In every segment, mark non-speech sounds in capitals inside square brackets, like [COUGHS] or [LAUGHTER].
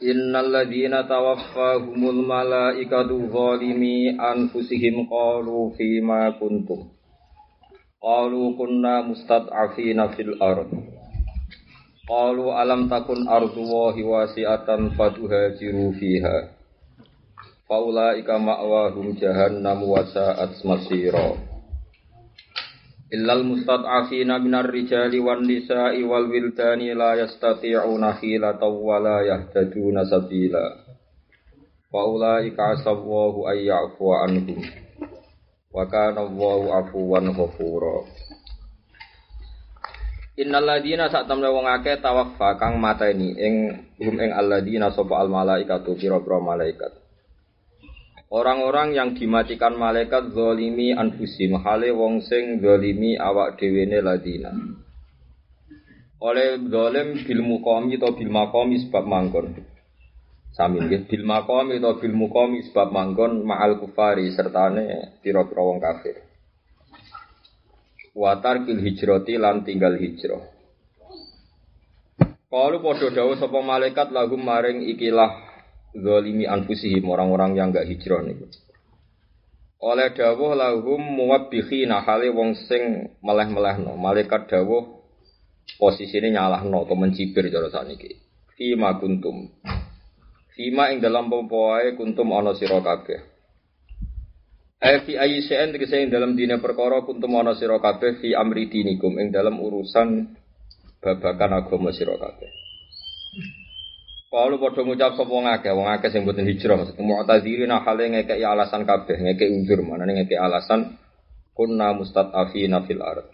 Innal ladzina tawaffahumul malaikatu zalimi anfusihim qalu fima kuntum. Qalu kunna mustad'afina fil ard. Qalu alam takun ardullahi wasi'atan fatuhajiru fiha. Faulaika ma'wahum jahannam wa sa'at masira. Illal mustad'afina minar rijali wan nisa'i wal wildani la yastati'una hilatan wa la yahtaduna sabila. Wa ulaika asawwahu ay ya'fu anhum. Wa kana Allahu afuwan ghafura. Innal ladina sak temne wong akeh tawaffa kang mateni ing hum ing alladina sapa al malaikatu pira-pira malaikat. Orang-orang yang dimatikan malaikat zolimi anfusim hale wong sing zolimi awak dhewe ladina. Oleh zalim bil muqami atau bil maqami sebab manggon. Sami nggih bil maqami atau bil muqami sebab manggon ma'al kufari sertane pira-pira kafir. Watar kil hijrati lan tinggal hijrah. Kalau padha dawuh sapa malaikat lahum maring ikilah zalimi anfusihim orang-orang yang enggak hijrah niku. Oleh dawuh lahum muwabbikhina hale wong sing meleh-melehno. Malaikat dawuh posisine nyalahno atau mencibir cara sakniki. Fima kuntum. Fima ing dalam popoe kuntum ana sira kabeh. Eh fi ayi sen tegese ing dalam dina perkara kuntum ana sira kabeh fi amri dinikum ing dalam urusan babakan agama sira kabeh. Kalau padha ngucap sapa wong akeh, wong akeh sing mboten hijrah maksud mu'tadzirina hale ngekeki alasan kabeh, ngekeki undur manane ngekeki alasan kunna mustad'afina fil ard.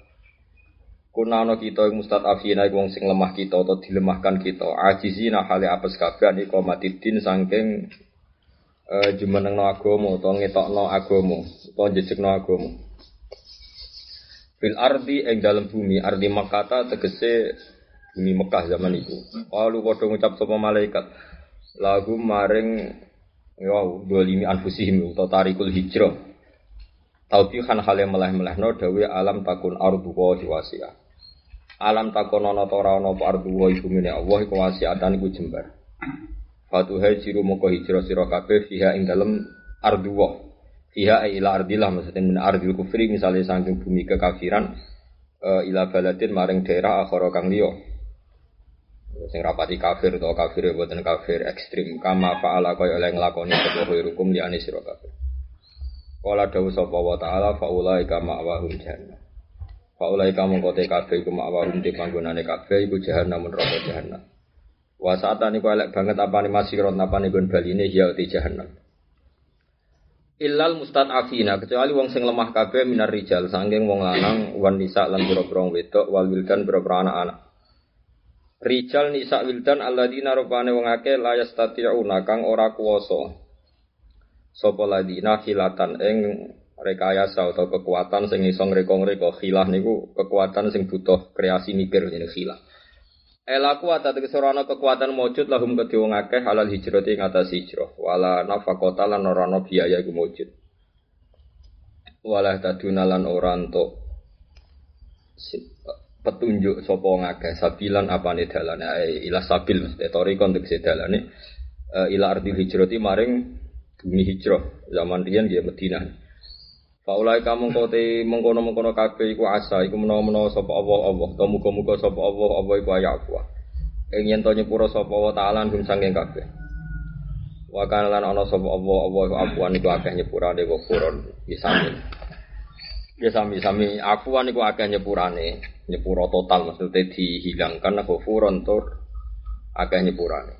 Kunna ana kita mustad'afina iku wong sing lemah kita atau dilemahkan kita. Ajizina hale apes kabeh niku matidin saking uh, jumenengno agama utawa ngetokno agama utawa njejekno agama. Fil ardi ing dalam bumi, ardi Makkah tegese bumi Mekah zaman itu. Lalu padha ngucap sapa malaikat, lagu maring wow dolimi anfusihim utawa tarikul hijrah. Taubihan hale meleh-melehno dawe alam takun ardu wa wasi'ah. Alam takun ana ta ora ana apa ardu wa iku mene Allah iku wasi'atan iku jembar. Fatuhai jiru moko hijrah sira kabeh fiha ing dalem arduwa. Fiha ila ardilah maksudnya min ardil kufri misalnya saking bumi kekafiran uh, ila baladin maring daerah akhara kang liya. Sing rapati kafir utawa kafir boten kafir ekstrim kama fa'ala kaya oleh nglakoni sapa hukum liyane sira kabeh. Kala dawuh sapa wa ta'ala faulai kama awahum jahannam. Faulai kama kote kabeh iku ma'wahum di panggonane kabeh iku jahannam neraka jahannam. Wa saatan niku elek banget apa nih masih ron apa nih gon bali ini ya uti jahanam. Illal mustad'afina kecuali wong sing lemah kabeh minar rijal sangking wong lanang wan nisa lan pira-pira wedok wal anak-anak. Rijal nisa wildan alladzina rupane wong akeh la yastati'una kang ora kuwasa. Sapa ladina hilatan ing rekayasa atau kekuatan sing iso ngreka-ngreka khilah niku kekuatan sing butuh kreasi mikir jenenge khilah. Elaku ata tegese ana kekuatan mujud lahum kedhe wong akeh halal hijrati ing atas hijrah wala nafaqata lan ora biaya iku mujud. Wala taduna lan ora petunjuk sapa wong akeh sabilan apane dalane ila sabil mesti tori konteks dalane ila arti hijrati maring bumi hijrah zaman riyen ya Madinah. Faulai kamu kote mengkono mengkono kabeh iku asa iku menawa-menawa sapa Allah Allah to muga-muga sapa Allah Allah iku ayak. Ing yen to nyepuro sapa wa taala gum sanging kabeh. Wa lan ana sapa Allah Allah iku afuan iku akeh nyepurane ghafurun bisami. Ya sami sami afuan iku akeh nyepurane, nyepuro total maksudnya dihilangkan ghafurun tur akeh nyepurane.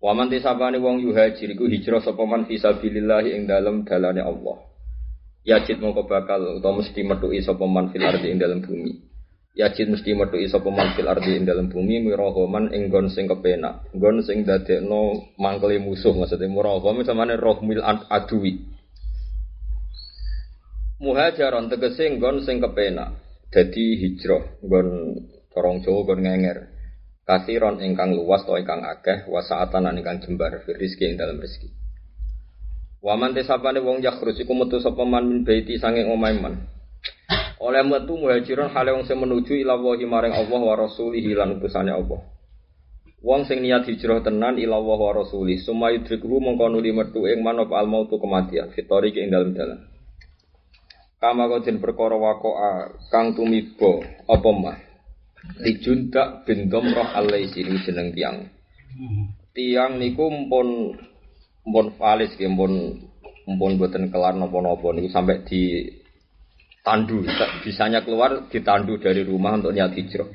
Waman tisabani wong yuhajir iku hijrah sapa man fisabilillah ing dalem dalane Allah. Yajid mongko bakal utawa mesti metuki sapa man fil ardi ing dalam bumi. Yajid mesti metu iso peman fil ardi ing dalam bumi mirahoman ing gon sing kepenak. Gon sing dadekno mangkeli musuh maksudnya mirahom samane rohmil adui. Muhajaron tegese gon sing kepenak. Dadi hijrah gon corong Jawa gon ngenger. Kasiron ingkang luas to ingkang akeh wasaatan ingkang jembar fir ing dalam rezeki. Waman tesapane wong yakhrus iku metu sapa man min baiti sanging omahe man. Oleh metu muhajiron hale wong sing menuju ila wahi maring Allah wa rasulih lan utusane Allah. Wong sing niat hijrah tenan ila wa rasulih summa yudrikuhu nuli metu ing manop al mautu kematian fitori ing dalan. Kama kodin perkara wakoa kang tumibo apa mah. Dijundak bin Domroh alaisi ini jeneng tiang. Tiang niku mpun mpun valis nggih mpun mpun boten kelar napa-napa niku sampai di tandu bisanya keluar ditandu dari rumah untuk niat hijrah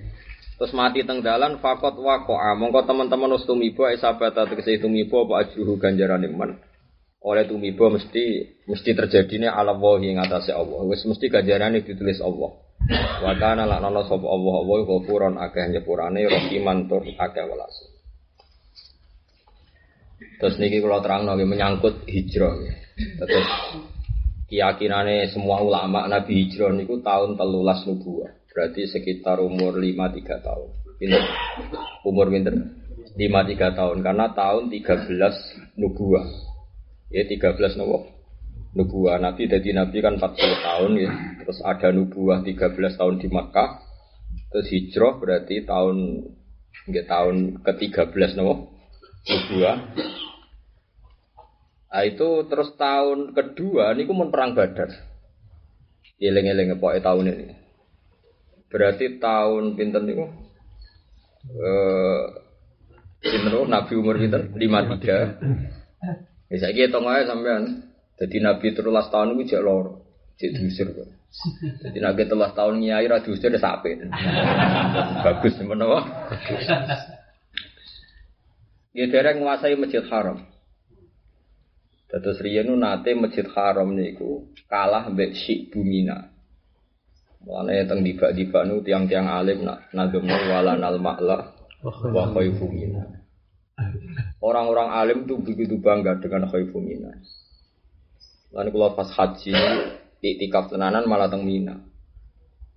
terus mati teng dalan fakot wakoa mongko teman-teman us tumibo sahabat tegese tumibo apa ajruhu ganjaran iman oleh tumibo mesti mesti terjadinya ala wahi ing atase Allah wis mesti ganjarane ditulis Allah wa kana laknana sapa Allah Allah ghafuron akeh nyepurane rahiman tur akeh welas terus niki kula terangno menyangkut hijrah terus keyakinannya semua ulama Nabi Hijrah niku tahun telulas nubuah. Berarti sekitar umur 5-3 tahun. Pinter. Umur pinter. 5-3 tahun. Karena tahun 13 nubuah. Ya 13 nubuah. Nubuah Nabi jadi Nabi kan 40 tahun ya. Terus ada nubuah 13 tahun di Makkah. Terus hijrah berarti tahun enggak tahun ke-13 nubuah. Nubuah Nah itu terus tahun kedua ini mun perang Badar. Eling-eling pokoke tahun ini. Berarti tahun pinten niku? Eh pinten Nabi umur pinten? 53. Ya saiki hitung ae sampean. Jadi Nabi terulas tahun iku jek loro, jek diusir. Jadi nabi telah tahun nyai ra diusir ya sape. Bagus menapa? Ya dereng nguasai Masjid Haram. Terus riyen nate Masjid Haram niku kalah mbek Syekh Bumina. Mulane teng dibak-dibak nu tiang-tiang alim nak nagem wala nal ma'la wa khaifu. Orang-orang alim tuh begitu bangga dengan khaifu mina. Lalu kalau pas haji iktikaf tenanan malah teng Mina.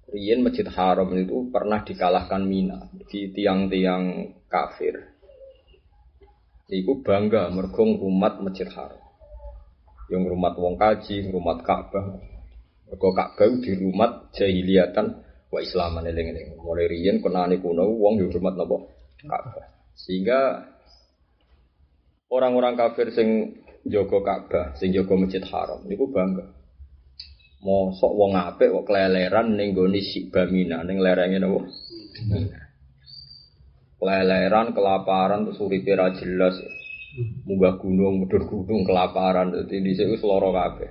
Riyen Masjid Haram itu pernah dikalahkan Mina di tiang-tiang kafir. Iku bangga mergong umat Masjid Haram yang rumah wong kaji, rumah Ka'bah. Mergo Ka'bah di rumah jahiliyatan wa islaman eling-eling. Mulai riyen kenane kuno wong yo rumah napa Ka'bah. Sehingga orang-orang kafir sing jaga Ka'bah, sing jaga Masjid Haram niku bangga. Mosok wong apik kok keleleran ning gone Sibamina ning lerenge napa? Keleleran, kelaparan, terus uripe ra jelas. munggah gunung, mudur gunung, kelaparan, jadi di sini seloro kabeh.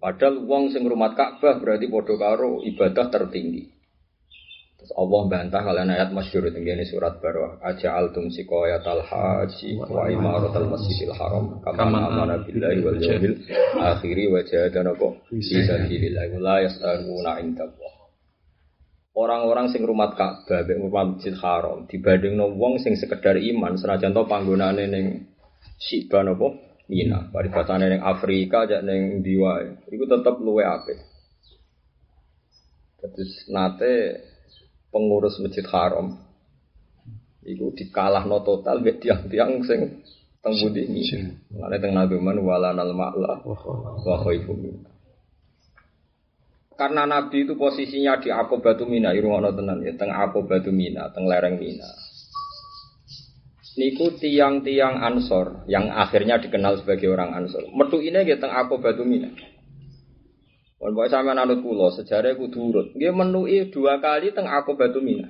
Padahal wong sing rumat Ka'bah berarti podo karo ibadah tertinggi. Allah bantah kalian ayat masyhur tenggene surat Barwah aja altum sikoyat al haji wa imarat al masjidil haram kama amana billahi wal yawmil akhiri wa jahadana apa fi sabilillah la yastaruna indallah. Orang-orang sing rumat Ka'bah mek Masjid Haram dibandingno wong sing sekedar iman senajan to panggonane ning Siba napa? Mina, paribatane ning Afrika jak ning ndi wae. Iku tetep luwe apik. Terus nate pengurus Masjid Haram iku dikalahno total mek tiang-tiang sing teng budi ini. Mulane teng naduman walanal ma'la wa khaifu karena Nabi itu posisinya di Akobatu Mina, irungono tenan ya, teng Akobatu Mina, teng lereng Mina. Niku tiang-tiang Ansor yang akhirnya dikenal sebagai orang Ansor. Metu ini ya teng Akobatu Mina. Wong pokoke sampean anut kula, sejarah kudu urut. Nggih menui dua kali teng Akobatu Mina.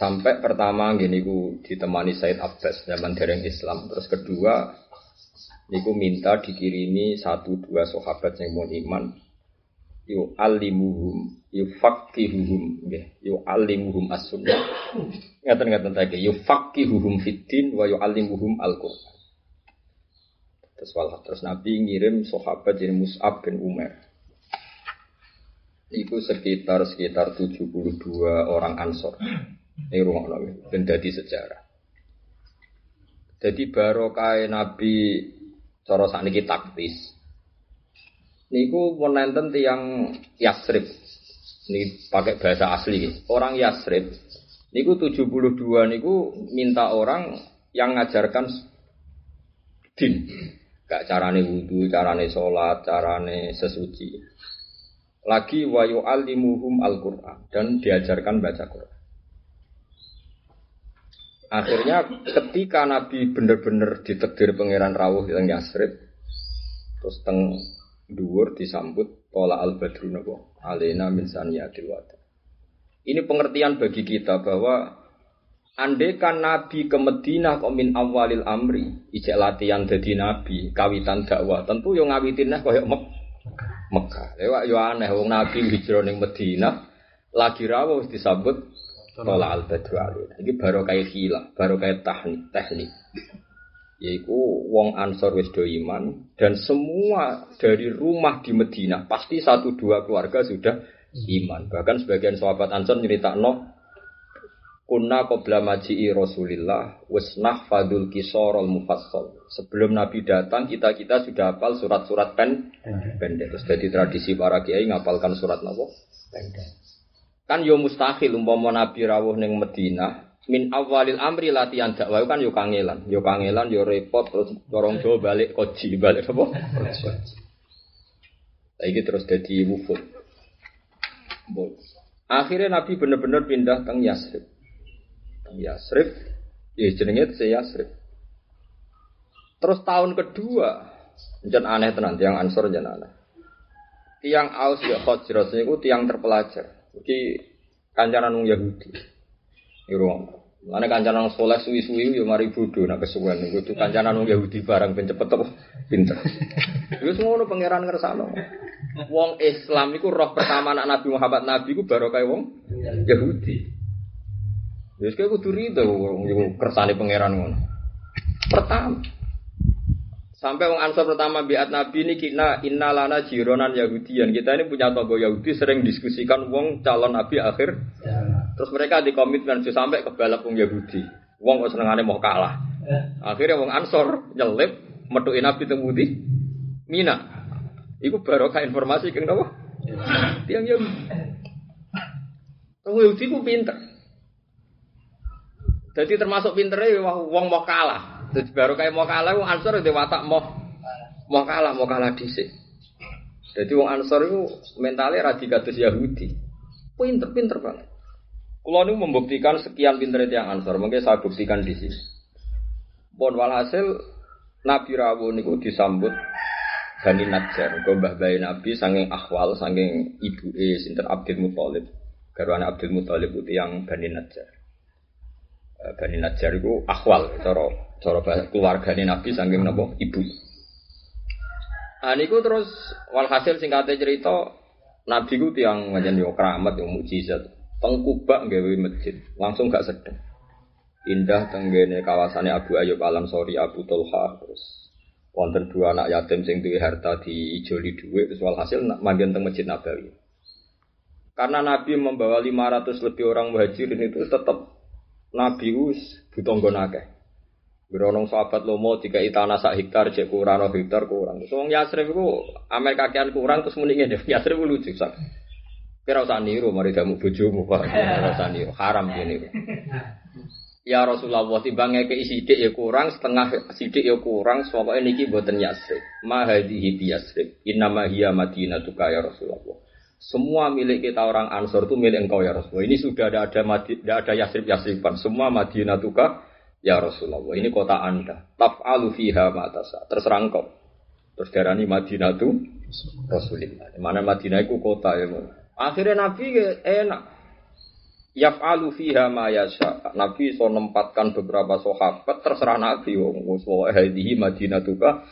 Sampai pertama gini ku ditemani Said Abbas zaman dereng Islam. Terus kedua niku minta dikirimi satu dua sahabat yang mau iman yu alimuhum yu fakihuhum yu alimuhum as-sunnah ngaten ngaten ta yu fakihuhum fiddin wa yu alimuhum al-Qur'an terus terus Nabi ngirim sahabat jadi Mus'ab bin Umar Itu sekitar sekitar 72 orang ansor. Ini rumah nabi, dan jadi sejarah. Jadi barokah Nabi cara sakniki taktis. Niku menenten tiang Yasrib. Ini pakai bahasa asli. Orang Yasrib. Niku 72 niku minta orang yang ngajarkan din. Gak carane wudhu, carane sholat, carane sesuci. Lagi wayu alimuhum al-Quran dan diajarkan baca Quran. Akhirnya ketika Nabi benar-benar ditekdir pangeran rawuh yang Yasrib, terus teng dhuwur disambut pola al badru nabo alena min saniyatil wada. Ini pengertian bagi kita bahwa Andekan Nabi ke Madinah kok min awalil amri, ijek latihan jadi Nabi, kawitan dakwah, tentu yang ngawitin nah koyok Mek Mekah. Lewat yo aneh, wong Nabi hijrah ning Madinah, lagi rawuh disambut Tola al badru Ini baru kayak hilang, baru kayak teknik, teknik. Yaitu wong ansor wis do iman dan semua dari rumah di Medina pasti satu dua keluarga sudah iman. Bahkan sebagian sahabat ansor cerita no kunna qabla maji'i Rasulillah wasnah fadul kisorol mufassal. Sebelum Nabi datang kita kita sudah hafal surat-surat pen pendek. Terus jadi tradisi para kiai ngapalkan surat nopo pendek. Kan yo mustahil umpama Nabi rawuh ning Madinah min awalil amri latihan dakwah kan yo kangelan, yo kangelan yo repot terus dorong do balik koji balik apa? Lagi terus jadi wufud. Akhirnya Nabi benar-benar pindah ke Yasrib. Yasrib, ya jenenge se Yasrib. Terus tahun kedua, jen aneh tenan, tiang Ansor jen aneh. Tiang Aus ya Khosros itu tiang terpelajar. Jadi kancanan wong Yahudi. Iku Mana kancanan soleh suwi-suwi yo mari bodoh nak kesuwen niku tuh kancanan wong Yahudi barang ben cepet apa pinter. Wis ngono pangeran ngersano. Wong Islam iku roh pertama anak Nabi Muhammad Nabi iku baru kayak wong Yahudi. Wis kaya kudu rido kersane pangeran ngono. Pertama Sampai wong Ansor pertama biat Nabi ini kita innalana jironan Yahudian. Kita ini punya tonggo Yahudi sering diskusikan wong calon Nabi akhir. Ya. Terus mereka di komitmen sampai ke balap wong Yahudi. Wong kok senengane mau kalah. Ya. Akhirnya wong Ansor nyelip metuin Nabi tembudi Mina. Iku barokah informasi keng apa? Ya. Tiang Yahudi. Wong Yahudi ku pinter. Jadi termasuk pinternya wong mau kalah. Jadi baru kayak mau kalah, wong Ansor itu watak mau mau kalah, mau kalah dhisik. Jadi wong Ansor itu mentalnya radikatus Yahudi. Pinter, pinter banget. Kalau ini membuktikan sekian pinter itu yang Ansor, mungkin saya buktikan di sini. Bon walhasil Nabi Rawu niku disambut Bani Najjar, gombah bayi Nabi sanging akhwal, sanging ibu e sinter Abdul Muthalib. Garwane Abdul Muthalib itu yang Bani Najjar. Eh, Bani Najjar itu akhwal, cara cara keluargane Nabi saking napa ibu. Ah niku terus walhasil singkatnya cerita Nabi ku tiang ngajen yo keramat yo mukjizat. Tengkubak gawe masjid, langsung gak sedeng. Indah tenggene kawasannya Abu Ayyub Alam Sori Abu Tulha terus wonten dua anak yatim sing duwe harta di ijoli duit terus walhasil manggen teng Masjid Nabawi. Karena Nabi membawa 500 lebih orang muhajirin itu tetap Nabi us. Beronong sahabat lomo tiga itana sak hektar cek kurang hektar kurang. So wong Yasrib iku amel kakean kurang terus muni ngene. Yasrib lucu sak. Kira usah niru mari kamu bojomu Pak. Kira usah niru haram ini. Ya Rasulullah timbang ngeke sidik ya kurang, setengah sidik ya kurang, pokoke niki boten Yasrib. Ma hadhihi bi Yasrib. Innama hiya ya Rasulullah. Semua milik kita orang Ansor itu milik engkau ya Rasulullah. Ini sudah ada ada tidak ada Yasrib Yasriban. Semua Madinah tuka ya Rasulullah. Ini kota anda. Taf'alu fiha matasa. Terserah. Terus darani Madinah itu Rasulullah. Mana Madinah itu kota ya. Akhirnya Nabi enak. Yaf'alu fiha ma yasha. Nabi so nempatkan beberapa sahabat terserah Nabi. Wong hadihi Madinah tuka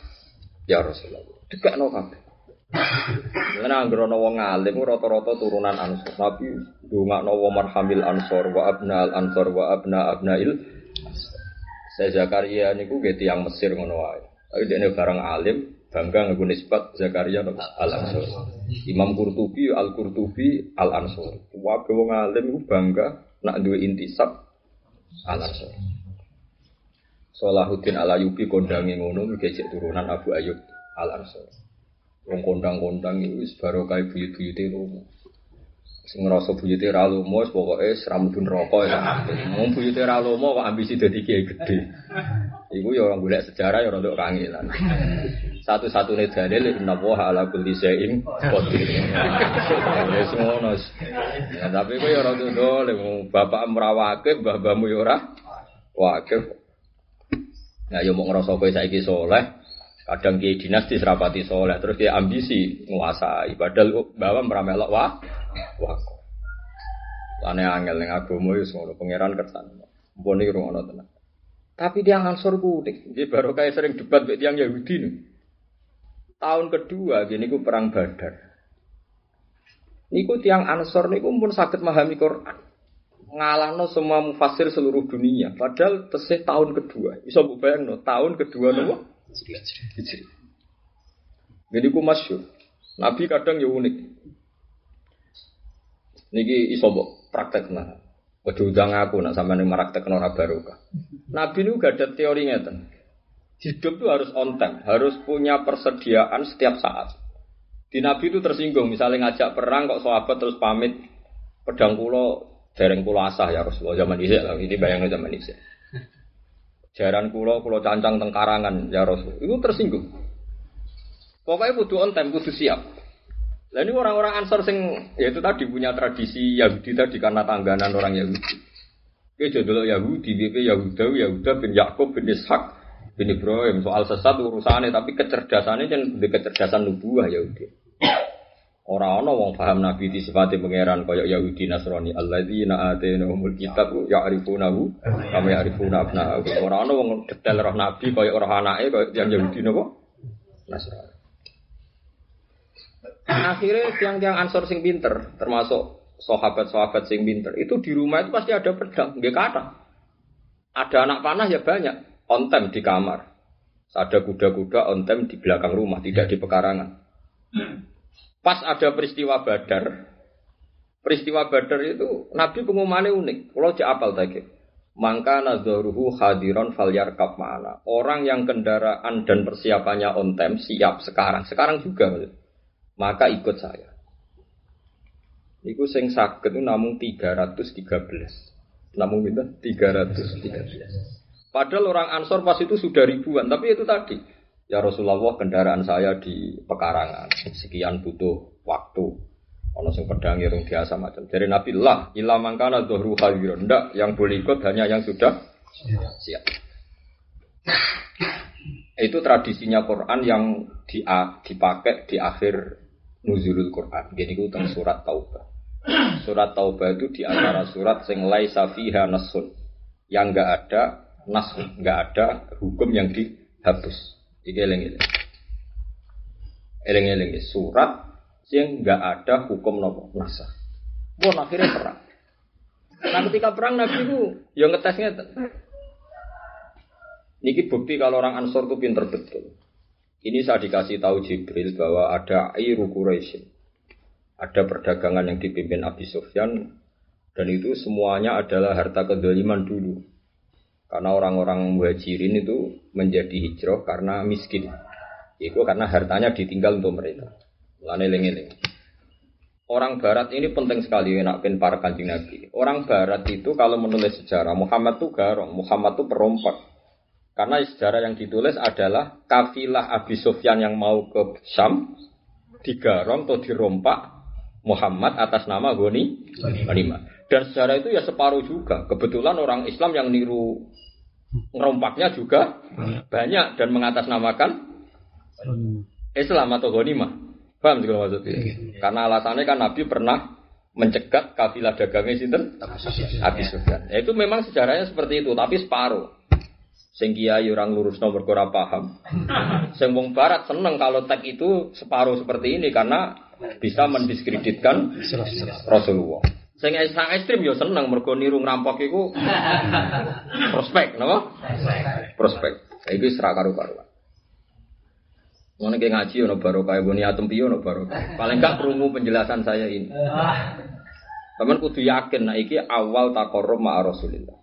ya Rasulullah. Dekat no kabeh. Karena anggar ana wong alim rata-rata turunan Ansor. Nabi ndongakno wa marhamil Ansor wa abnal Ansor wa abna abnail Saya Zakaria niku nggih tiyang Mesir ngono wae. Tapi dene barang alim Bangga ngaku nisbat Zakaria Al Ansori. Imam Qurtubi Al Qurtubi Al Ansori. Wabe wong alim bangga nak duwe intisab Al Ansori. Salahuddin Al Ayyubi kondange ngono turunan Abu Ayyub Al Ansori. Wong kondang-kondang iku wis barokah buyut-buyute romo. Sing ngrasa buyute ra lomo wis pokoke srambu neraka ya. Wong buyute ra lomo kok ambisi dadi kiai gedhe. Iku ya orang golek sejarah ya rada kangelan. Satu-satunya dalil inna wa ala kulli syai'in qadir. Wis ngono. Ya tapi kok ya rada dole bapak merawake mbah-mbahmu ya ora wakil. Nah, ya mau ngerasa kowe saiki soleh, kadang kiai dinasti serapati soleh, terus dia ambisi nguasai. Padahal bawa meramelok wah, wah. Lane angel ning agama wis ngono pangeran kersan. Mpun iki rungono. Tapi dia ngansor ku unik. Jadi baru kayak sering debat dengan tiang Yahudi nih. Tahun kedua gini ku perang Badar. Niku tiang Ansor niku pun sakit memahami Quran. Ngalahno semua mufasir seluruh dunia. Padahal tesih tahun kedua. Iso mbok bayangno, tahun kedua nopo? Jadi ku masyur. Nabi kadang ya unik. Niki iso mbok praktek nah. Waduh udang aku nak sama nih meraktek ora barokah. Nabi ini gak ada teori ngeten. Hidup itu harus on time, harus punya persediaan setiap saat. Di Nabi itu tersinggung, misalnya ngajak perang kok sahabat terus pamit pedang kulo dereng kulo asah ya Rasulullah zaman isya lah, ini bayangnya zaman isya. Jaran kulo kulo cancang tengkarangan ya Rasul, itu tersinggung. Pokoknya butuh on time, butuh siap. Nah ini orang-orang Ansor sing ya itu tadi punya tradisi Yahudi tadi karena tangganan orang Yahudi. Oke jodoh Yahudi, BP Yahuda, Yahuda bin Yakub bin Ishak bin Ibrahim soal sesat urusannya tapi kecerdasannya kan kecerdasan nubuah Yahudi. Orang orang wong paham Nabi di sifat pangeran kaya Yahudi Nasrani alladzina atainahumul kitab ya'rifunahu kama ya'rifuna abna'ahum. Orang orang wong detail roh Nabi kaya orang anake kaya yang Yahudi napa? Nasrani. Akhirnya tiang-tiang ansor sing pinter, termasuk sahabat-sahabat sing pinter, itu di rumah itu pasti ada pedang, nggak kata. Ada anak panah ya banyak, on time di kamar. Ada kuda-kuda on time di belakang rumah, tidak di pekarangan. Pas ada peristiwa Badar, peristiwa Badar itu Nabi pengumumannya unik. Kalau cek apal tadi. Maka nazaruhu hadiron falyar mana. Orang yang kendaraan dan persiapannya on time siap sekarang. Sekarang juga maka ikut saya. Iku sing sakit itu namun 313. Namun itu 313. Padahal orang Ansor pas itu sudah ribuan, tapi itu tadi. Ya Rasulullah kendaraan saya di pekarangan, sekian butuh waktu. Ono sing pedang irung biasa macam. Jadi Nabi lah, ilah mangkana dhuhru khairun. Ndak, yang boleh ikut hanya yang sudah siap. Itu tradisinya Quran yang dipakai di akhir nuzulul Quran. Gini ku tentang surat Taubah. Surat Taubah itu di antara surat sing laisa fiha nasun. Yang enggak ada nasun, enggak ada hukum yang dihapus. Iki eling-eling. Eling-eling surat yang enggak ada hukum nopo nasa. Bon akhirnya perang. Nah ketika perang Nabi itu yang ngetesnya Niki bukti kalau orang Ansor itu pinter betul. Ini saya dikasih tahu Jibril bahwa ada Airu Quraisy. Ada perdagangan yang dipimpin Abi Sufyan dan itu semuanya adalah harta kedoliman dulu. Karena orang-orang muhajirin itu menjadi hijrah karena miskin. Itu karena hartanya ditinggal untuk mereka. Lane Orang Barat ini penting sekali nak pin para kanjeng Nabi. Orang Barat itu kalau menulis sejarah Muhammad itu garong, Muhammad itu perompak. Karena sejarah yang ditulis adalah kafilah Abi Sufyan yang mau ke Syam digarong atau dirompak Muhammad atas nama Goni Ghanimah. Dan sejarah itu ya separuh juga. Kebetulan orang Islam yang niru ngerompaknya juga banyak dan mengatasnamakan Islam atau Ghanimah. Paham juga maksudnya? Karena alasannya kan Nabi pernah mencegat kafilah dagangnya sinten Abi Sufyan. Ya, itu memang sejarahnya seperti itu, tapi separuh. Sing kiai orang lurus nomor ora paham. [LAUGHS] Sing wong barat seneng kalau tag itu separuh seperti ini karena bisa mendiskreditkan Rasulullah. Sing sang ekstrim yo seneng mergo niru ngerampok iku [LAUGHS] prospek, napa? Prospek. Iki serak karo karuan. Mana kayak ngaji ono barokah, boni atom pio ono barokah. Paling gak perlu penjelasan saya ini. Teman kudu yakin nah iki awal takorum ma Rasulillah.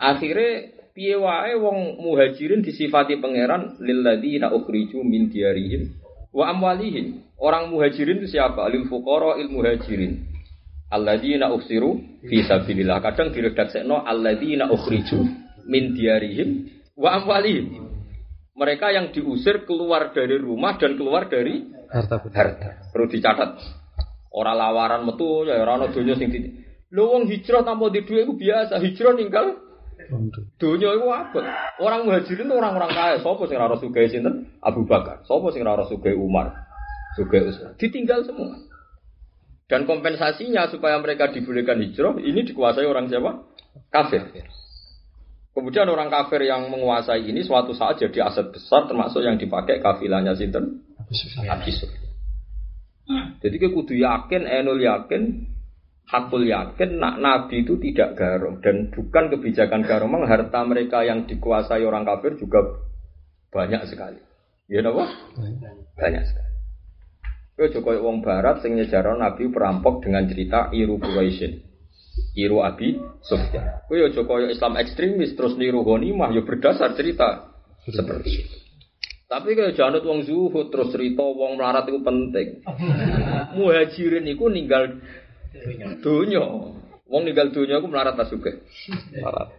Akhirnya piye wae wong muhajirin disifati pangeran lilladzina ukhriju min diarihim wa amwalihim. Orang muhajirin itu siapa? Lil fuqara il muhajirin. Alladzina uksiru fi sabilillah. Kadang diredaksekno alladzina ukhriju min diarihim wa amwalihim. Mereka yang diusir keluar dari rumah dan keluar dari Harta harta. Perlu dicatat. Orang lawaran metu ya ora ana donya sing di Lho wong hijrah tanpa di duit itu biasa, hijrah ninggal donya itu apa? Orang muhajirin itu orang-orang kaya. Sopo sing ora sugih sinten? Abu Bakar. Sopo sing ora sugih Umar? Sugih Utsman. Ditinggal semua. Dan kompensasinya supaya mereka dibolehkan hijrah ini dikuasai orang siapa? Kafir. Kemudian orang kafir yang menguasai ini suatu saat jadi aset besar termasuk yang dipakai kafilahnya sinten? Abi. Jadi kita kudu yakin, enul yakin, hakul yakin, nak Nabi itu tidak garong dan bukan kebijakan garong. Memang harta mereka yang dikuasai orang kafir juga banyak sekali. Ya apa? Banyak sekali. Kau Jokowi wong Barat sing nyejarah Nabi perampok dengan cerita Iru Quraisyin. Iru Abi Sufyan. Kau ya Jokowi Islam ekstremis terus niru ghanimah ya berdasar cerita seperti itu. Tapi kalau janut wong zuhud terus cerita wong melarat itu penting. [LAUGHS] Muhajirin itu ninggal dunya. Wong ninggal dunya aku melarat ta sugih. [LAUGHS] Melarat.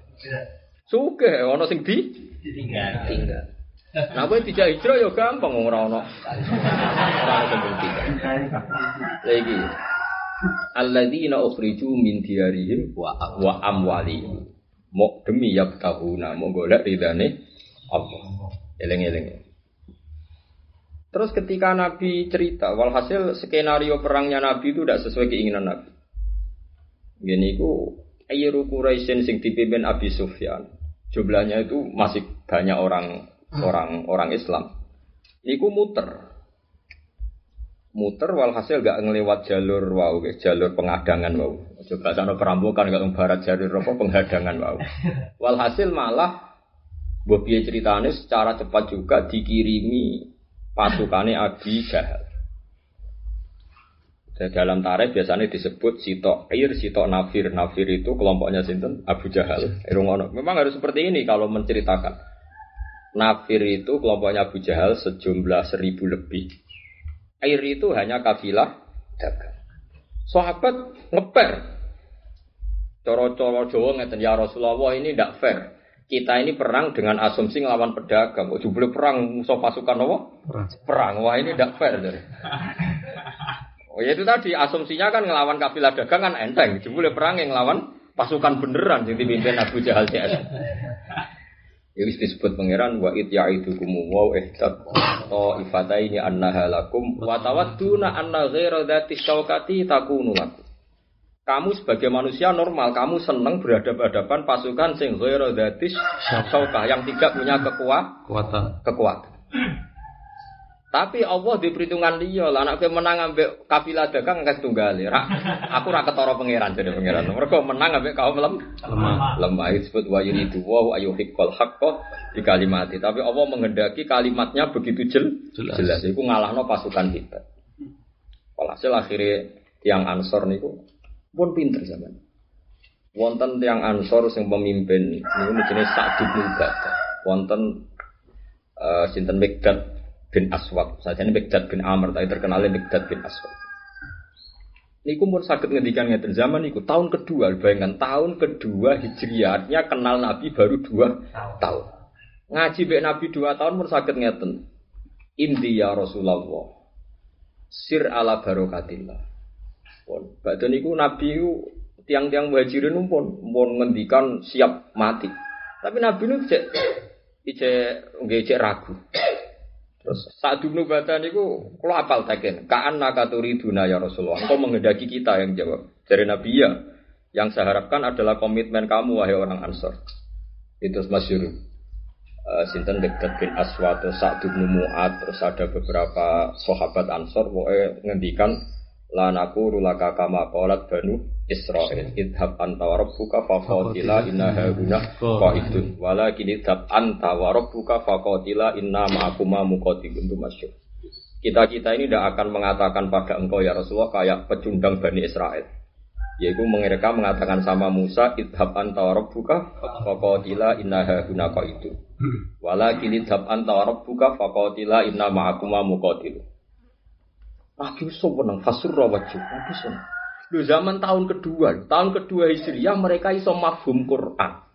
Sugih ana sing di Ditinggal. tinggal. Kowe dijak hijrah ya gampang wong ora ana. Ora tinggal. Lagi. Alladzina ukhriju min diyarihim wa wa. Mau demi yabtahuna, mau golek ridane Allah. Eleng-eleng. Terus ketika Nabi cerita, walhasil skenario perangnya Nabi itu tidak sesuai keinginan Nabi. Gini ku Ayru Quraisyin sing dipimpin Abi Sufyan. Jumlahnya itu masih banyak orang orang orang Islam. Iku muter. Muter walhasil gak ngelewat jalur wow, guys, jalur pengadangan wow. Coba sana perampokan gak barat jalur apa penghadangan wow. [LAUGHS] Walhasil malah Bobi ceritanya secara cepat juga dikirimi pasukannya Abi Jahal. Dalam tarikh biasanya disebut sitok air, sitok nafir. Nafir itu kelompoknya sinten Abu Jahal. Irungono. Memang harus seperti ini kalau menceritakan. Nafir itu kelompoknya Abu Jahal sejumlah seribu lebih. Air itu hanya kafilah dagang. Sahabat ngeper. Coro-coro Jawa ngeten ya Rasulullah ini tidak fair. Kita ini perang dengan asumsi ngelawan pedagang. Kok jumlah perang musuh pasukan apa? Perang. Wah ini tidak fair. Jadi. [LAUGHS] Oh ya itu tadi asumsinya kan ngelawan kafilah dagang kan enteng. Jumlah perang yang ngelawan pasukan beneran yang dipimpin Abu Jahal CS. Ya wis disebut pangeran wa it ya'idukum wa ihtat to ifataini annaha lakum wa tawadduna anna ghaira dzati syaukati takunu lakum. Kamu sebagai manusia normal, kamu senang berhadapan-hadapan pasukan sing ghaira dzati syaukah yang tidak punya kekuatan Kuatan. kekuatan. Tapi Allah di perhitungan dia lah, anak menang ambek kafilah dagang nggak tunggal Ra, aku ra ketara pangeran jadi pangeran. Mereka menang ambek kaum lem Lemah. lemah disebut wa yuridu wa ayuhiqqal haqqo di kalimati. Tapi Allah menghendaki kalimatnya begitu jel, Jelas. jelas. Iku ngalahno pasukan kita. Walhasil akhirnya tiang Ansor niku pun pinter zaman. Wonten tiang Ansor sing pemimpin niku jenis Sa'd bin Ubadah. Wonten eh, sinten Mikdad bin Aswad. Saja ini Mikdad bin Amr, tapi terkenalnya Mikdad bin Aswad. Niku pun sakit ngendikan ngeten zaman niku tahun kedua, bayangkan tahun kedua Hijriah, artinya kenal Nabi baru dua tahun. Ngaji be Nabi dua tahun pun sakit ngeten. Indi ya Rasulullah. Sir ala barokatillah. Pun, badhe niku Nabi ku tiang-tiang muhajirin pun pun ngendikan siap mati. Tapi Nabi nu cek ijek nggih cek ragu. Terus saat dulu baca niku kalau apal taken, kaan nakaturi duna ya Rasulullah. Engkau menghendaki kita yang jawab. Dari Nabi ya, yang saya harapkan adalah komitmen kamu wahai orang Ansor. Itu masyur. Uh, Sinten dekat bin Aswad, terus Sa'd bin Mu'ad, terus ada beberapa sahabat Ansor, pokoknya ngendikan La naqulu laka kama qalat banu Israil idhab anta wa rabbuka faqatila inna hauna qaidun walakin idhab anta wa rabbuka faqatila inna ma'akuma muqatilun itu masyhur. Kita-kita ini tidak akan mengatakan pada engkau ya Rasulullah kayak pecundang Bani Israel. Yaitu mereka mengatakan sama Musa idhab anta wa rabbuka faqatila inna hauna qaidun. Walakin idhab anta wa rabbuka faqatila inna ma'akuma muqatilun. Nabi seneng fasur wajib. Nabi seneng. Lu zaman tahun kedua, tahun kedua Hijriah mereka iso mafhum Quran.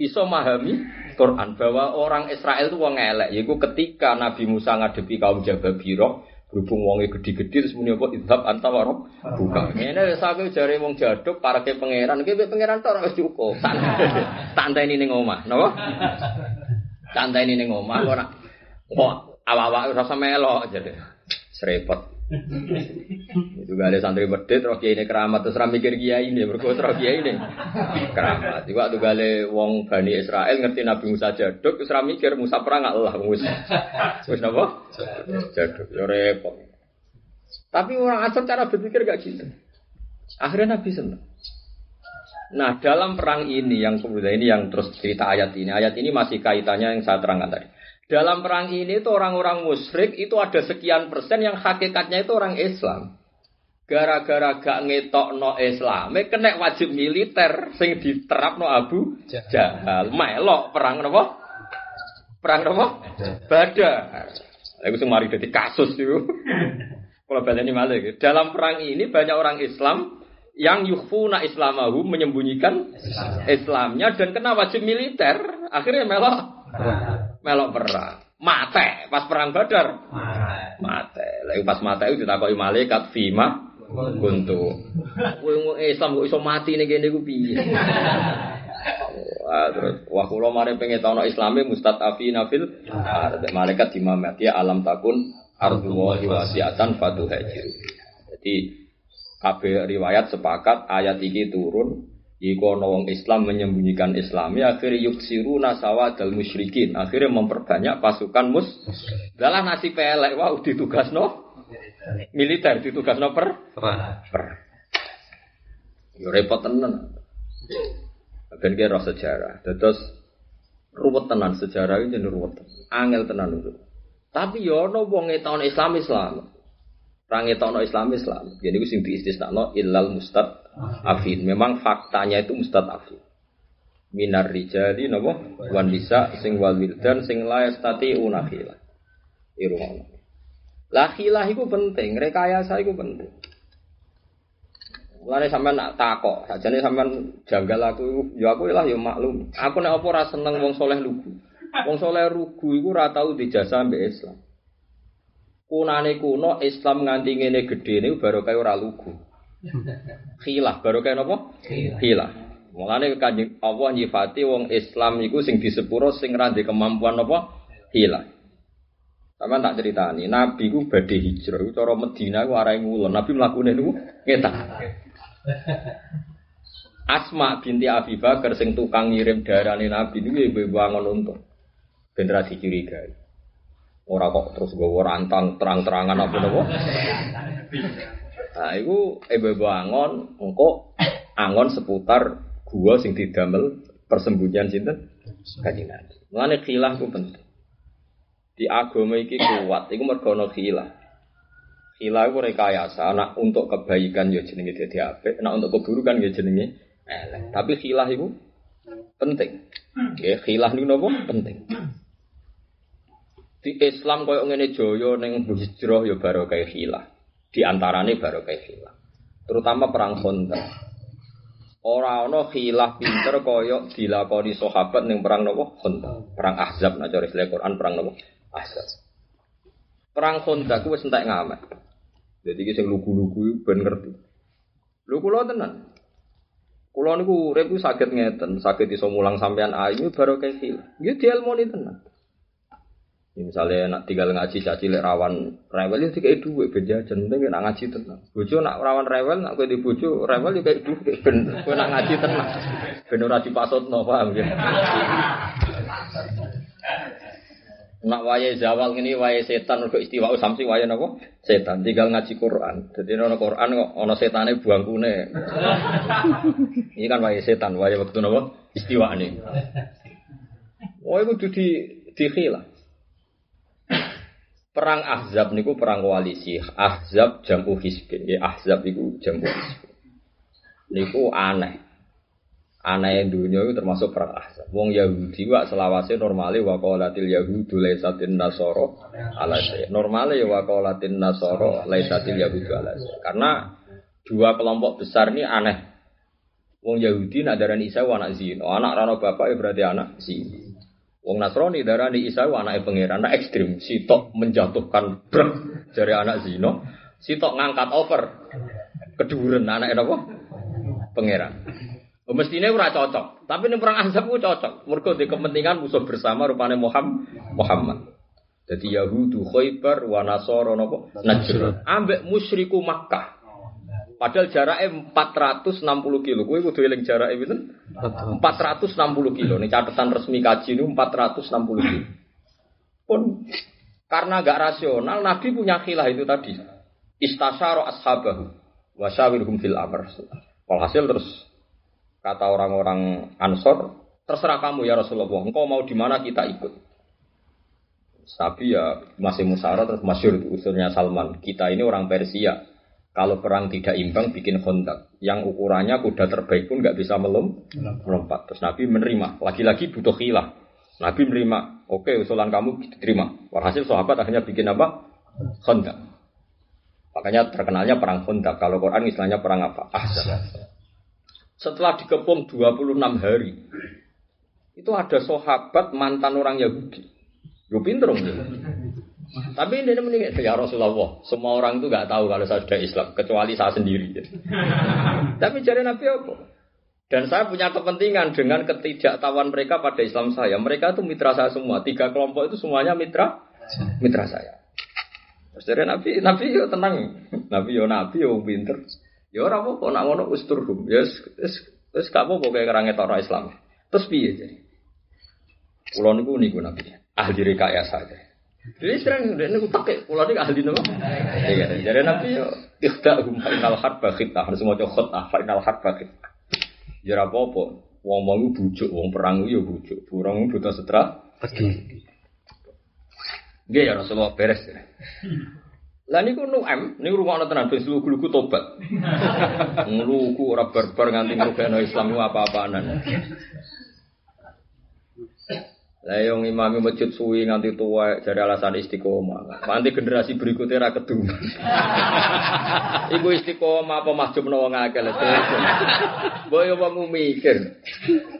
Iso memahami Quran bahwa orang Israel itu wong elek. Yaitu ketika Nabi Musa ngadepi kaum Jababiro, berhubung wonge gede-gede terus muni apa idhab antawarok buka. Ngene saking jare wong jaduk para ke pangeran, ki pangeran tok wis. Santai [LAUGHS] ini ning omah, napa? Santai ini ning omah ora. Kok awak-awak ora sampe melok jadi. Serepot. [LAUGHS] itu gak ada santri medit roh kiai ini keramat terus mikir kiai ini berkuat roh kiai ini. Keramat. Juga tuh gale wong bani Israel ngerti Nabi Musa jaduk terus mikir Musa perang Allah Musa terus napa? Jaduk. Yo repot. Tapi orang asal cara berpikir gak gitu. Akhirnya Nabi senang Nah dalam perang ini yang kemudian ini yang terus cerita ayat ini ayat ini masih kaitannya yang saya terangkan tadi dalam perang ini itu orang-orang musyrik itu ada sekian persen yang hakikatnya itu orang Islam. Gara-gara gak ngetok no Islam, kena wajib militer sing diterap no Abu Jahal. Melok perang nopo? Perang nopo? Badar. Aku sing mari dadi kasus itu. Kalau [LAUGHS] ini malah Dalam perang ini banyak orang Islam yang yukhfuna islamahu menyembunyikan Islamnya dan kena wajib militer. Akhirnya melok melok perang. Mate pas perang Badar. Mate. Lagi pas mate itu ditakoki malaikat fima kuntu. Kowe Islam kok iso mati ning kene ku piye? Wah, terus wah kula mari pengen tahu Islame mustadafina fil malaikat dimamati alam takun ardu wa wasiatan fatuhajir. Jadi kabeh riwayat sepakat ayat ini turun Iku ana wong Islam menyembunyikan Islami akhirnya yuksiru nasawa dal musyrikin. Akhirnya memperbanyak pasukan mus. Dalam nasi pelek wah ditugas no militer ditugas no per. Per. Yo repot tenan. Ben kira sejarah. Terus ruwet tenan sejarah ini ruwet angel tenan itu. Tapi yo ana wong tahun Islam Islam. Rangi tono Islam Islam. Jadi itu sing diistisnakno ilal mustad afin. Memang faktanya itu mustad afin. Minar rijali nopo wan bisa sing wal wildan sing la yastati unakhila. Irungono. Lah khilah penting, rekayasa iku penting. Mulane sampean nak takok, sajane sampean janggal aku, ya aku lah ya maklum. Aku nek apa ora seneng wong soleh lugu. Wong soleh lugu iku ora tau dijasa mbek Islam kunane kuno Islam nganti ngene gedhe niku baru kaya ora lugu. Khilah baru kaya napa? Khilah. Mulane kanjeng Allah nyifati wong Islam iku sing disepuro sing ra kemampuan napa? Khilah. Sama tak ceritani, Nabi ku badhe hijrah, iku cara Medina ku arahe ngulon. Nabi mlakune niku ngetak. Asma binti Abi Bakar sing tukang ngirim darane Nabi niku ibu-ibu angon untung. Generasi curiga. Ora kok terus gue rantang terang-terangan apa nopo. Nah, itu ibu angon, engko angon seputar gua sing didamel persembunyian sinten kanjeng Nabi. Mulane khilah ku penting. Di agama iki kuat, iku mergo ana khilah. Khilah iku rekayasa, anak untuk kebaikan ya jenenge dadi apik, anak untuk keburukan ya jenenge elek. Tapi khilah iku penting. Ya, khilah niku napa? Penting di Islam koyo ngene joyo ning hijrah ya baru kayak hilah. Di antarane baru kayak hilah. Terutama perang Khandaq. Ora ana khilah pinter koyo dilakoni sahabat ning perang nopo Khandaq. Perang Ahzab cara istilah Quran perang nopo? Ahzab. Perang Khandaq wis entek ngamet. Jadi ki sing lugu-lugu ben ngerti. Lho kula tenan. Kula niku urip saged ngeten, saged iso mulang sampean ayu baru kayak hilah. Nggih dielmoni tenan. Ya, misalnya nak tinggal ngaji caci lek rawan rewel itu kayak dua beja jajan penting nak ngaji tenang. Bojo nak rawan rewel nak kowe di bojo rewel itu kayak dua ben kowe nak ngaji tenang. Ben ora dipasutno paham ya. Nak wayahe zawal ngene wayahe setan mergo istiwa samsi wayahe napa? Setan. Tinggal ngaji Quran. Dadi ana Quran kok ana setane buangkune. Ini kan wayahe setan, wayahe wektu napa? Istiwane. Oh kudu di dikhilah. Perang Ahzab niku perang koalisi. Ahzab jamu hizbin. Ya Ahzab iku jamu hizbin. Niku aneh. Aneh dunia itu termasuk perang Ahzab. Wong Yahudi wa selawase normale wa qalatil yahudu laisatin nasoro ala Normale ya wa qalatin nasoro laisatil yahudu ala Karena dua kelompok besar ini aneh. Wong Yahudi nak darani Isa anak zina. Anak rano bapak ya berarti anak zina. Wong Nasrani darani Isa wa anake pangeran. Anak ekstrim, sitok menjatuhkan brek dari anak zina, sitok ngangkat over keduren anak apa? Pangeran. Oh, mestinya ora cocok, tapi ning perang Ahzab ku cocok. Mergo di kepentingan musuh bersama rupane Muhammad. Muhammad. Jadi Yahudu Khaybar wa Nasara napa? Najran. Ambek musyriku Makkah. Padahal jaraknya 460 kilo. Kowe kudu eling jarake pinten? 460 kilo. Ini catatan resmi kaji ini 460 kilo. Pun karena gak rasional, Nabi punya khilah itu tadi. Istasyara ashabahu wa syawirhum fil amr. Walhasil terus Kata orang-orang Ansor, terserah kamu ya Rasulullah. Engkau mau di mana kita ikut. Tapi ya masih musyawarah terus masyur usulnya Salman. Kita ini orang Persia. Kalau perang tidak imbang bikin kontak. Yang ukurannya kuda terbaik pun nggak bisa melom, melompat. Terus Nabi menerima. Lagi-lagi butuh khilah. Nabi menerima. Oke usulan kamu diterima. Walhasil sahabat akhirnya bikin apa? Kontak. Makanya terkenalnya perang kontak. Kalau Quran istilahnya perang apa? Ahzab. Setelah dikepung 26 hari, itu ada sahabat mantan orang Yahudi. Lu pinter ya. Tapi ini mending ya Rasulullah. Semua orang itu nggak tahu kalau saya sudah Islam, kecuali saya sendiri. [LAUGHS] Tapi cari Nabi apa? Dan saya punya kepentingan dengan ketidaktahuan mereka pada Islam saya. Mereka itu mitra saya semua. Tiga kelompok itu semuanya mitra mitra saya. Terus dari Nabi, Nabi yo tenang. Nabi yo Nabi yo pinter. Ya ora apa nak ngono wis turhum. Ya wis wis gak apa-apa kaya kerange Islam. Terus piye jadi? Kulo niku niku nabi. Ahli rekayasa saja. Jadi sering dia niku tak kulo niku ahli nopo? Iya, jadi nabi yo ikhda hum final harba khitah harus maca khutah final harba khitah. Ya ora apa-apa. Wong wong bujuk, wong perang yo bujuk. Burung butuh setra. Nggih ya Rasulullah beres. Ya. Lah niku nu'am, niku rungokno tenan ben lugu-lugu tobat. [LAUGHS] Nglugu ora barbar nganti ngrugekno Islam apa-apaanan. Lah yang imami masjid suwi nganti tua dari alasan istiqomah. Nanti generasi berikutnya ra. [LAUGHS] Iku istiqomah apa masjid akeh lho. Boyo wong mikir.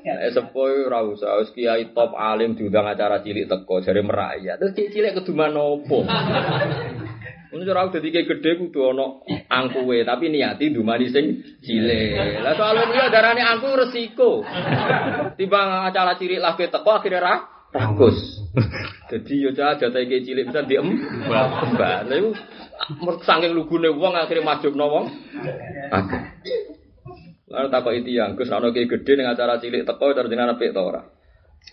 Eh sepo ora usah wis kiai top alim diundang acara cilik teko jare merayat. Terus cilik keduman opo? Mun ora dadi gede kudu ana angkuwe, tapi niati dumani sing cilik. Lah soal dia darane angku resiko. Timbang acara cilik lah teko akhire ra rakus. Dadi yo cah jatahe cilik bisa diem. Mbak, lha iku saking lugune wong akhire majubno wong. Akeh. Lalu takut itu yang Gus ana gede ning acara cilik teko terus jenengan apik to ora?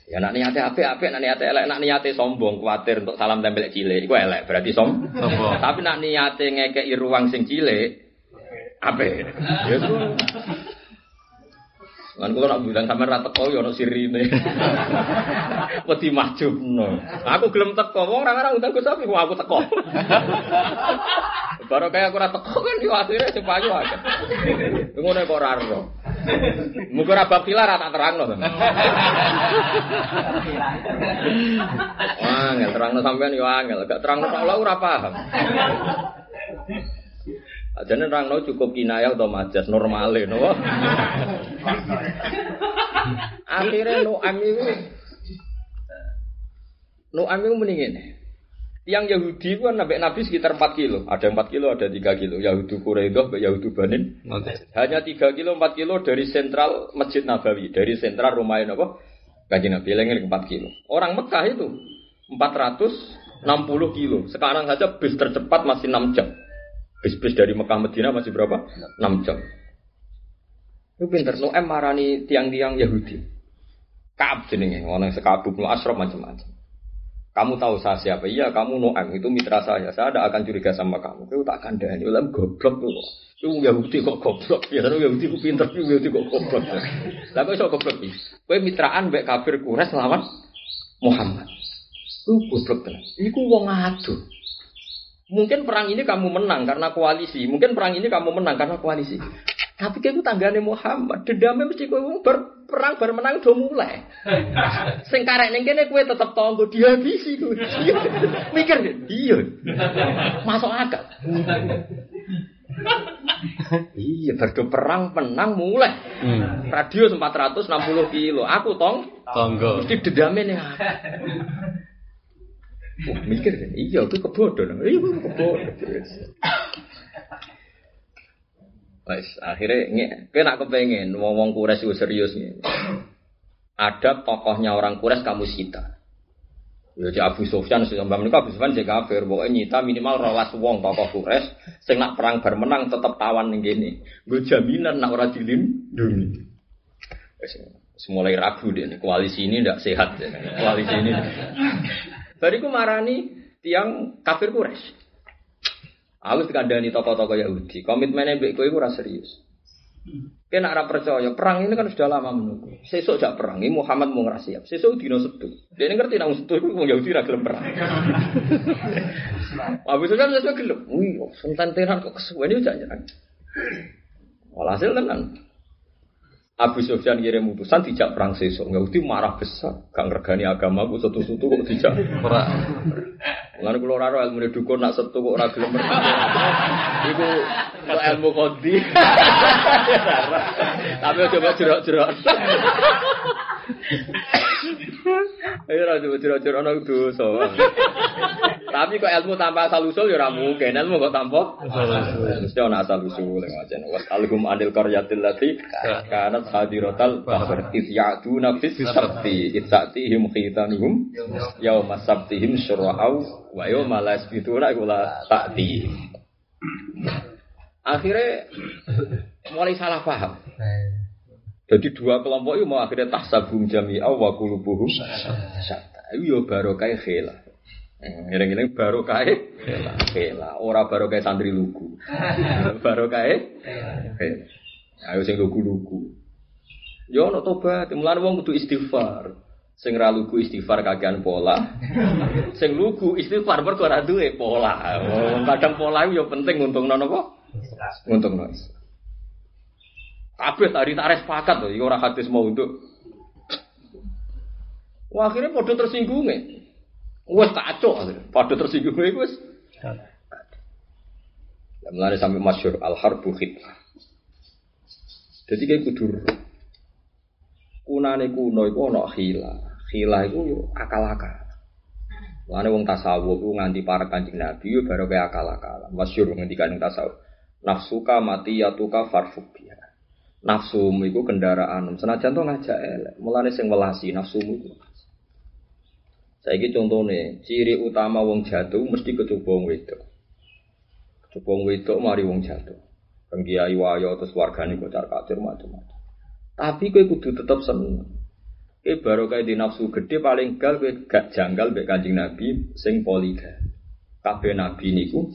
Ya nak niate apik apik, nak niate elek, nak niate sombong, kuatir untuk salam tempel cilik, iku elek, berarti som. Sombong. Tapi nak niate ngekeki ruang sing cilik, apik. Ya. Lan kula nak bilang sampean ra teko ya ono sirine. Wedi mahjubno. Aku gelem teko, wong ora ora undang Gus aku teko. Baru kayak aku ora teko kan yo akhire sepayu akeh. Ngono kok ora ro. Muga ora bab pilar tak terangno. [LAUGHS] Wah, nggak terangno sampean yo angel, gak terangno tok ora paham. Ajane nerangno cukup kinayah atau majas normale no. Akhirnya Nu'am itu Nu'am itu mendingin. Yang Yahudi kan nabi, Nabi sekitar 4 kilo. Ada 4 kilo, ada 3 kilo. Yahudi Quraidah, Yahudi Banin. Hanya 3 kilo, 4 kilo dari sentral Masjid Nabawi. Dari sentral rumah apa? Kaji Nabi, lengir 4 kilo. Orang Mekah itu 460 kilo. Sekarang saja bis tercepat masih 6 jam. Bis-bis dari Mekah Medina masih berapa? 6 jam. Itu pinter. Noem marani tiang-tiang Yahudi. Kaab jenenge, orang sekabuk, asrof macam-macam. Kamu tahu saya siapa? Iya, kamu Noam itu mitra saya. Saya tidak akan curiga sama kamu. Kau tak akan dahani. Ulam goblok tuh. Itu Yahudi kok goblok. Ya, tapi Yahudi ku pinter, itu Yahudi kok goblok. Kok iso goblok iki? Kowe mitraan mbek kafir Quraisy lawan Muhammad. Itu goblok tenan. Iku wong adu. Mungkin perang ini kamu menang karena koalisi. Mungkin perang ini kamu menang karena koalisi. Tapi kayak tanggane Muhammad, dendamnya mesti kowe ber perang bar menang do mulai. [LAUGHS] Sing karek ning kene kowe tetep tonggo dihabisi kowe. Mikir iya. Masuk akal. iya, berdo perang menang mulai. Hmm. Radio 460 kilo. Aku tong tonggo. Mesti dendame nih. Oh, mikir kan, iya itu kebodohan, iya kebodohan. Wes, akhirnya nge, kena kepengen ngomong kures itu serius nih. Ada tokohnya orang kures kamu sita. Ya si Abu Sufyan sudah menikah Abu Sufyan jadi kafir, pokoknya nyita minimal rolas wong tokoh kures, sing nak perang bermenang tetap tawan nih gini. Gue jaminan nak orang dilin dunia. Semulai ragu deh, koalisi ini tidak sehat, ya. koalisi ini. Bariku marani tiang kafir kures. Aku dikandani tokoh-tokoh Yahudi. Komitmennya mbek kowe ora serius. Kena ora percaya, perang ini kan sudah lama menunggu. Sesuk jak perang, ini Muhammad mau ngerasa siap. Sesuk dino setu. Dia ngerti nang setu iku wong Yahudi ra gelem perang. [LAUGHS] Abu Sufyan sesuk gelem. Wih, sententenan kok kesuwen iki jak nyerang. Walhasil tenan. Abu Sufyan kirim utusan tidak perang sesuk. Yahudi marah besar. Gak ngergani agama aku satu-satu kok tidak perang. Mulane kula ora ilmu dukun nak setu kok ora gelem Iku kok ilmu kodi. [LAUGHS] Tapi coba jerok-jerok. [LAUGHS] Ayo ra jerok-jerok ana dosa. Tapi kok ilmu tanpa asal usul ya ora mungkin. Ilmu kok tanpa Mesti ana asal usul wajan. Was alhum anil qaryatil lati kanat hadiratal bahr iz ya'duna fis sabti itsatihim khitanihum yauma sabtihim syura'au wa yo malas itu lah gula takdi. Akhirnya mulai salah paham. Jadi dua kelompok itu mau akhirnya tahsabum jami'a wa qulubuhum syatta. Itu yo barokah khila. Ngiring-ngiring barokah khila. Ora barokah santri lugu. [LAUGHS] Barokah khila. Ayo sing lugu-lugu. Yo ono tobat, mulane wong kudu istighfar. Sing ra lugu istighfar kagian pola. [LAUGHS] Sing lugu istighfar mergo ora duwe pola. Kadang pola itu ya penting untung nono kok. Untung nono. Kabeh tadi tarik sepakat loh, ora hadis mau untuk. Wah akhirnya pada tersinggung Wes kacau, pada tersinggung wes. Mulai sampai masyur al harbu khidmah. Jadi kayak kudur kunane kuno iku ana khila. Khila yo akal-akal. Lane wong tasawuf ku nganti para Kanjeng Nabi yo baru kaya akal-akal. Masyhur ngendikan tasawuf. Nafsuka mati yatuka farfuk biha. Nafsumu iku kendaraan. Senajan to ngajak elek. Mulane sing welasi nafsumu iku. Saiki contone, ciri utama wong jatuh mesti kecoba wong wedok. Kecoba wedok mari wong jatuh. Pengkiai wayo terus wargane kocar kacir macam-macam. Tapi kowe kudu tetep seneng. Kowe baru kayak di nafsu gede paling gal kowe gak janggal mbek Kanjeng Nabi sing poliga. Kabeh nabi niku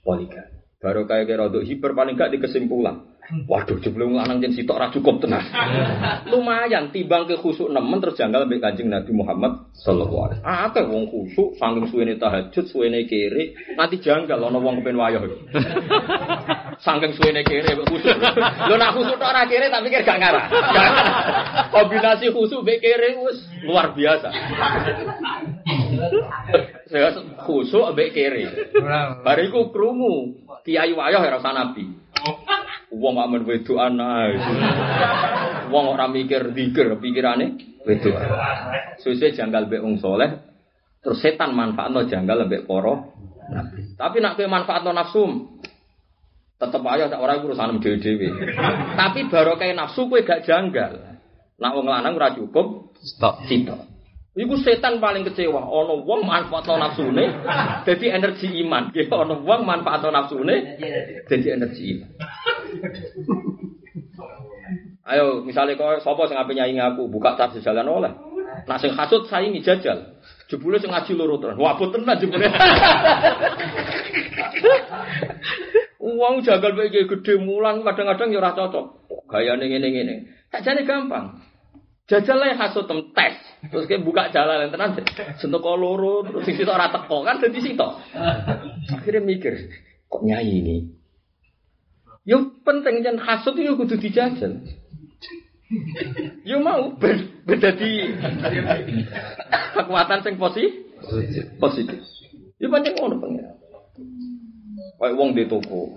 poliga. Baru kayak kira hiper paling gak di kesimpulan. Waduh, jebule lanang jen sitok ra cukup tenan. [LAUGHS] Lumayan timbang ke khusuk nemen terus janggal mbek Kanjeng Nabi Muhammad sallallahu alaihi wasallam. Akeh wong khusuk saking suwene tahajud, suwene kiri, nanti janggal ana wong kepen wayah. [LAUGHS] saking suwene kiri mbek khusuk. Lho nak khusuk tok ora kiri tak pikir gak ngarah. Kombinasi khusuk mbek kiri wis luar biasa. Saya khusuk mbek kiri. Bariku krungu kiai wayah ora nabi. Wong gak men wedokan ae. Wong ora mikir dikir pikirane wedok. Suse janggal mbek wong saleh, terus setan manfaatno janggal mbek para nabi. Tapi nak kowe manfaatno nafsu, tetep ayo tak ora urusan dhewe-dhewe. Tapi baru kayak nafsu kowe gak janggal. Nak wong lanang ora cukup stop. Sitok. Iku setan paling kecewa. Ono wong manfaatno nafsune dadi energi iman. Ya ono wong manfaatno nafsune dadi energi iman. Ayo, misalnya kau sopo sing ape nyaingi aku, buka tas jalan oleh. Nak sing hasud saingi jajal. Jebule sing ngaji loro terus. Wah, boten lah jebule. Uang jagal bae gede mulang kadang-kadang ya ora cocok. Gayane ngene-ngene. Sakjane gampang. Jajal lah hasut tem tes. Terus kayak buka jalan yang tenan sentuh loro terus sing sitok ora teko kan dadi sitok. Akhirnya mikir, kok nyai ini? Yo penting jan hasut itu kudu dijajal. Yo mau beda di kekuatan sing positif. Positif. Yo pancen ngono pengen. Kayak wong di toko.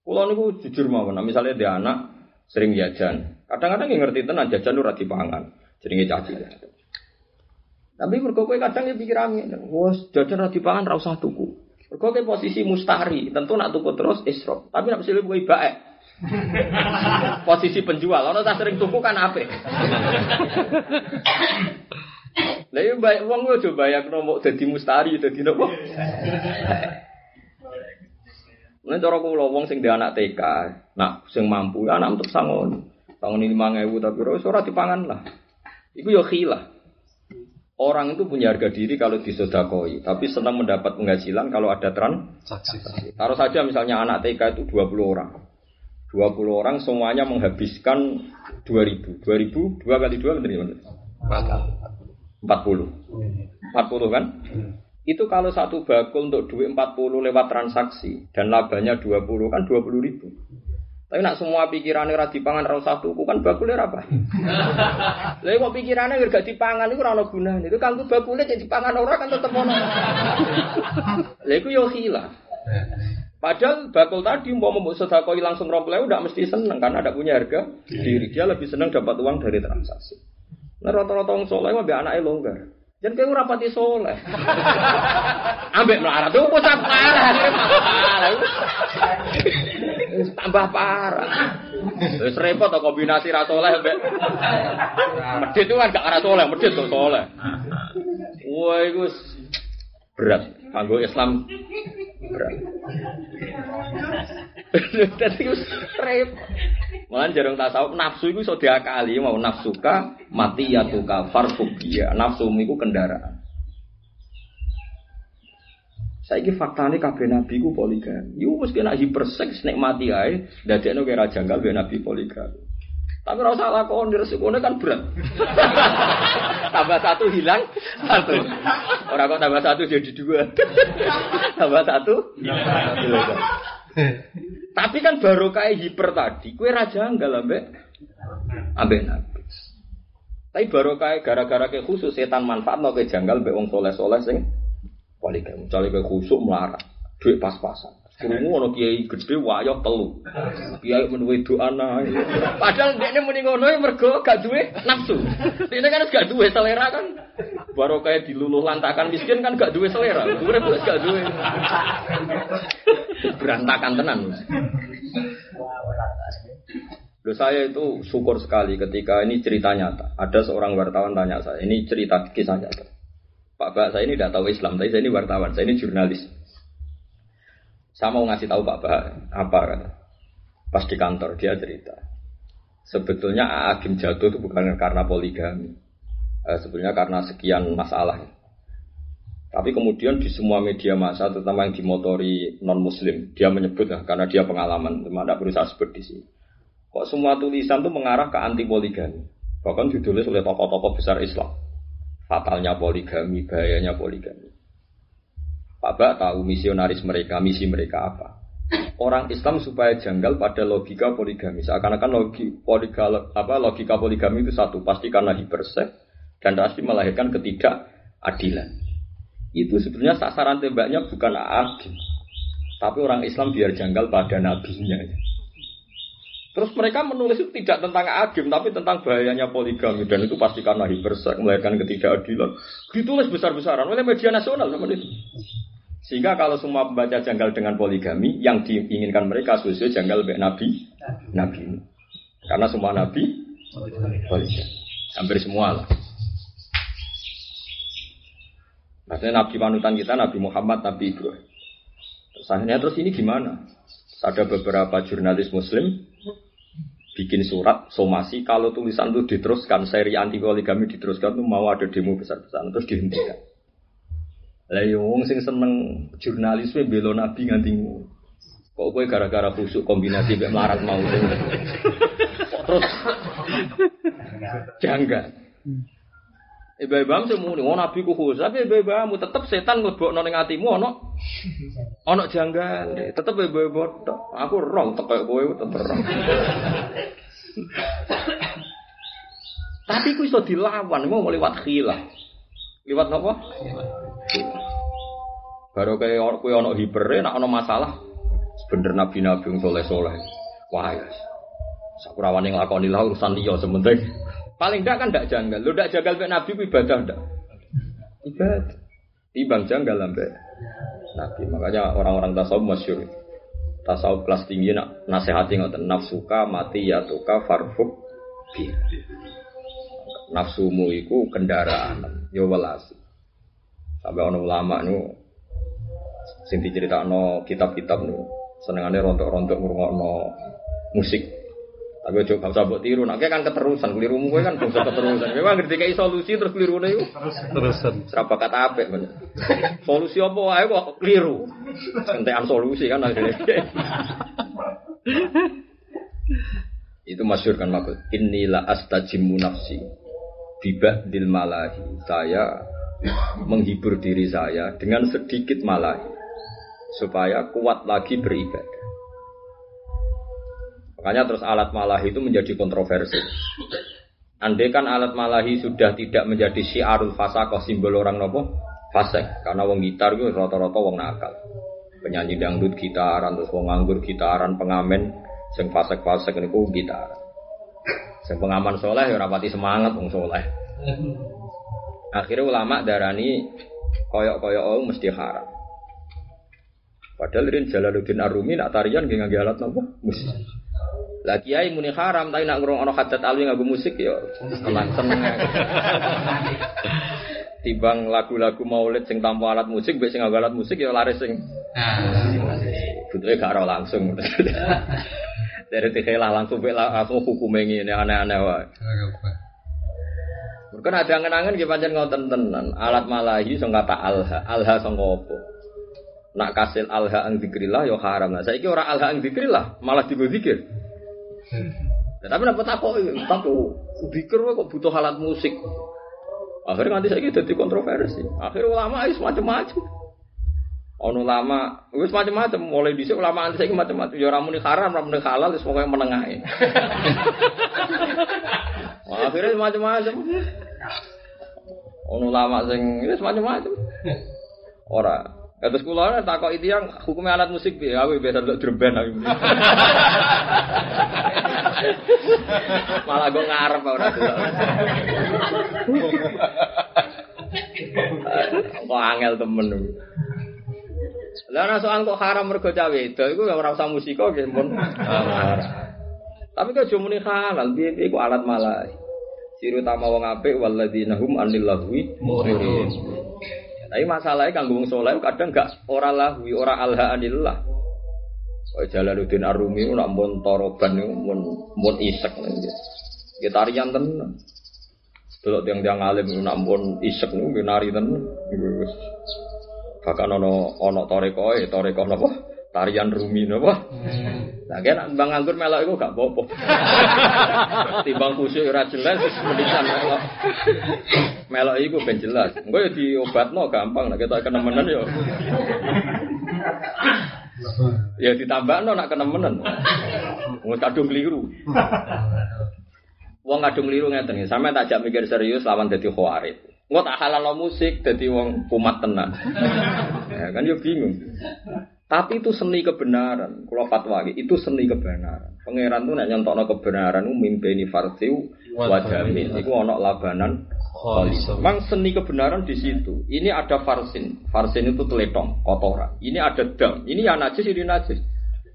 Kulo niku jujur mawon, misalnya dia anak sering jajan. Kadang-kadang yang ngerti tenan jajan ora dipangan. Jenenge caci. Tapi mergo kowe kadang ya pikir angin, wes jajan ora dipangan ra usah tuku. Mergo kowe posisi mustari, tentu nak tuku terus isrof. Tapi nak mesti kowe baik. [LAUGHS] posisi penjual, orang tak sering tuku kan apa? Lah yo baik wong yo coba ya mau dadi mustari dadi nopo? Nek cara kula wong sing ndek anak TK, nak sing mampu anak untuk sangon. Sangon ini 5000 tapi ora dipangan lah. Iku yo khilah. Orang itu punya harga diri kalau disodakoi, tapi senang mendapat penghasilan kalau ada transaksi. Taruh saja misalnya anak TK itu 20 orang. 20 orang semuanya menghabiskan 2000. 2000, 2 kali 2 benar 40. 40 kan? Itu kalau satu bakul untuk duit 40 lewat transaksi dan labanya 20 kan 20 ribu. Tapi nak semua pikirannya ora dipangan ora satu, kan bakule apa? [LAUGHS] Lah kok pikirannya gak dipangan iku ora ono gunane. Itu kanggo bakule jadi dipangan ora kan tetep ono. [LAUGHS] Lah iku yo hilang. Padahal bakul tadi mau mau sedekah langsung rompel udah mesti seneng karena ada punya harga diri. Dia lebih seneng dapat uang dari transaksi. Nah rata-rata orang soleh mah anaknya longgar. Jangan kayak rapati soleh. [LAUGHS] Ambek melarat tuh parah, parah. Tambah parah. Terus repot atau kombinasi ra soleh ambek. Medit itu kan gak ra soleh, medit tuh soleh. Wah, itu berat. Kanggo Islam berat. Dadi repot. Malah jarang tasawuf nafsu itu iso diakali mau nafsuka mati ya tuka farfobia. Nafsu itu kendaraan. Saya ini fakta ini kabeh nabi ku poligami. Nak hiperseks nek mati ae, dadekno kira janggal be nabi poligami. Tapi rasa salah kau resikonya kan berat. [LAUGHS] tambah satu hilang satu. Orang kok tambah satu jadi dua. [LAUGHS] tambah satu hilang. [LAUGHS] Tapi kan baru kayak hiper tadi, kue raja enggak ambek nabi. Tapi baru kayak gara-gara kayak khusus setan manfaat mau kayak janggal mbak wong soleh soleh sing poligami. Misalnya kayak khusuk melarang, duit pas-pasan. Krungu ono kiai gede wayo telu. Kiai menuwe doa Padahal dekne muni ngono ya mergo gak duwe nafsu. Dekne kan gak duwe selera kan. Baru kayak diluluh lantakan miskin kan gak duwe selera. Urip gak duwe. Berantakan tenan. Loh, saya itu syukur sekali ketika ini cerita nyata. Ada seorang wartawan tanya saya, ini cerita kisah nyata. Pak Pak, saya ini tidak tahu Islam, tapi saya ini wartawan, saya ini jurnalis. Saya mau ngasih tahu Pak Bah apa kata. Pas di kantor dia cerita. Sebetulnya Agim jatuh itu bukan karena poligami. Eh, sebetulnya karena sekian masalah. Tapi kemudian di semua media massa, terutama yang dimotori non Muslim, dia menyebut ya, karena dia pengalaman, teman tidak perlu saya sebut di sini. Kok semua tulisan itu mengarah ke anti poligami, bahkan ditulis oleh tokoh-tokoh besar Islam. Fatalnya poligami, bahayanya poligami. Pak Bak tahu misionaris mereka, misi mereka apa. Orang Islam supaya janggal pada logika poligami. Seakan-akan logi, poliga, apa, logika poligami itu satu, pasti karena hipersek dan pasti melahirkan ketidakadilan. Itu sebenarnya sasaran tembaknya bukan adil. Tapi orang Islam biar janggal pada nabinya. Terus mereka menulis itu tidak tentang agim, tapi tentang bahayanya poligami dan itu pasti karena hipersek melahirkan ketidakadilan. Ditulis besar-besaran oleh media nasional sama itu. Sehingga kalau semua pembaca janggal dengan poligami, yang diinginkan mereka sesuai janggal nabi, nabi. Karena semua nabi poligami. Hampir semua lah. Maksudnya nabi panutan kita Nabi Muhammad, Nabi Ibrahim. Terus akhirnya terus ini gimana? Ada beberapa jurnalis Muslim bikin surat somasi kalau tulisan itu diteruskan seri anti poligami diteruskan itu mau ada demo besar-besaran terus dihentikan. Lah yo wong sing seneng jurnalisme belo nabi nganti kok kowe gara-gara khusuk kombinasi mek melarat mau terus. Janggal. Ibu-ibu semua nih, oh nabi ku khusus, tapi ibu-ibu tetep setan ngelebok ning atimu ono ono janggal, tetep ibu-ibu aku rong kayak kowe tetep rong. Tapi ku iso dilawan, mau lewat khilah. Lewat apa? Baru kayak kowe ono hiper, nak ono masalah, bener nabi-nabi yang soleh-soleh. Wah ya, sakurawan yang lakoni lah urusan dia sementing. Paling enggak kan enggak janggal. Lu enggak janggal mek Nabi ibadah enggak? Ibadah. Timbang janggal sampai Nabi. Makanya orang-orang tasawuf masyhur. Tasawuf kelas tinggi nak nasihati ngoten nafsuka mati ya tuka farfuk bi. Nafsumu iku kendaraan, yo welas. Sampai ono ulama nu sing diceritakno kitab-kitab nu senengane rontok-rontok ngrungokno musik. Tapi ojo gak usah mbok tiru, nek kan keterusan, kelirumu kowe kan bisa keterusan. Memang ngerti kayak solusi terus kelirune iku. Terusan. Serapa kata apik men. Solusi apa wae kok keliru. Entekan solusi kan akhirnya. Itu masyur kan makut. Inilah astajimu nafsi. Bibah dil malahi. Saya menghibur diri saya dengan sedikit malahi. Supaya kuat lagi beribadah. Makanya terus alat malahi itu menjadi kontroversi. Andai kan alat malahi sudah tidak menjadi syiarul fasakoh simbol orang nopo fasek karena wong gitar itu rata-rata wong nakal. Penyanyi dangdut gitaran terus wong nganggur gitaran pengamen sing fasek-fasek niku gitaran. Sing pengaman soleh ya rapati semangat wong soleh. Akhirnya ulama darani koyok-koyok oh mesti haram. Padahal Rin Jalaluddin Arumi nak tarian gak ngangge alat nopo musik. Lah kiai muni haram tapi nak ngurung ana hadat alwi nganggo musik ya seneng. Tibang lagu-lagu maulid sing tanpa alat musik mbek sing alat musik ya laris sing. Butuhe gak ora langsung. Dari tikhelah langsung bela langsung hukum ini aneh-aneh wae. Mungkin ada angen-angen pancen ngoten tenan. Alat malahi sing alha, alha sing apa? Nak kasil alha ang zikrillah ya haram. Nah, saiki ora alha ang zikrillah, malah digo zikir. Nah, tapi dapat takut, tapi pikir kok butuh alat musik. Akhirnya nanti saya jadi kontroversi. Akhirnya ulama itu macam-macam. Ono lama, wis macam-macam. Mulai dhisik ulama anti saiki macam-macam. Ya ora muni haram, ora muni halal, wis pokoke menengah. [LAUGHS] Wah, akhirnya macam-macam. Ono lama sing wis macam-macam. Ora, Ya terus kula takok itu yang hukumnya alat musik piye? Aku biasa ndelok drum aku. [LAUGHS] Malah gue ngarep ora. Kok angel temen. Lah ana soal kok haram mergo cawe itu iku ora usah musika nggih mun. Tapi kok jumuni halal piye iku alat malah. Siru tama wong apik walladzina hum anil lahwi. Tapi masalahnya kanggo wong saleh kadang gak ora lahwi, ora alha anillah. Kaya Jalaluddin Arumi nak mun toroban mun mun isek. Ya tarian tenan. Delok tiang-tiang alim nak mun isek niku nari tenan. Bahkan ono ono toreko e toreko napa? Tarian Rumi napa? Nah, kan Bang Anggur melok iku gak apa-apa. [LAUGHS] Timbang khusyuk ora jelas menisan melok. Melok iku ben jelas. Engko ya diobatno gampang nek ketok kenemenan ya. Ya ditambahno nak kenemenan. Wong kadung keliru. Wong kadung keliru ngeten iki. Sampe tak jak mikir serius lawan dadi khawarit. Engko tak halal musik dadi wong kumat tenan. Ya kan yo bingung. Tapi itu seni kebenaran. Kalau fatwa itu seni kebenaran. Pangeran tuh nak nyontokno kebenaran itu mimpeni farsiu wajamin. Itu ono labanan Memang seni kebenaran di situ. Ini ada farsin. Farsin itu teletong, kotoran. Ini ada dam. Ini yang najis, ini najis.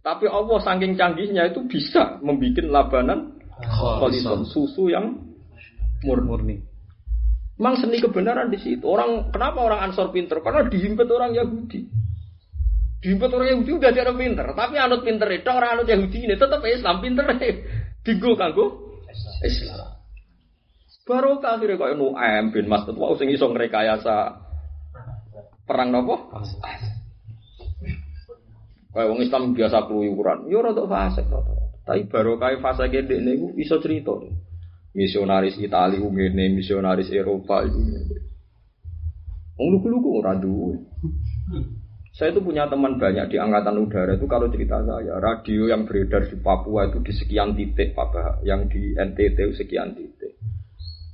Tapi Allah saking canggihnya itu bisa membuat labanan kholison. Susu yang murni. Memang seni kebenaran di situ. Orang kenapa orang Ansor pinter? Karena dihimpit orang Yahudi. Diimpet orang Yahudi udah jadi orang pinter, tapi anut pinter itu orang anut Yahudi ini tetap Islam pinter Digo kanggo Islam. Baru akhirnya kok Nuaim bin Mas'ud wau sing iso ngrekayasa perang nopo? Kayak wong Islam biasa keluyuran, yo rada fase Tapi baru kayak fase gede nih, bisa cerita. Misionaris Italia ngene, misionaris Eropa itu. Wong lugu-lugu ora Saya itu punya teman banyak di angkatan udara itu kalau cerita saya radio yang beredar di Papua itu di sekian titik Pak yang di NTT sekian titik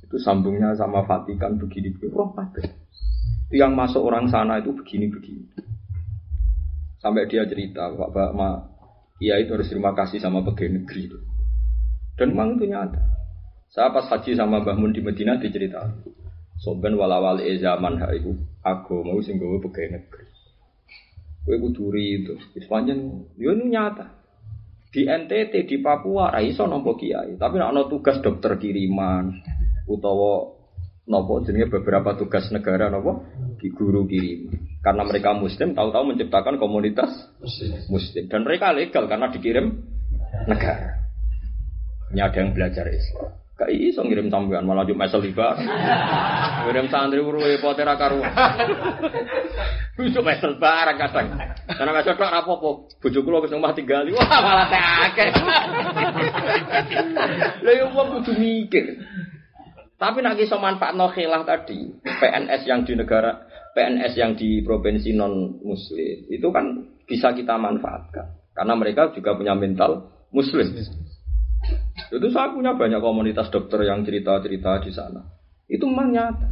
itu sambungnya sama Vatikan begini begini itu yang masuk orang sana itu begini begini Sampai dia cerita, Pak Ma, iya itu harus terima kasih sama pegawai negeri itu. Dan memang itu nyata. Saya pas haji sama Mbah Mun di Medina dicerita. Soben walawal e zaman ha iku aku mau sing gawe pegawai negeri. Kowe kuduri itu. Wis pancen yo nyata. Di NTT di Papua ra iso nampa kiai, tapi nek ana tugas dokter kiriman utawa nopo jenenge beberapa tugas negara nopo di guru kirim karena mereka muslim tahu-tahu menciptakan komunitas muslim. Dan mereka legal karena dikirim negara. Ini ada yang belajar Islam Gak iso ngirim sampean malah cuma mesel liba. [LAUGHS] Ngirim santri uru poter karuan. [LAUGHS] Iso mesel barang kadang. Karena mesel kok rapopo. Bojo kula wis omah tinggal. Wah malah tak akeh. [LAUGHS] Lah yo wong kudu mikir. Tapi nak iso manfaatno khilaf tadi, PNS yang di negara PNS yang di provinsi non muslim itu kan bisa kita manfaatkan karena mereka juga punya mental muslim. Itu saya punya banyak komunitas dokter yang cerita-cerita di sana. Itu memang nyata.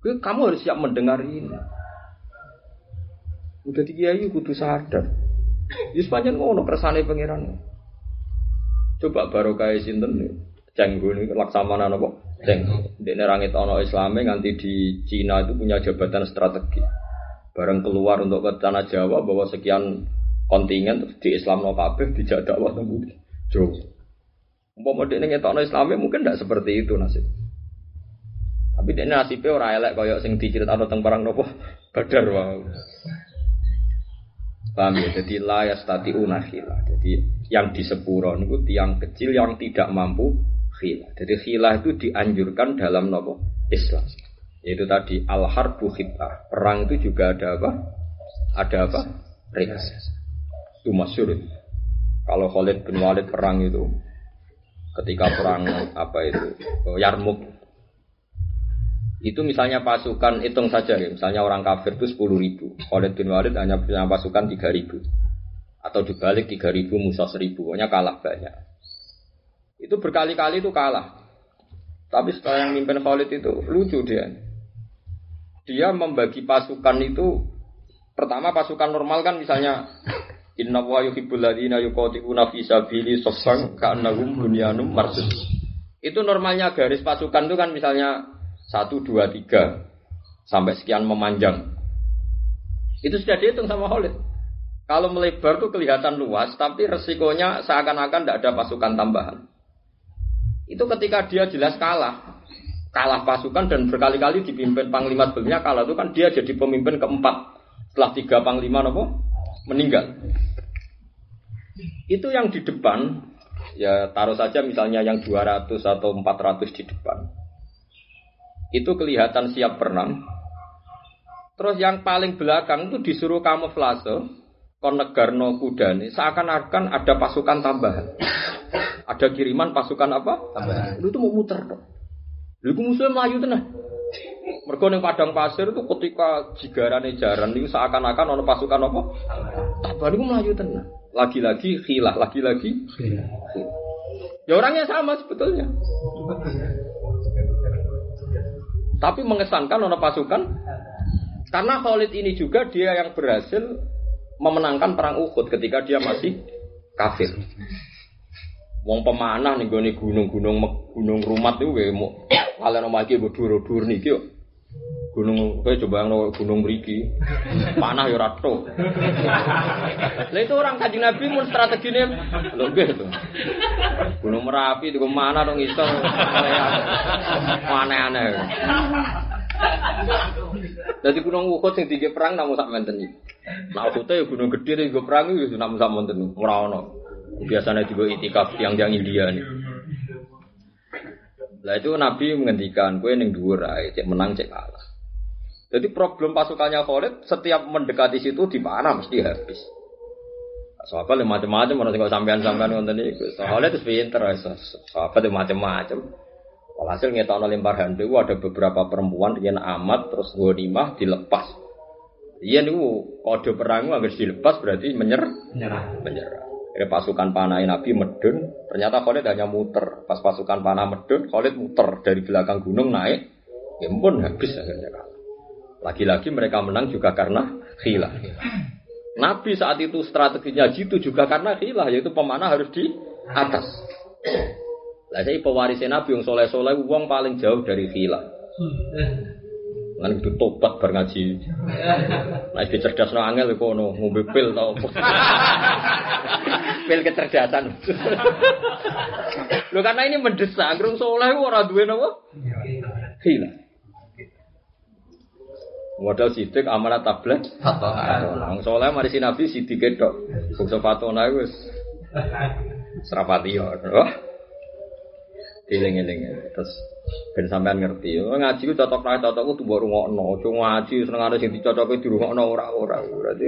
Kamu harus siap mendengar ini. Udah di kiai kudu sadar. Di sepanjang ngono kersane pangeran. Coba baru kayak sinten. Cenggu ini laksamana nopo Cenggu. Di nerangit ono Islame nganti di Cina itu punya jabatan strategi. Bareng keluar untuk ke tanah Jawa bahwa sekian kontingen di Islam no kabeh dijak dakwah nang Jawa. Umpama dekne ngetokno Islame mungkin tidak seperti itu nasib. Tapi dia nasibnya orang elek kaya sing atau tentang barang nopo badar wow. Paham ya? Jadi layas tati unahila. Jadi yang di sepuro itu tiang kecil yang tidak mampu khilah. Jadi khilah itu dianjurkan dalam nopo Islam. Yaitu tadi al harbu khitah. Perang itu juga ada apa? Ada apa? Rikas. Itu masyur. Kalau Khalid bin Walid perang itu ketika perang apa itu Yarmuk itu misalnya pasukan hitung saja ya, misalnya orang kafir itu sepuluh ribu, Khalid bin Walid hanya punya pasukan tiga ribu, atau dibalik tiga ribu Musa seribu, pokoknya kalah banyak. Itu berkali-kali itu kalah. Tapi setelah yang mimpin Khalid itu lucu dia. Dia membagi pasukan itu pertama pasukan normal kan misalnya Inna wa yuhibbul ladina yuqatiluna fi sabili saffan ka'annahum bunyanum marsus. Itu normalnya garis pasukan itu kan misalnya satu dua tiga sampai sekian memanjang. Itu sudah dihitung sama Khalid. Kalau melebar tuh kelihatan luas, tapi resikonya seakan-akan tidak ada pasukan tambahan. Itu ketika dia jelas kalah. Kalah pasukan dan berkali-kali dipimpin panglima sebelumnya kalah itu kan dia jadi pemimpin keempat. Setelah tiga panglima nopo meninggal. Itu yang di depan, ya taruh saja misalnya yang 200 atau 400 di depan. Itu kelihatan siap berenang. Terus yang paling belakang itu disuruh kamuflase, konegarno kudane, seakan-akan ada pasukan tambahan. Ada kiriman pasukan apa? Tambahan. Itu mau muter dong. Lu musuhnya melayu tenang. Mereka yang padang pasir itu ketika jigarane jaran itu seakan-akan ono pasukan apa? Tambahan itu melayu tenang. Lagi-lagi khilah, lagi-lagi Ya orangnya sama sebetulnya. Tapi mengesankan ono pasukan karena Khalid ini juga dia yang berhasil memenangkan perang Uhud ketika dia masih kafir. Wong pemanah nih gue gunung-gunung gunung rumat itu gue mau kalian gue dur-dur nih kyo. Gunung gue coba yang gunung beriki panah ya rato. Lah itu orang kaji nabi mun strategi nih lebih itu. Gunung merapi itu mana dong iso aneh-aneh. Jadi gunung Uhud sing tiga perang namun sak menten iki. Nah Uhud ya gunung gede gue perang itu namun sak ora ono. Biasanya juga itikaf yang yang India nih. Lah itu Nabi menghentikan kue neng dua rai, cek menang cek kalah. Jadi problem pasukannya Khalid setiap mendekati situ di mana mesti habis. Sahabat yang macam-macam, mana tinggal sampean-sampean ngonten itu. Khalid itu pinter, sahabat itu macam-macam. Walhasil ngetokno lempar handu ada beberapa perempuan yang amat terus ghanimah dilepas. Iya niku kode perang harus dilepas berarti menyer menyerah. Menyerah. Akhirnya pasukan panah Nabi medun, ternyata Khalid hanya muter. Pas pasukan panah medun, Khalid muter dari belakang gunung naik. Ya pun habis akhirnya kalah. Lagi-lagi mereka menang juga karena khilah. Nabi saat itu strateginya gitu juga karena khilah, yaitu pemanah harus di atas. Lah saya pewaris Nabi yang soleh soleh, uang paling jauh dari khilah. Lan itu tobat bar ngaji. Nah, iki cerdas no angel kok ono ngombe pil tau [LAUGHS] pil kecerdasan. Lho karena ini mendesak, grung soleh ora duwe napa? Khilah. Modal sidik amanat tablet. Wong soleh mari si Nabi sidik tok. Bungsu fatona wis serapati yo. Terus ben sampean ngerti. Oh, ngaji ku cocok rae cocok ku tuwa rungokno. Aja ngaji senengane sing dicocoke dirungokno ora-ora. Berarti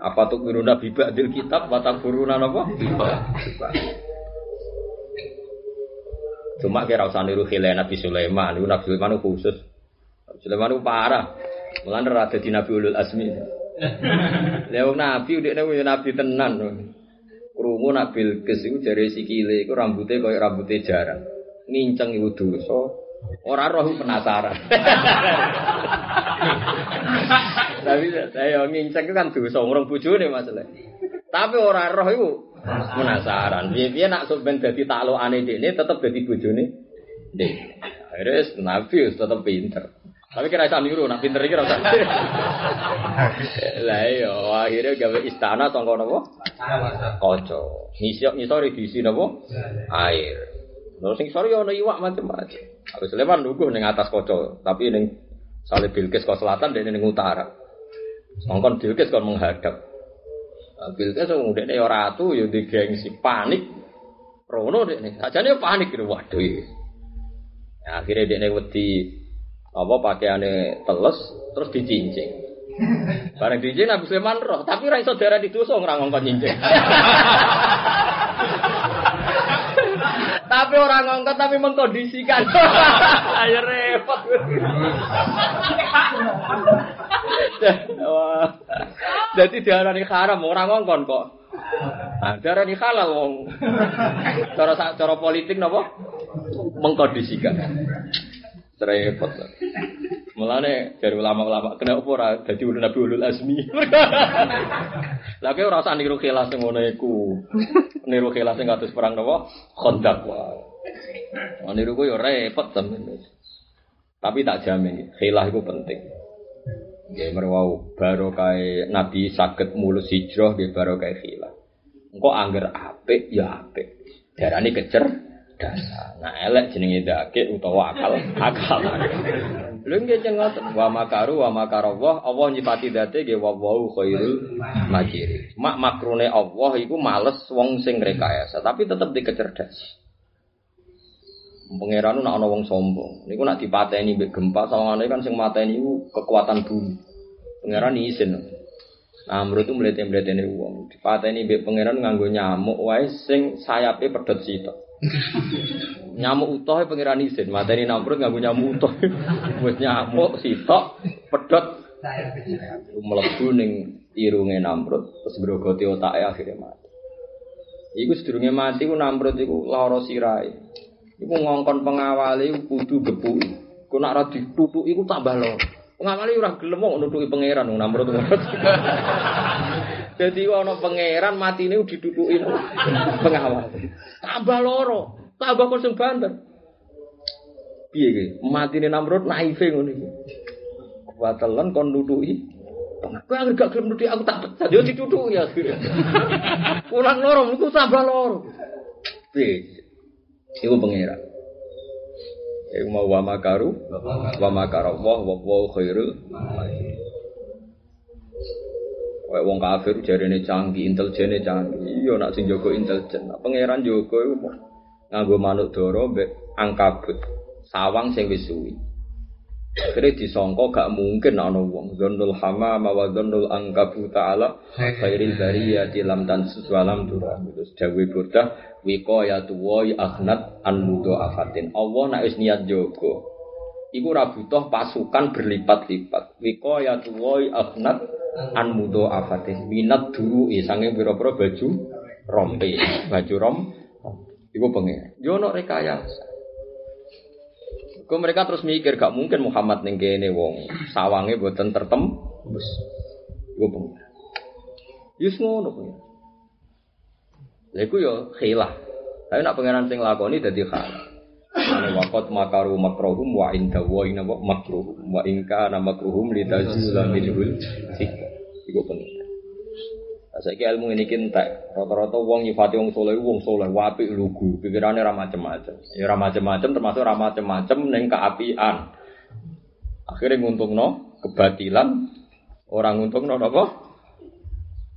apa tuh guru nabi ba'dil kitab watak guru napa? Cuma kira usah niru khilai Nabi Sulaiman, itu Nabi Sulaiman khusus. Nabi Sulaiman parah. Mulan rada di Nabi Ulul Asmi. Lewat [LAUGHS] Nabi udah nabi tenan. Krungu nak Bilqis iku jare sikile iku rambutnya koyo rambutnya jarang. Nginceng iku dosa. Ora roh penasaran. [LAUGHS] Tapi saya nginceng itu kan dosa ngurung bojone masalah. Tapi ora roh iku penasaran. Piye-piye nak sok ben dadi taklukane dekne tetep dadi bojone. Dek. Akhirnya Nabi tetep pinter. Tapi kira iso niru, nak pinter iki ora usah. Lah iya, akhirnya gawe istana sangka napa? Kaca. Ngisok ngisore diisi napa? Air. Terus sing sore ono iwak macam-macam. Aku Sulaiman nunggu ning atas kaca, tapi ning Salib Bilqis ke selatan dan ning utara. Mongkon Bilqis kon menghadap. Bilqis wong dekne ya ratu ya di gengsi panik. Rono dekne. Sajane panik waduh. Ya, akhirnya dekne wedi apa pakaiannya teles terus dicincing. Barang dicincing Nabi Sulaiman roh, tapi ra iso darah didosa ora ngongkon cincing. [LAUGHS] tapi orang ngongkon tapi mengkondisikan. Ayo [LAUGHS] repot. Jadi diarani haram orang ngongkon kok. Nah, diarani halal wong. Cara cara politik napa? Mengkondisikan. Repot. Mulane dari ulama-ulama kena apa ora dadi ulun Nabi ulul azmi. [LAUGHS] Lah kowe ora usah niru khilas ngono iku. Niru khilas sing kados perang napa? Khandaq wae. Oh, niru ku yo repot sampeyan. Tapi tak jamin khilah iku penting. Nggih merwau barokah Nabi saged mulus hijrah nggih barokah khilah. Engko angger apik ya apik. Darane kecer dasar. Nah elek jenenge dake utawa akal akal. Lha nggih jeneng wa makaru wa makarallah Allah nyipati date nggih wa wau khairul makiri. Mak makrune Allah iku males wong sing rekayasa tapi tetep dikecerdas. Pangeran nak ana wong sombong. Niku nak dipateni mbek gempa sawangane kan sing mateni iku kekuatan bumi. Pangeran izin. Nah, menurut itu ini uang. Dipateni mbek pangeran nganggo nyamuk wae sing sayape pedot sitok [LAUGHS] nyamuk utuh pangeran isin, mateni namrud nganggo nyamuk utuh. [LAUGHS] Wis nyamuk sitok pedot mlebu ning irunge namrud terus grogoti otake akhirnya mati. Iku sedurunge mati ku namrud iku lara sirahe. Iku ngongkon pengawali kudu gepuki. Ku nak ora ditutuki iku tambah lara. Pengawali ora gelem kok nutuki pangeran namrud. [LAUGHS] Jadi ana pangeran matine diduduki pengawal. Tambah loro, tambah kon sing banter. Piye iki? Matine Namrud naife ngono iki. Kuwatelan kon nutuki. Kowe anggere gak gelem aku tak pecat. Yo ditutuki ya. Kurang loro, iku tambah loro. Piye? Iku pangeran. Iku mau wa makaru, wa makara Allah wa wa khairul Wong kafir jarene canggih, intelijene canggih. Iya nak sing jaga intelijen. Nah, pangeran jaga iku nganggo manuk dara mbek angkabut. Sawang sing wis suwi. Akhirnya disongko gak mungkin ana wong. Dzannul hama wa dzannul angkabu ta'ala khairil bariyati lam tan suwalam dura. Terus dawe burdah wiqayatu wa akhnat an afatin. Allah nek wis niat jaga. Iku ora butuh pasukan berlipat-lipat. Wiqayatu wa akhnat an afatin. Minat duru sange pira-pira baju rompe, baju rom. Iku pengen. Yo ono rekayasa. Kau mereka terus mikir gak mungkin Muhammad ning kene wong sawange boten tertem. Iku pengen. Yus ngono pengen. Lha iku yo khilah. Tapi nak pengenan sing lakoni dadi khilah. Wakot makaru makrohum wa inda wa ina makruhum wa inka na makruhum li tazula minhul Iku pengen. Saiki ilmu ini kintek. Rata-rata wong nyifati wong soleh, wong soleh, wapi lugu, pikirannya ra macem-macem. Ya ra macem-macem termasuk ra macem-macem ning keapian. Akhirnya nguntungno kebatilan, orang nguntungno apa?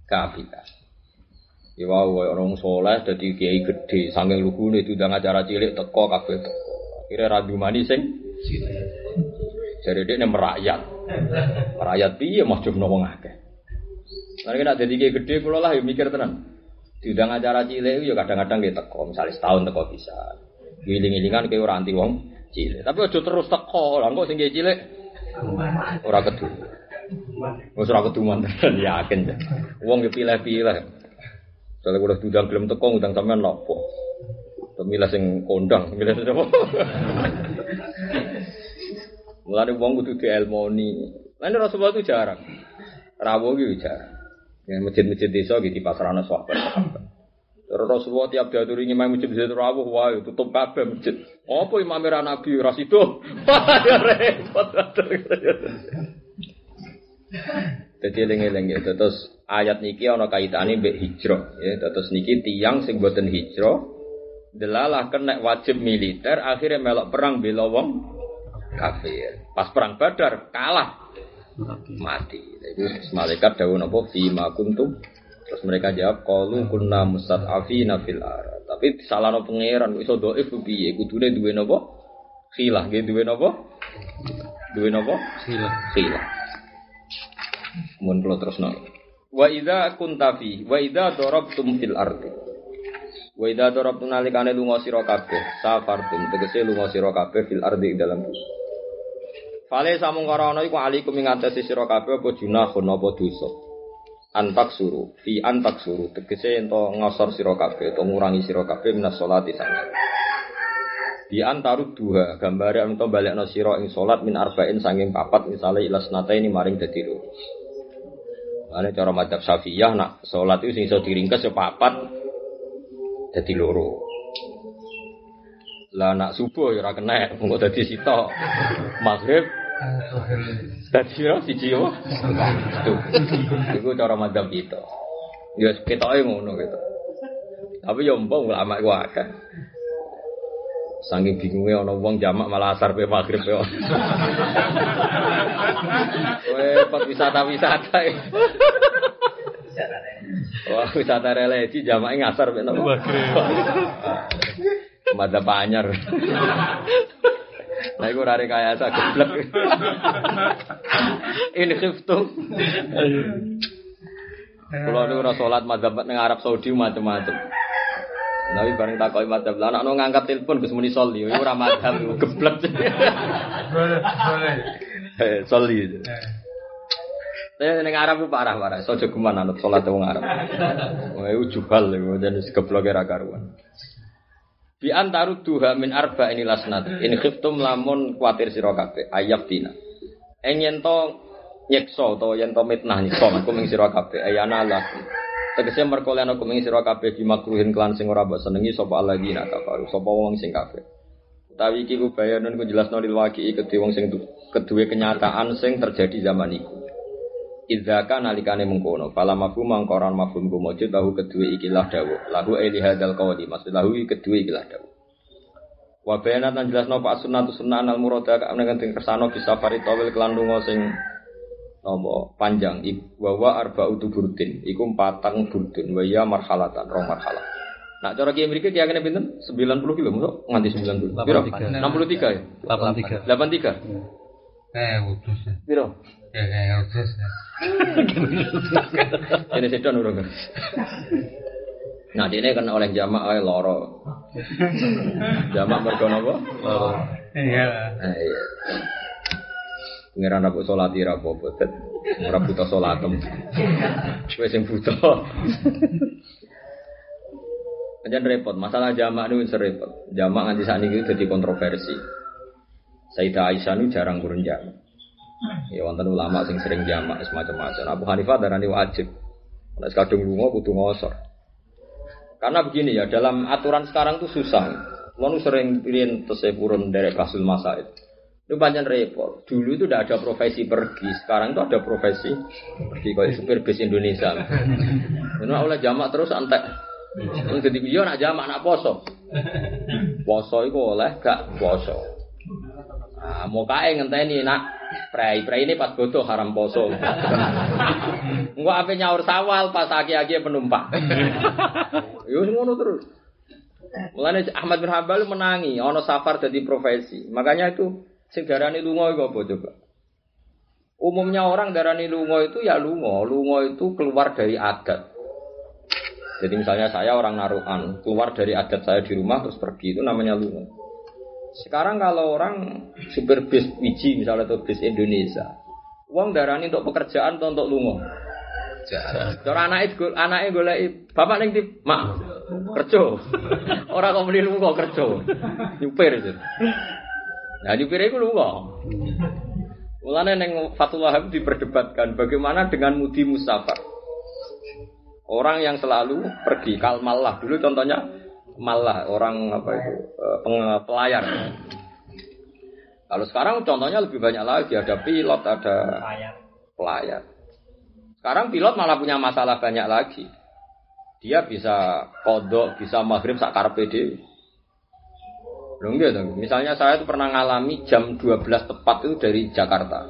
Keapian. Ya wow, orang soleh jadi kiai gede, nih itu acara cilik teko kabeh teko. Akhirnya radu manis sing jadi dia merakyat, merakyat piye mas jumno wong akeh. Nanti kena jadi kayak gede, kalau lah ya mikir tenan. Diundang acara cilik, ya kadang-kadang dia teko, misalnya setahun teko bisa. Giling-gilingan kayak orang anti wong cilik. Tapi aja terus teko, lah kok sing cilik ora kedu. Wis ora kedu mantan [LAUGHS] yakin. Wong ya pilih-pilih. Soalnya udah diundang gelem teko, ngundang sampean nopo. Pemilih sing kondang, milih sing apa? [LAUGHS] Mulane wong kudu dielmoni. Lan Rasulullah itu jarang. Rawuh gitu jarang. Ya masjid-masjid desa gitu di pasarana sahabat. Terus Rasulullah tiap diaturi ngimai masjid-masjid rawuh wah tutup kabeh masjid. Apa imam ra nabi ora sido? [LAUGHS] Ya repot. Dadi eling-eling ya terus ayat niki ana kaitane mbek hijrah ya terus niki tiang sing boten hijrah delalah kena wajib militer akhirnya melok perang bela wong kafir. Pas perang Badar kalah mati. Jadi malaikat dawuh napa fi ma kuntum Terus mereka jawab qalu kunna mustad'afina fil ar. Tapi salahno pangeran iso dhaif piye? Kudune duwe napa? Khilah, nggih duwe napa? Duwe napa? Khilah. Khilah. Mun kula terusno. Wa idza kunta fi wa idza darabtum fil ardi. Wa idza darabtum nalikane lunga sira kabeh, safartum tegese lunga sira kabeh fil ardi dalam bumi. Fale samung ana iku alikum ing atase sira kabeh apa junahun apa dosa. Antak suru, fi antak suru tegese ento ngosor sira kabeh utawa ngurangi sira kabeh minas salati sana. Di antaru dua gambare ento balekno sira ing salat min arba'in sanging papat misale ilas nata ini maring loro. Ane cara madzhab Syafi'iyah nak salat itu sing iso diringkes ya papat dadi loro. Lah nak subuh ya ora kena, mengko dadi sitok. Maghrib Dadi yo siji yo. Tuh. Iku cara madzhab kita. Ya ketoke ngono gitu. Tapi yo mbok ulama iku akeh. Saking bingungnya ana wong jamak malah asar pe maghrib yo. Weh, pas wisata-wisata. Wah, wisata religi jamak ngasar pe maghrib. Madzhab anyar. Nah, iku ora rekayasa geblek. Ini khiftum. Kalau nu ora salat madzhab Arab Saudi macam-macam. Tapi bareng takoki madzhab lah anak ngangkat telepon Gus Muni Soli, iku ora madzhab [LAUGHS] geblek. Boleh, boleh. Eh, Soli. Saya ning Arab itu parah-parah. Sojo geman anut salat wong Arab. Wah, itu juhal iku jadi geblok era karuan. Bi antaru duha min arba ini lasnat. In khiftum lamun kuatir sira kabeh ayab dina. Ing yen to nyekso to yen to mitnah nyekso aku ming sira kabeh ayana lah. Tegese merkole ana kuming sira kabeh di makruhin klan sing ora mbok senengi sapa alladzina kafaru sapa wong sing kafir. Utawi iki ku bayanun ku jelasno lil waqi kedhe wong sing kedue kenyataan sing terjadi zaman iku. Idzaka nalikane mengkono, pala mafhum mangkoran mafhum ku mujud lahu kedue ikilah dawuh. Lahu eli hadal qawli, maksud lahu kedue ikilah dawuh. Wa bayana tan jelasno pak sunnatu sunnah al murada ka ameneng ting kersano bisa fari tawil kelan lunga sing napa panjang wa wa arba burdin iku patang burdun wa ya marhalatan rong marhalah. Nak cara kiai mriki kiai kene pinten? 90 kilo, nganti 90. 63. 63 ya? 83. 83. Eh, utus. Piro? Ya, kayak utus. [LAUGHS] Ini sedon urung. Nah, ini kan oleh jamak oleh loro. [LAUGHS] Jamak mergo napa? Loro. Iya. Eh, iya. Pengiran aku sholat ira apa-apa, Tet. ora buta sholatem. Kowe sing buta. Pancen repot, masalah jamak wis repot. Jamak nganti sakniki itu jadi kontroversi. Sayyidah Aisyah niku jarang kurun jamak. Ya wonten ulama sing sering jamak semacam-macam. Abu Hanifah darani wajib. Nek kadung lunga kudu ngosor. Karena begini ya, dalam aturan sekarang tuh susah. Mau sering pilih purun dari kasul masa itu. Banyak repot. Dulu itu udah ada profesi pergi, sekarang itu ada profesi pergi kayak supir bis Indonesia. Ini oleh jamak terus antek. Jadi dia nak jamak nak poso. Poso itu oleh gak poso. Nah, mau kae ngenteni nak prei prei ini pas bodoh haram poso. Enggak apa nyaur sawal pas aki-aki penumpang. Yo ngono terus. Mulane Ahmad bin Hambal menangi ono safar jadi profesi. Makanya itu sing darani lunga iku apa coba? Umumnya orang darani lunga itu ya lunga. Lunga itu keluar dari adat. Jadi misalnya saya orang naruhan, keluar dari adat saya di rumah terus pergi itu namanya lunga. Sekarang kalau orang supir bis biji misalnya atau bis Indonesia, uang darani untuk pekerjaan atau untuk lunga. Cara anak itu anak itu golek bapak neng di mak kerja. Orang kau beli lunga kerja. Nyupir itu. Nah nyupir itu lunga. Mulane neng Fatul Wahab diperdebatkan bagaimana dengan mudi musafar. Orang yang selalu pergi kalmalah dulu contohnya malah orang apa itu eh, peng- pelayar. Kalau sekarang contohnya lebih banyak lagi ada pilot, ada pelayar. Sekarang pilot malah punya masalah banyak lagi. Dia bisa kodok, bisa maghrib sakar PD. Loh enggak dong. Misalnya saya itu pernah ngalami jam 12 tepat itu dari Jakarta.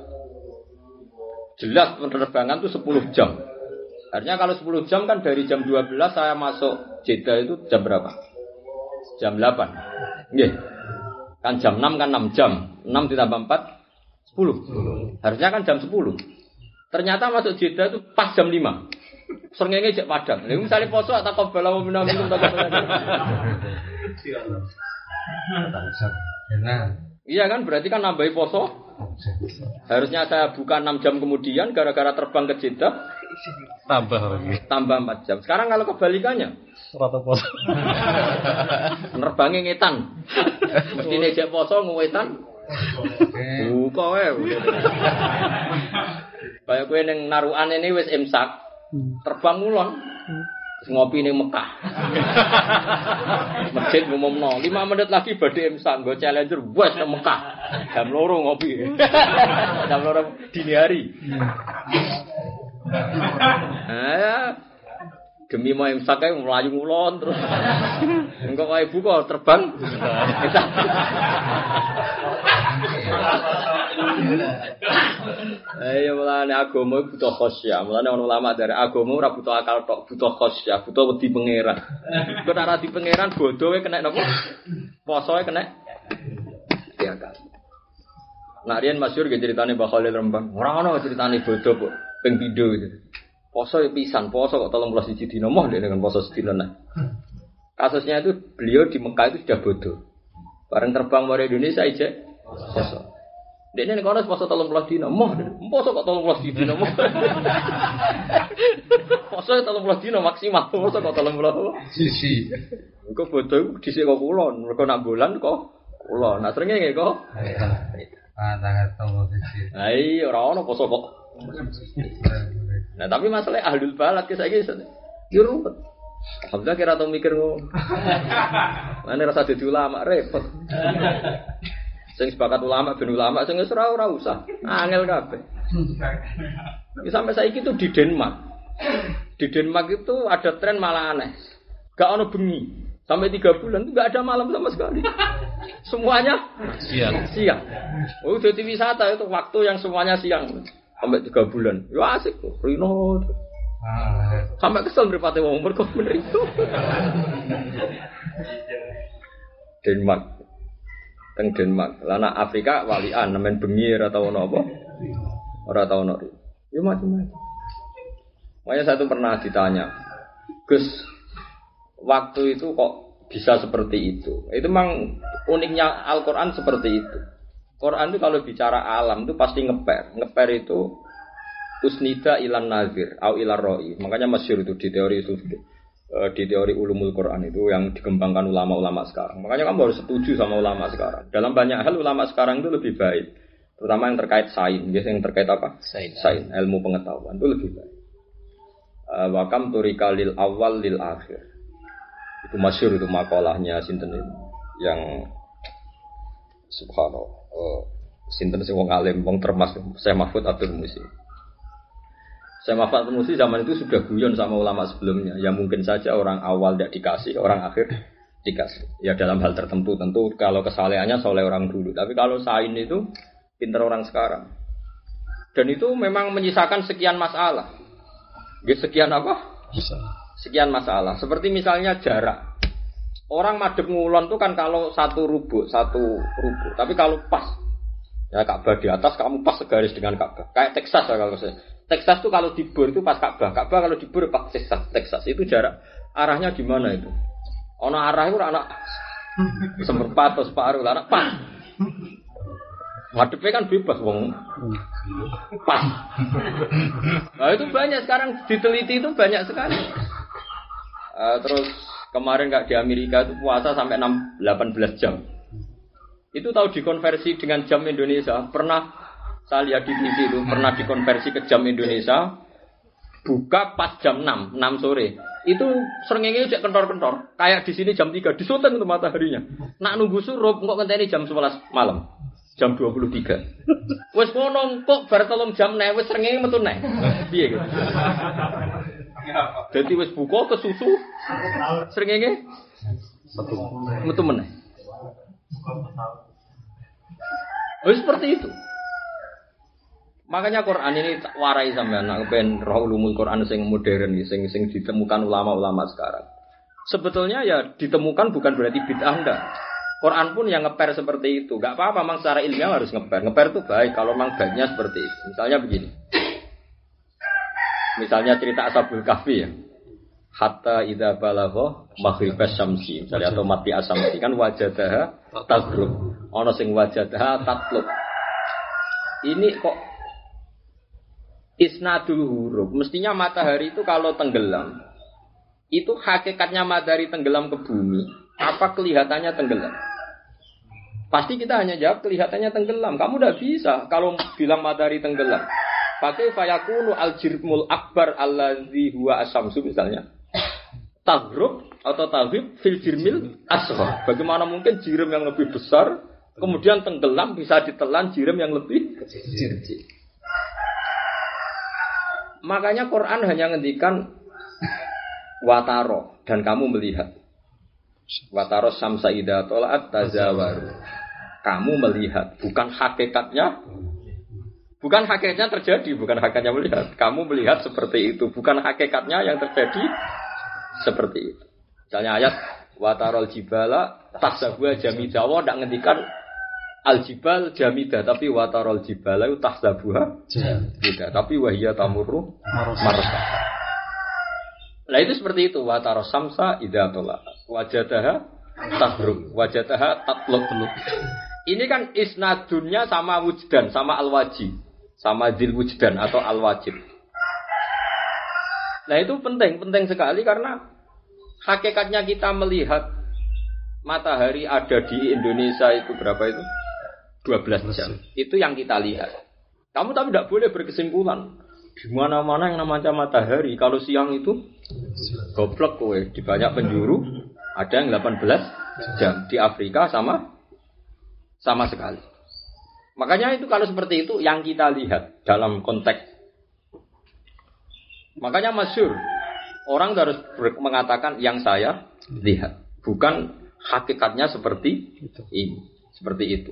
Jelas penerbangan itu 10 jam. Artinya kalau 10 jam kan dari jam 12 saya masuk Jeddah itu jam berapa? Jam 8. Nggih. Kan jam 6 kan 6 jam. 6 ditambah 4 10. Harusnya kan jam 10. Ternyata masuk Jeddah itu pas jam 5. Srengenge cek padang. Lha misalnya poso atau qabala wa minna minkum tak Enak. [LAUGHS] Iya kan berarti kan nambahi poso. Harusnya saya buka 6 jam kemudian gara-gara terbang ke Jeddah tambah lagi tambah 4 jam. Sekarang kalau kebalikannya rata pos [LAUGHS] Nerbangnya ngetan. Mesti nejek poso ngewetan. Buka wae. Kayak kowe ning narukan ini wis imsak. Terbang ngulon. Ngopi ning Mekah. [LAUGHS] Masjid ngumumno, 5 menit lagi badhe imsak nggo challenger wes nang Mekah. Jam loro ngopi. [LAUGHS] Jam loro dini hari. Ah, demi mau imsak kae melayu ngulon terus. Engko kae buka terbang. Ayo mulane agama butuh khosyah. Mulane ana ulama dari agama ora butuh akal tok, butuh khosyah, butuh wedi pangeran. Kok ora di pangeran bodohe kena napa? Posoe kena di akal. Nah, Rian Masyur gitu ceritanya Mbak Khalil Rembang. Orang ono ceritanya bodoh kok, ping video gitu. Poso ya pisan, poso kok tolong belas siji dino moh dengan poso sedina nah. Kasusnya itu beliau di Mekah itu sudah bodoh. Bareng terbang dari Indonesia aja poso. Dia ini kalau poso tolong belas dino moh, poso kok tolong belas dino moh. [LAUGHS] poso tolong belas dino maksimal, poso kok tolong belas. Sisi. Kok bodoh di sini kok kulon, mereka nak bulan kok kulon. Nah seringnya nggak kok. Ah, tahu sisi. Ayo orang ono poso kok. Nah tapi masalah ahlul balad ke saya gitu. Ya ruwet. Alhamdulillah kira tau mikir ngono. [LAUGHS] Mana rasa jadi ulama repot. Sing sepakat ulama ben ulama sing wis ora ora usah. Angel kabeh. Ya, sampai saiki itu di Denmark. Di Denmark itu ada tren malah aneh. Gak ono bengi. Sampai tiga bulan itu gak ada malam sama sekali. Semuanya siang siang. Oh, jadi wisata itu waktu yang semuanya siang sampai tiga bulan. Ya asik kok, Rino. Sampai kesel berpati wong mergo bener itu. Denmark. teng Denmark. Lah nak Afrika walian nemen bengi ora tau ono apa? Ora tau ono. Ya macam-macam. Makanya saya tuh pernah ditanya, Gus, waktu itu kok bisa seperti itu? Itu memang uniknya Al-Quran seperti itu. Quran itu kalau bicara alam itu pasti ngeper. Ngeper itu usnida ilan nazir, au ilar roi. Makanya masyur itu di teori itu eh, di teori ulumul Quran itu yang dikembangkan ulama-ulama sekarang. Makanya kamu harus setuju sama ulama sekarang. Dalam banyak hal ulama sekarang itu lebih baik. Terutama yang terkait sains, biasanya yang terkait apa? Sains. Sains, ilmu pengetahuan itu lebih baik. Eh, Wakam turika lil awal lil akhir. Itu masyur itu makalahnya sinten itu yang subhanallah. Eh, sinten sing wong alim, wong termas, saya Mahfud Abdul Musi. Saya Mahfud Abdul Musi zaman itu sudah guyon sama ulama sebelumnya. Ya mungkin saja orang awal tidak dikasih, orang akhir dikasih. Ya dalam hal tertentu tentu kalau kesalehannya soleh orang dulu. Tapi kalau sain itu pinter orang sekarang. Dan itu memang menyisakan sekian masalah. Sekian apa? Sekian masalah. Seperti misalnya jarak. Orang madep ngulon tuh kan kalau satu rubuk, satu rubuk. Tapi kalau pas, ya Ka'bah di atas, kamu pas segaris dengan Ka'bah. Kayak Texas ya kalau saya. Texas tuh kalau dibur itu pas Ka'bah. Ka'bah kalau dibur pas Texas. Texas itu jarak. Arahnya di mana itu? Ono arah itu anak seperempat atau separuh anak pas. Madepnya kan bebas wong. Pas. Nah itu banyak sekarang diteliti itu banyak sekali. Eh, terus kemarin nggak di Amerika itu puasa sampai 6, 18 jam. Itu tahu dikonversi dengan jam Indonesia. Pernah saya lihat di TV itu pernah dikonversi ke jam Indonesia. Buka pas jam 6, 6 sore. Itu serengenge cek kentor-kentor. Kayak di sini jam 3 disuteng tuh mataharinya. Nak nunggu surup kok ngenteni jam 11 malam. Jam 23. Wes ngono kok bar jam nek wis srengenge metu nek. Piye gitu. Jadi wis buka ke susu srengenge metu meneh. Oh, seperti itu. Makanya Quran ini warai sampean nak ben roh Quran sing modern sing sing ditemukan ulama-ulama sekarang. Sebetulnya ya ditemukan bukan berarti bid'ah enggak. Quran pun yang ngeper seperti itu. Gak apa-apa, memang secara ilmiah harus ngeper. Ngeper itu baik kalau memang baiknya seperti itu. Misalnya begini. Misalnya cerita Ashabul Kahfi ya. Hatta idza balagha maghribas syamsi. Misalnya atau mati asamsi kan wajadaha tagrub. Ana sing wajadaha tatlub. Ini kok isnadul huruf. Mestinya matahari itu kalau tenggelam itu hakikatnya matahari tenggelam ke bumi apa kelihatannya tenggelam? Pasti kita hanya jawab kelihatannya tenggelam. Kamu tidak bisa kalau bilang matahari tenggelam. Pakai fayakunu al jirmul akbar allazi huwa asamsu misalnya. Tagrub atau tagrib fil jirmil asghar. Bagaimana mungkin jirim yang lebih besar kemudian tenggelam bisa ditelan jirim yang lebih kecil. Makanya Quran hanya ngendikan wataro dan kamu melihat. Wataros samsa ida tolaat tazawaru. Kamu melihat, bukan hakikatnya. Bukan hakikatnya terjadi, bukan hakikatnya melihat. Kamu melihat seperti itu, bukan hakikatnya yang terjadi seperti itu. Misalnya ayat watarol jibala tahsabuha jamidawa tidak ngendikan al jibal jamida tapi watarol jibala itu tahsabuha jamida tapi wahia tamurru marsa. Nah itu seperti itu wataros samsa idatola wajadaha tabruk wajadaha tatlub Ini kan isnadunnya sama wujdan sama al wajib sama zil wujdan atau al wajib. Nah itu penting penting sekali karena hakikatnya kita melihat matahari ada di Indonesia itu berapa itu 12 jam. Itu yang kita lihat. Kamu tapi tidak boleh berkesimpulan. Di mana-mana yang namanya matahari kalau siang itu goblok kowe di banyak penjuru ada yang 18 jam di Afrika sama sama sekali. Makanya itu kalau seperti itu yang kita lihat dalam konteks makanya masyur orang harus mengatakan yang saya lihat bukan hakikatnya seperti ini seperti itu.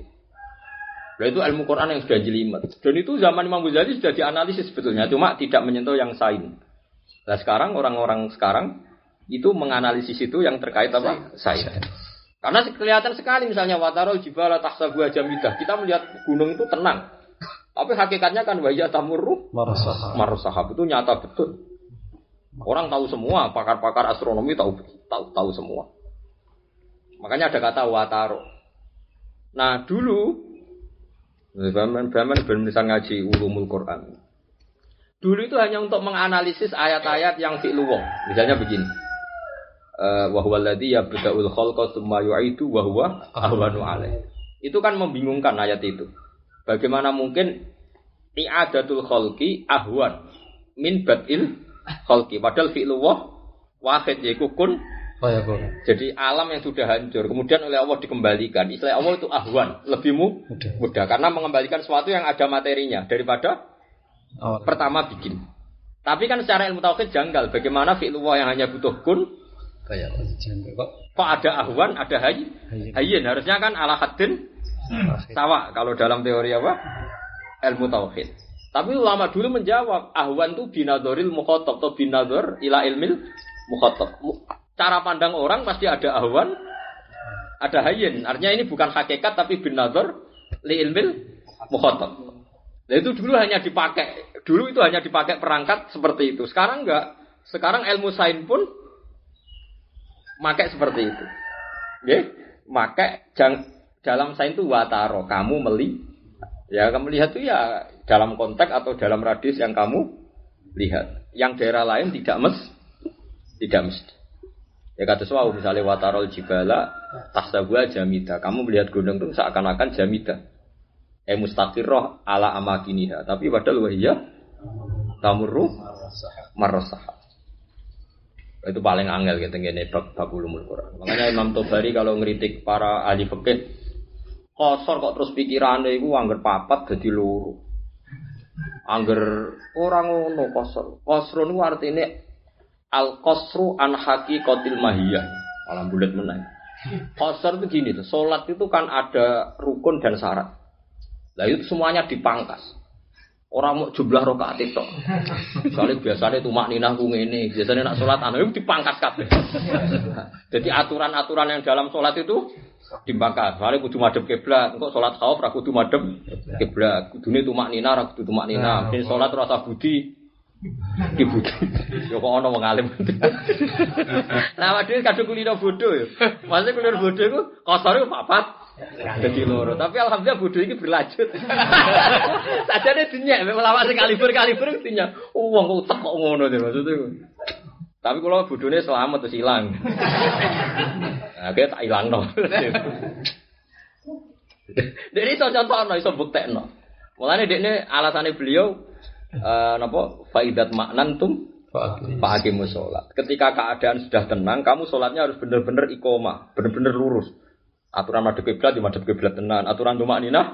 Nah itu ilmu Quran yang sudah jelimet. Dan itu zaman Imam Ghazali sudah dianalisis sebetulnya, cuma tidak menyentuh yang sain. Nah sekarang orang-orang sekarang itu menganalisis itu yang terkait apa? Sain. Karena kelihatan sekali misalnya watarol jibala tahsabu jamidah. Kita melihat gunung itu tenang. Tapi hakikatnya kan wajah tamurru Marasah. marusahab itu nyata betul. Orang tahu semua, pakar-pakar astronomi tahu tahu tahu semua. Makanya ada kata wataro. Nah dulu, Baman Baman bisa ngaji ulumul Quran. Dulu itu hanya untuk menganalisis ayat-ayat yang fi'luwah. Misalnya begini. Eh, wa huwa alladhi yabda'ul khalqa tsumma yu'idu wa huwa ahwanu alaih. Itu kan membingungkan ayat itu. Bagaimana mungkin i'adatul khalqi ahwan min badil khalqi padahal fi'luwah wahid yaiku kun Fayakun. jadi alam yang sudah hancur kemudian oleh Allah dikembalikan istilah Allah itu ahwan lebih mu- Mudah. mudah karena mengembalikan sesuatu yang ada materinya daripada Awal. pertama bikin tapi kan secara ilmu tauhid janggal bagaimana fi'luwah yang hanya butuh kun Kayak jangka kok. kok ada ahwan ada hay Hayyin. harusnya kan ala haddin sama kalau dalam teori apa? Ilmu tauhid. Tapi ulama dulu menjawab ahwan itu binadoril mukhotob atau binador ila ilmil mukhotob. Mu- cara pandang orang pasti ada ahwan ada hayyin artinya ini bukan hakikat tapi binador li ilmil mukhotob. Nah itu dulu hanya dipakai dulu itu hanya dipakai perangkat seperti itu. Sekarang enggak. Sekarang ilmu sains pun pakai seperti itu. Ya pakai jang dalam sains itu wataro. Kamu meli ya kamu lihat itu ya dalam konteks atau dalam radius yang kamu lihat. Yang daerah lain tidak mes tidak mesti ya kata suau misalnya watarol jibala tahsabuha jamida. Kamu melihat gunung itu seakan-akan jamida. Eh mustaqirroh ala amakiniha. Tapi padahal wahiyah tamurru marrasahab itu paling angel gitu ngene bab bab ulumul Quran. Makanya Imam Tobari kalau ngeritik para ahli fikih kosor kok terus pikirane iku angger papat dadi loro. Angger ora ngono kosor. Kosro niku artine al qasru an haqiqatil mahiyah. Malah bulat menang. Kosor itu gini tuh, sholat itu kan ada rukun dan syarat. Lah itu semuanya dipangkas. Orang mau jumlah rokaat itu. Soalnya biasanya itu makninah ku ngene, biasanya nak sholat anu itu dipangkas kabeh. Jadi aturan-aturan yang dalam sholat itu dipangkas. Soalnya kudu madhep kiblat, engkau sholat khauf ra kudu madhep kiblat. Kudune tumak nina ra kudu tumak nina. Ini sholat rasa budi di budi. Ya kok ono wong alim. Nah, waduh kadung kulino bodoh ya. Maksudnya kulino itu kosor itu papat. Jadi loro, tapi alhamdulillah bodoh ini berlanjut. [LAUGHS] Sajane dinyak, mek lawak sing kaliber-kaliber dinyak. Wong kok utek kok ngono deh maksudnya. Tapi kalau bodohnya selamat terus hilang. [LAUGHS] Kayak tak hilang no. [LAUGHS] Jadi iso contohno, iso buktekno. Mulane dekne alasane beliau eh napa faidat maknan tum Pak Hakim sholat. Ketika keadaan sudah tenang, kamu sholatnya harus benar-benar ikoma, benar-benar lurus. Aturan madhep kiblat di madhep kiblat tenan. Aturan tumak ninah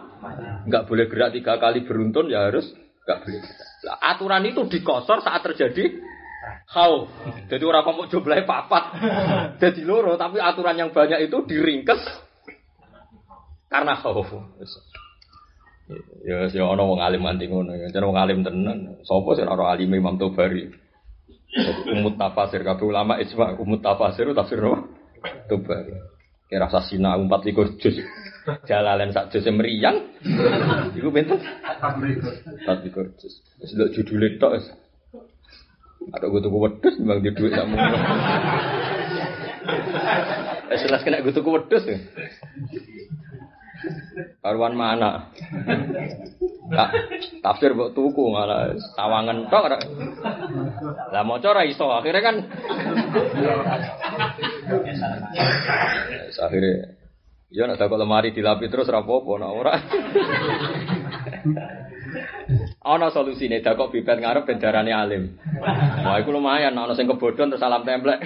nggak boleh gerak tiga kali beruntun ya harus nggak boleh. Lah, aturan itu dikosor saat terjadi khauf. Jadi orang kok mau jumlahnya papat. Jadi loro, tapi aturan yang banyak itu diringkes karena khauf. Ya, ya ono wong alim anti ngono ya. Cara wong alim tenan. Sopo sing ora alim Imam Tobari. Jadi umut tafasir kabeh ulama ijma umut tafasir tafsir apa? Tobari. Kira rasa sina umpat likur juz. Jalalen sak juz meriang. Iku pinten? Empat likur juz. Wis ndelok judule tok. Ada gue tuku wedhus bang di duit kamu. Jelas kena gue tuku wedhus ya. Karuan mana? Tak tafsir mbok tuku malah tawangan tok. Lah maca ora iso akhirnya kan akhirnya Ya nak takut lemari dilapi terus rapopo nak ora. Ana solusine dakok bibet ngarep ben darane alim. Wah iku lumayan ana sing kebodhon terus salam templek.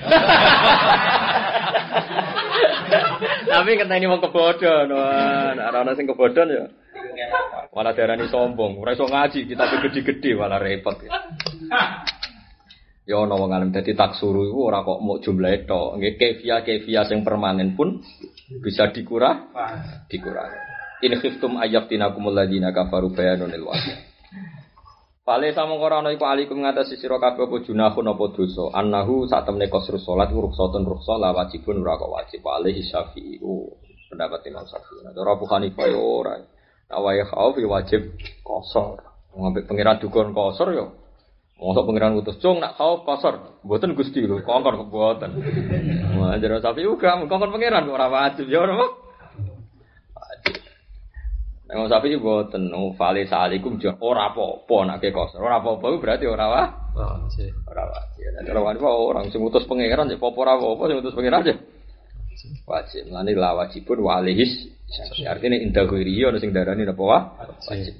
Tapi ini mau kebodhon. Wah, ana sing kebodhon ya. Malah darani sombong, ora iso ngaji, kita gede-gede malah repot. Ya ana wong alim dadi taksuru iku ora kok mau jumlah tok. Nggih kefia-kefia sing permanen pun bisa dikurang dikurangi. In khiftum ayyafinakumul ladina kafaru bayanun lil Pale sama ora ana iku alikum ngatasi sira kabeh apa junahun apa dosa. Annahu sak temne qasru salat rukhsatun rukhsah la wajibun ora kok wajib. Pale Syafi'i ku pendapat Imam Syafi'i. Nah, cara Abu Hanifah yo ora. Nah, wae khauf ya wajib kosor. Ngambil pengiran dukun kosor yo. Mosok pengiran utus cung nak khauf kosor. Mboten Gusti lho, kongkon kebuatan. Wah, jare Syafi'i uga kongkon pengiran ora wajib ya ora. Wajib. Imam Syafi'i boten no fale salikum jan ora apa-apa nak ke kosor. Ora apa-apa berarti ora wah. Ora wajib. Nek ora wajib orang sing utus pangeran ya apa ora apa sing utus pangeran ya. Wajib. Lani la wajibun wa alihis. Artinya indah ghairi ana sing darani apa wah? Wajib.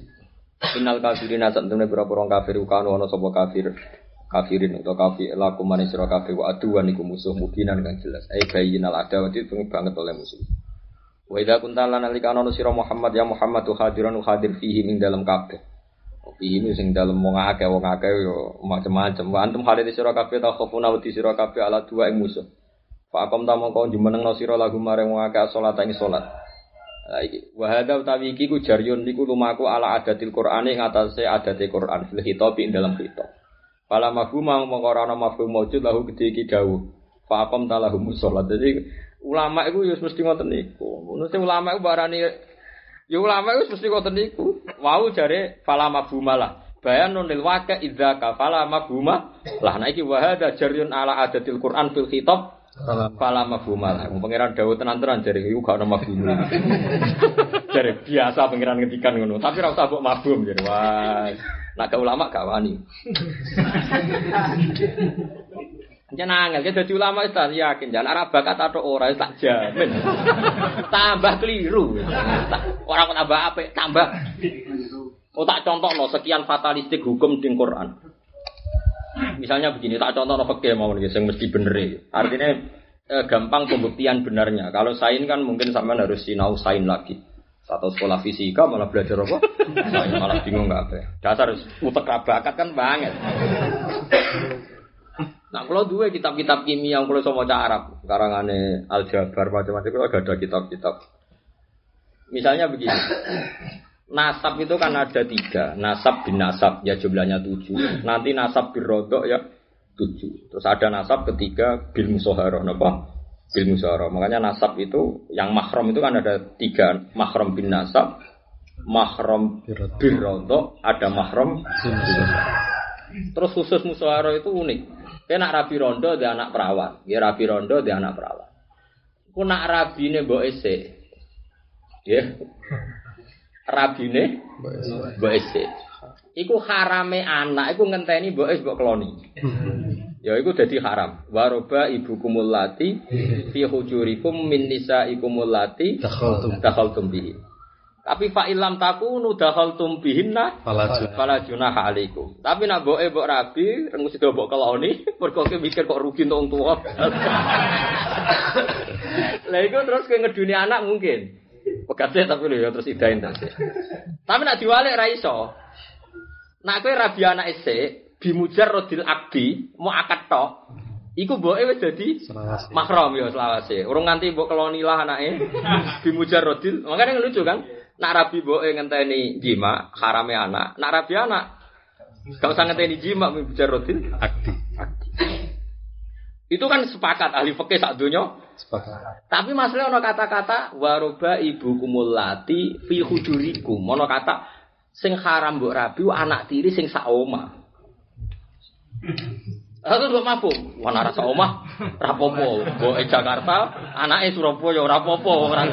Innal kafirina sak temne berapa orang kafir kanu ana sapa kafir kafirin atau kafir lakum manis sira kafir wa aduan iku musuh mubinan kang jelas. Ai bayyinal adawati pengen banget oleh musuh. Wa idza kunta lan alika ana sira Muhammad ya Muhammad hadiran hadir fihi ing dalam kabeh. Fihi ini sing dalam wong akeh wong akeh yo macam-macam. Wa antum hadir sira kabeh ta khofuna wedi sira kabeh ala dua ing musuh. Fa akom ta mongko jumeneng sira lagu mareng wong akeh salat ing salat. Lah wa hadza utawi iki ku jaryun niku lumaku ala adatil Qur'ani ing atase adate Qur'an fil khitab ing dalam khitab. Fala mafhum mongko ora ana mafhum maujud lahu gede iki dawuh. Fa akom ta sholat. Jadi ulama itu ya mesti ngoten niku. Mesti ulama itu barani ya ulama itu mesti ngoten niku. Wau jare fala mafhuma lah. Bayanun lil waqa idza ka fala mafhuma lah. Nah iki wa hadza jaryun ala adatil Qur'an fil khitab Salam. Fala mafhuma lah. Pangeran dawuh tenan-tenan jare iku gak ono mafhum. [LAUGHS] jare biasa pangeran ngetikan ngono, tapi ora usah mbok mafhum jare. Wah, nak ke ulama gak wani. [LAUGHS] Jangan angel, kita jadi ulama itu yakin. Jangan arah bakat atau orang tak jamin. [LAUGHS] tambah keliru. Orang kok tambah apa? Tambah. Oh tak contoh no sekian fatalistik hukum di Quran. Misalnya begini, tak contoh no fakir mau nih, yang mesti bener. ya. Artinya eh, gampang pembuktian benarnya. Kalau sain kan mungkin sampean harus sinau sain lagi. Satu sekolah fisika malah belajar apa? Sain malah bingung nggak apa. Dasar utek bakat kan banget. Nah, kalau dua kitab-kitab kimia yang kalau sama baca Arab, karangane aljabar macam-macam, kalau gak ada kitab-kitab. Misalnya begini, [COUGHS] nasab itu kan ada tiga, nasab bin nasab ya jumlahnya tujuh, nanti nasab bin rodok ya tujuh, terus ada nasab ketiga bil musoharoh, apa? Bil musoharoh. Makanya nasab itu yang mahram itu kan ada tiga, mahram bin nasab, mahram bin rodok, ada bin musoharoh. Terus khusus musoharoh itu unik. Nak rabi rondo dia anak perawan, ya rabi rondo dia anak perawan. Ku nak rabine mbok ese. Ya. Rabine mbok ese. Iku harame anak, iku ngenteni mbok es mbok keloni. Ya iku dadi haram. Waroba ibu kumulati fi hujurikum min nisaikumul lati dakhaltum bihi. Tapi fa ilam takunu dakhaltum bihinna Fala junah. Fala junaha alaikum. Tapi nak boke mbok rabi, rengu sida mbok keloni, [LAUGHS] mergo mikir kok rugi untuk tuwa. [LAUGHS] Lah iku terus kowe ngeduni anak mungkin. Pegate tapi lho ya terus idain tas. Tapi nak diwalik ra iso. Nak kowe rabi anak isik, bimujar rodil abdi, mau akad tok. Iku mboke wis dadi mahram ya selawase. Urung nganti mbok keloni lah anake. [LAUGHS] Bimujar rodil. Makanya lucu kan? Nak rabi mboke ngenteni jima, harame anak. Nak rabi anak Gak usah ngenteni jima bimujar rodil. Akdi. Itu kan sepakat ahli fikih sak donya. Sepakat. Tapi masalah ono kata-kata waroba ibu kumulati fi hujurikum. Ono kata sing haram mbok rabi anak tiri sing sak omah. Aku mbok mabuk, wana rasa omah, rapopo. Mbok e Jakarta, anake Surabaya ora apa-apa, ora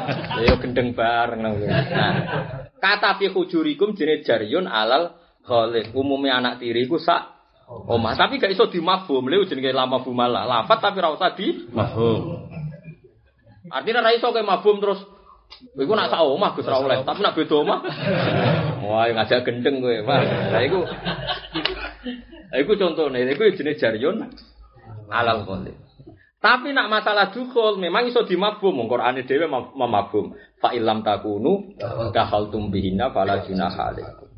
ya gendeng bareng nang. Nah, kata fi hujurikum jenis jaryun alal khalid. Umumnya anak tiri ku sak omah, tapi gak iso dimafhum, lha jenenge lama bumalah. Lafat tapi ra usah di Mahfum. Artinya ra iso kowe mabum terus Iku nak sak omah Gus ra oleh, tapi nak beda omah. [LAUGHS] Wah, ngajak gendeng kowe, Pak. Lah iku iku contone, iku jenis jaryun alal qalil. Tapi nak masalah dukul memang iso dimabum, wong Qur'ane dhewe mem- memabum. Fa illam takunu dakhaltum bihinna fala junaha alaikum.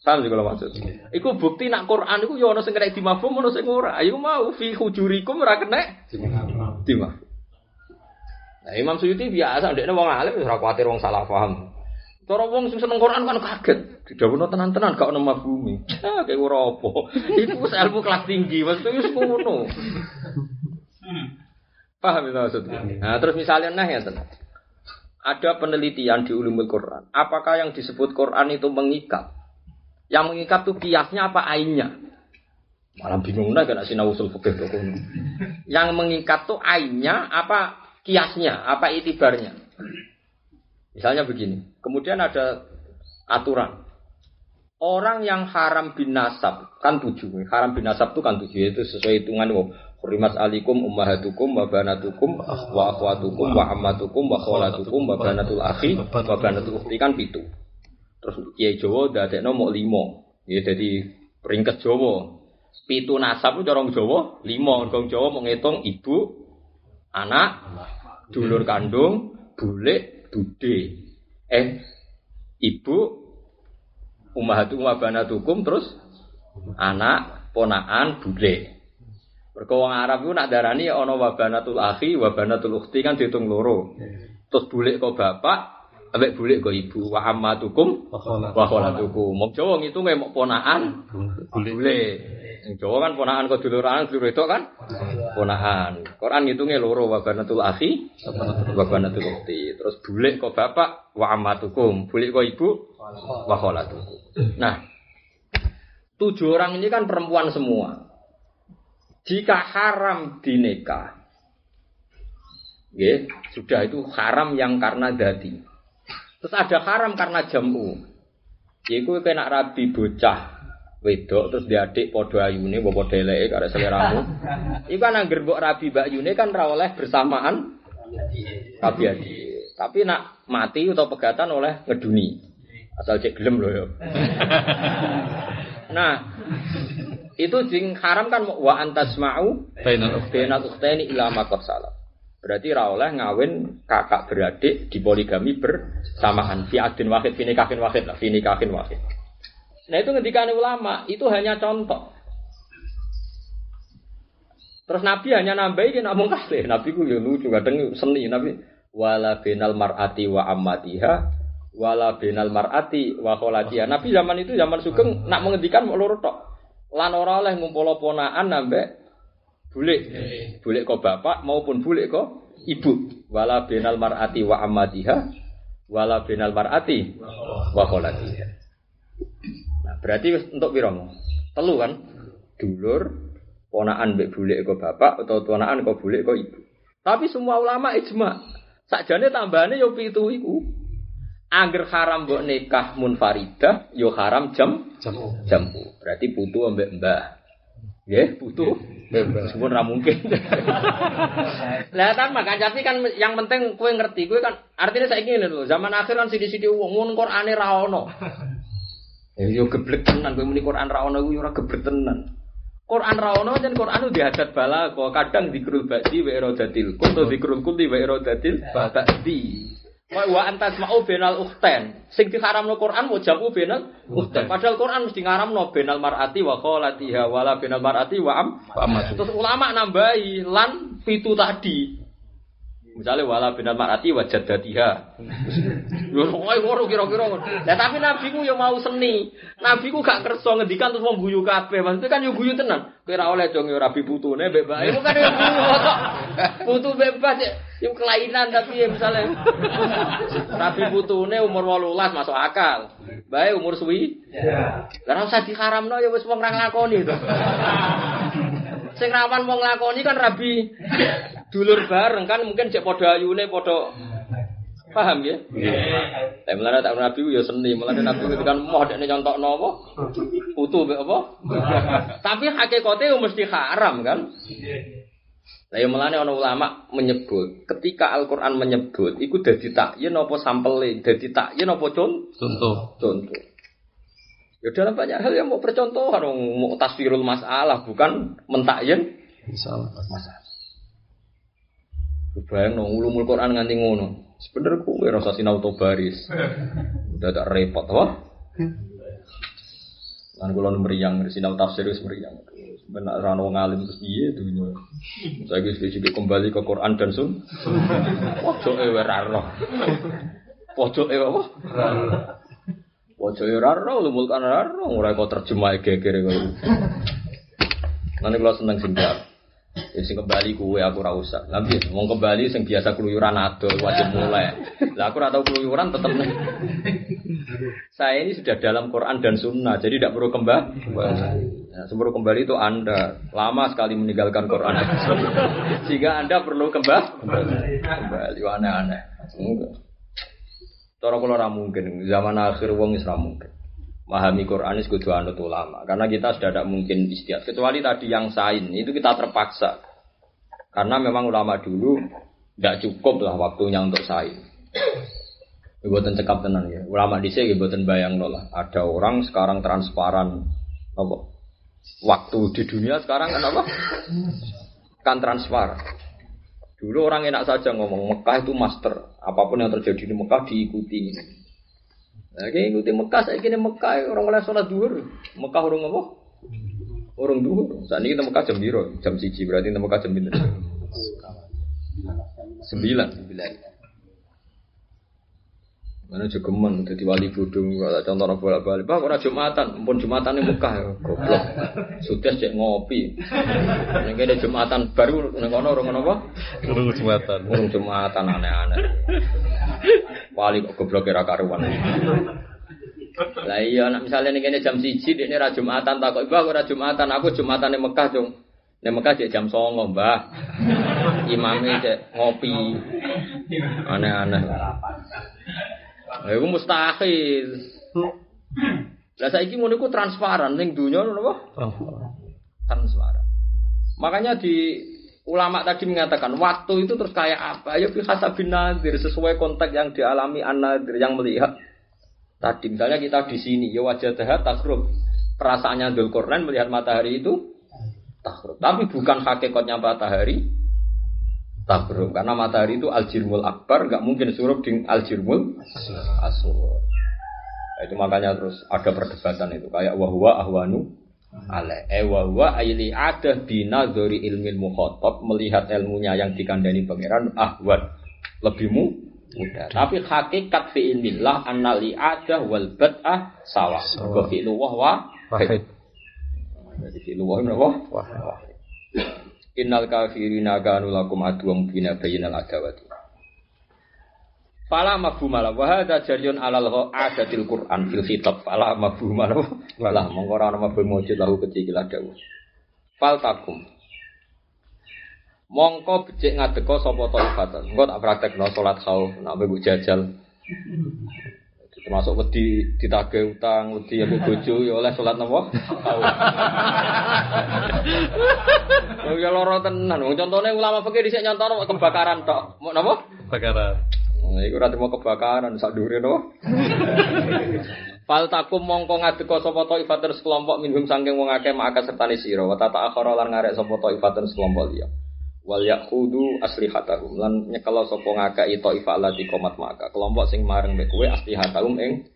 Paham sih kalau maksud. Iku bukti nak Quran iku ya ono sing kena dimabum, ono sing ora. Ayo mau fi hujurikum ora kena. Nah, Imam Suyuti biasa, dia wong alim ora kuatir wong salah paham. Cara wong sing seneng Quran kan kaget. Didhawuhno tenan-tenan gak ono mabumi. Ah, [LAUGHS] kayak ora apa. Iku wis ilmu kelas tinggi, maksudnya wis ngono. Paham itu maksudnya? Nah, terus misalnya nah ya tenang. Ada penelitian di ulumul Quran. Apakah yang disebut Quran itu mengikat? Yang mengikat tuh kiasnya apa ainnya? Malah bingung nah kena sinau usul fikih. Yang mengikat tuh ainnya apa kiasnya, apa itibarnya? Misalnya begini. Kemudian ada aturan. Orang yang haram bin nasab kan tujuh. Haram bin nasab itu kan tujuh itu sesuai hitungan wong. Hurimat alikum ummahatukum wa banatukum wa akhwatukum wa ammatukum wa kholatukum wa banatul akhi wa banatul ukhti kan pitu. Terus Kiai Jawa dadekno mok limo. Ya jadi peringkat Jawa. Pitu nasab itu orang Jawa limo. Orang Jawa mau ngitung ibu, anak, dulur kandung, bule, bude. Eh, ibu, ummahatum wa banatukum terus anak, ponaan, bule. Mergo wong Arab ku nak darani ana wabanatul akhi, wabanatul ukhti kan dihitung loro. Terus bulik kok bapak, ambek bulik kok ibu, wa ammatukum wa kholatukum. Wong Jawa ngitunge mok ponaan, bulik. Jawa kan ponaan kok duluran, dulur itu kan ponaan. Quran ngitungnya loro wabanatul akhi, wabanatul ukhti. Terus bulik kok bapak, wa ammatukum. Bulik kok ibu, wa kholatukum. Nah, tujuh orang ini kan perempuan semua. Jika haram dinikah, ya, sudah itu haram yang karena dadi. Terus ada haram karena jamu. Iku kena rabi bocah wedok terus diadik podo ayune mbok podo eleke karo seleramu. [LAUGHS] Iku kan angger mbok rabi mbak yune kan ra oleh bersamaan rabi adik. Tapi nak mati atau pegatan oleh ngeduni. Asal cek gelem loh ya. [LAUGHS] Nah, itu sing haram kan wa antasma'u Bainal ukhtaini. bainal ukhtaini ila ma qad salam. Berarti ra oleh ngawin kakak beradik di poligami bersamaan fi adin wahid fi nikahin wahid lah fi nikahin wahid. Nah itu ngendikane ulama itu hanya contoh. Terus Nabi hanya nambahin namun kasih. Nabi ku ya lucu kadang seni Nabi wala binal mar'ati wa ammatiha wala binal mar'ati wa kholatiha. Nabi zaman itu zaman sugeng nak mengendikan mau loro tok. Lan ora oleh ngumpul ponaan nambah bulik. Bulik kok bapak maupun bulik kok ibu. Wala binal mar'ati wa ammatiha wala binal mar'ati wa kholatiha. Berarti wis untuk piro? Telu kan? Dulur, ponaan mbek bulik kok bapak atau ponaan kok bulik kok ibu. Tapi semua ulama ijma. Sakjane tambahane yo pitu iku. Angger haram mbok nikah munfaridah, yo haram jam Jamu. jamu. Berarti putu ambek mbah. Nggih, putu. Meskipun ra mungkin. [LAUGHS] Lah kan makan tapi kan yang penting kowe ngerti, kowe kan artinya saiki ngene lho, zaman akhir kan sithik-sithik wong mun Qur'ane ra ono. Ya yo geblek tenan kowe muni Qur'an ra ono kuwi ora geblek tenan. Quran ra ono jan Quran itu dihadat bala kok kadang dikrul ba'di wa iradatil kul to dikrul kulli wa iradatil ba'di. Wa antas ma'u benal ukhtain. Sing diharamno Quran mau jamu benal ukhtain. Padahal Quran mesti ngaramno benal mar'ati wa kholatiha wala benal mar'ati wa am. Terus ulama nambahi lan pitu tadi. Misalnya wala binal mar'ati wa jaddatiha. Yo kowe ngono kira-kira. Lah tapi nabi ku yo mau seni. Nabi ku gak kersa ngendikan terus wong guyu kabeh. Maksudnya kan yo guyu tenan. Kowe ora oleh dong yo rabi putune mbek bae. Iku kan yo guyu kok. Putu bebas ya. Yo kelainan tapi ya misalnya. Rabi putune umur 18 masuk akal. Bae umur suwi. Lah ora usah diharamno ya wis wong ra nglakoni to. Sing rawan wong nglakoni kan rabi dulur bareng kan mungkin cek padha ayune padha paham ya? Tapi mulane tak nabi ya seni, mulane nabi itu kan moh dekne nyontokno apa? Putu mbek apa? Tapi hakikate yo mesti haram kan? Lah ya mulane ana ulama menyebut, ketika Al-Qur'an menyebut iku dadi takyin apa sampele, dadi takyin apa contoh? Contoh. contoh. Ya dalam banyak hal yang mau percontohan, mau tasvirul masalah, bukan mentakyin Insyaallah. masalah. Bayang no, ulumul Quran nganti ngono. Sebenernya kowe rasa sinau baris. Udah tak repot, wah. Kan kula nu mriyang sinau tafsir wis mriyang. Benar ra ono ngalim terus piye dunya. Saya wis kembali ke Quran dan Sun. Ojo e ora roh. Pojoke apa? Pojoke ora ora lu mulkan ora ora ora kok terjemah geger kok. Nanti kalau seneng sing. Ya sing kembali kuwe aku ora usah. Lah? Wong kembali sing biasa keluyuran adol wajib mulai. Lah aku ora tau keluyuran tetep. Saya ini sudah dalam Quran dan Sunnah, jadi tidak perlu kembali. Nah, sebelum kembali itu Anda lama sekali meninggalkan Quran. Sehingga Anda perlu kembali. Kembali aneh-aneh. Cara kula mungkin zaman akhir wong ora mungkin. Memahami Quran itu kudu anut ulama karena kita sudah tidak mungkin istiad kecuali tadi yang sain itu kita terpaksa karena memang ulama dulu tidak cukup lah waktunya untuk sain Buatan cekap tenan ya. Ulama di sini bayang lah. Ada orang sekarang transparan apa? Waktu di dunia sekarang kan apa? Kan transparan. Dulu orang enak saja ngomong Mekah itu master. Apa pun yang terjadi di Mekah diikuti. Nah, kayak Mekah, saya kira Mekah orang mulai sholat duhur. Mekah orang apa? Orang duhur. Saat ini kita Mekah jam biru, jam siji berarti kita Mekah jam biru. Sembilan. Sembilan. Mana jogeman jadi wali bodong kalau contoh orang bolak balik. Bah, orang jumatan, pun jumatan ini Mekah ya, goblok. Sudah cek ngopi. Ini ada jumatan baru, nih kono orang apa? Urung jumatan. Orang jumatan aneh-aneh. Wali kok goblok kira karuan. Lah iya, nak misalnya nih kene jam siji, ini ra jumatan takut. Bah, aku ra jumatan, aku jumatan di Mekah dong. Di Mekah cek jam songo, mbah. Imamnya cek ngopi. Aneh-aneh. Lah iku mustahil. Lah saiki ngono iku transparan ning dunya ngono apa? Transparan. Makanya di ulama tadi mengatakan waktu itu terus kayak apa? Ya fi hasabin nadir sesuai konteks yang dialami an-nadir yang melihat. Tadi misalnya kita di sini ya wajah dahat takrub. Perasaannya Dzulqarnain melihat matahari itu takrub. Tapi bukan hakikatnya matahari tabruk karena matahari itu aljirmul akbar nggak mungkin suruh di aljirmul asur nah, itu makanya terus ada perdebatan itu kayak wahwa ahwanu ale eh wahwa aili ada bina dari ilmu mukhotob melihat ilmunya yang dikandani pangeran ahwan lebih mu mudah. Tapi hakikat fi ilmillah annali ada wal bad'ah sawa. Wa fi'lu wahwa Wahid. jadi fi'lu wahwa wahid. Innal kafirina kanu lakum aduwam bina bayinal adawati. Fala mafhumala wa hadza jariyun alal adatil Qur'an fil khitab fala mafhumala wala mongko ora ana mafhum wujud lahu kecil dawuh. Fal takum. Mongko becik ngadeka sapa taifatan. Engko tak praktekno salat khauf nak mbok jajal. termasuk wedi ditagih utang, wedi ambek bojo ya oleh salat napa? Oh [LAUGHS] ya lara tenan. Wong contone ulama fikih dhisik nyontono kebakaran tok. Mau napa? Bakaran. Nah, iku ora mau kebakaran sak dhuwure napa? Fal takum mongko ngadeka sapa taifatun sekelompok minhum sangking wong akeh maka sertane sira wa tata akhara lan ngarek sapa taifatun sekelompok liya. Wal yaqudu aslihatahum lan nyekelo sapa ngakei taifah lati komat maka kelompok sing mareng mek kowe aslihatahum ing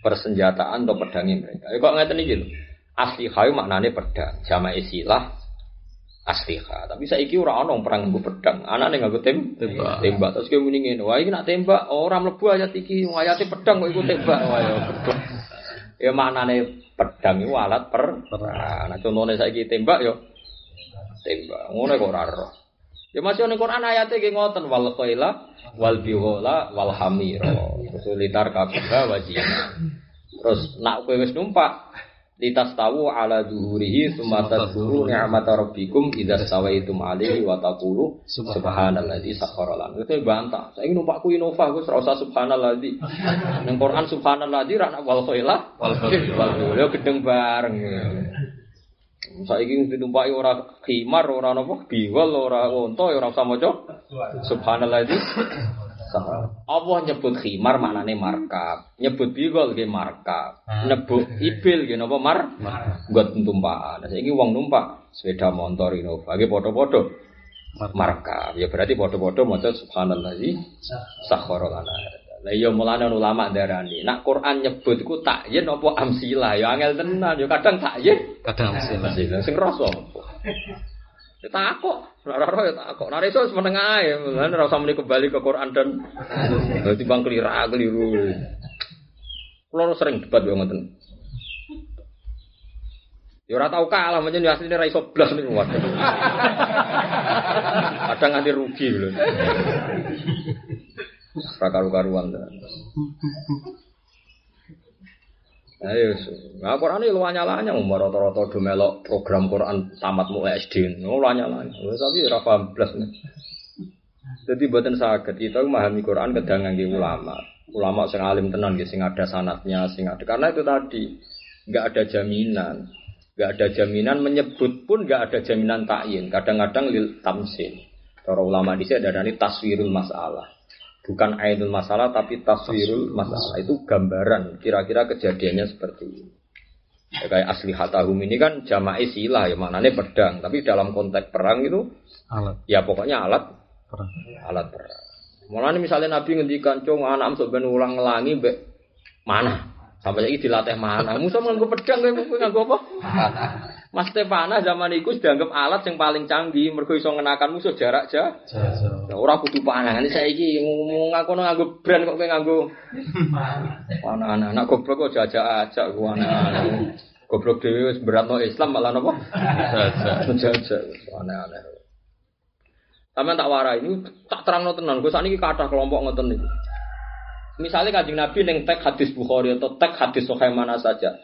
persenjataan atau pedangi mereka. Ya kok ngeten iki lho. Aslihah maknane pedang, jamaah istilah asliha. Tapi saiki ora ana perang nganggo pedang. Anane nganggo tem Tembak. tembak. Terus kowe muni ngene, wah iki nak tembak ora mlebu ayat iki, ayate pedang kok iku tembak. Wah ya goblok. Ya maknane pedang iku alat per perang. Nah contone saiki tembak yo tembak. Ngono kok ora. Ya masih ning Quran ayate nggih ngoten wal qaila wal biwala wal hamira. Terus litar kabha wajina. Terus nak kowe wis numpak litas tahu ala zuhurihi summa tadhkuru ni'mata rabbikum idza sawaitum alaihi wa taqulu subhanalladzi sakhkhara lana. Itu bantah. Saiki numpakku Innova Gus ora usah subhanalladzi. Ning Quran subhanalladzi ra wal khaila Wal wal biwala gedeng bareng. Saiki ditumpaki ora khimar, ora napa biwal, ora unta, ya ora usah maca subhanalladzi Allah nyebut khimar maknane markab, nyebut bigol nggih markab, nyebut ibil nggih napa mar? Nggot tumpakan. Nah, saiki wong numpak sepeda motor Innova nggih padha-padha. Markab. Ya berarti padha-padha maca subhanallazi sakhkhara lana. Lah iya mulane ulama ndarani, nak Quran nyebut iku takyin apa amsilah? Ya angel tenan, ya kadang takyin, Kadang amsilah. Sing rasa. [LAUGHS] Ya takok, ora ora ya takok. Nek iso wis meneng ae, lan ora usah muni kembali ke Quran dan dadi bang kelira keliru. Kulo sering debat yo ngoten. Ya ora tau kalah menyen ya asline ra iso blas niku waduh. Kadang nganti rugi lho. Ora karu-karuan. Ayo, nah Quran ini lu nyalanya, umur rata-rata program Quran tamat mulai SD, lu nyalanya. Tapi ora paham blas nih. Jadi buatan sakit kita memahami Quran kadang ngangge ulama, ulama sing alim tenan, sing ada sanatnya, sing ada karena itu tadi nggak ada jaminan, nggak ada jaminan menyebut pun nggak ada jaminan takyin. Kadang-kadang lil tamsin. Para ulama di sini ada ini taswirul masalah bukan ainul masalah tapi taswirul masalah. itu gambaran kira-kira kejadiannya seperti ini. Ya, kayak asli hatahum ini kan jama'i silah ya maknanya pedang. Tapi dalam konteks perang itu Alat. ya pokoknya alat. Perang. alat perang. Mulane misalnya Nabi ngendikan cung anak sok ben ulang ngelangi mbek mana sampai lagi dilatih mana musuh nganggo pedang kowe nganggo apa [LAUGHS] Mas Stefana zaman itu dianggap alat yang paling canggih mergo iso ngenakan musuh jarak jauh Jajan. Ya ora kudu panah. Ini saiki ngomong ngaku nganggo brand kok kowe nganggo panah anak goblok kok jajak ajak ku anak. Goblok dhewe wis beratno Islam malah napa? Jajak. Jajak aneh-aneh. Sampeyan tak warai ini tak terangno tenan. Gue sakniki kathah kelompok ngoten niku. Misalnya kanjeng Nabi neng teks hadis Bukhari atau teks hadis Sahih mana saja.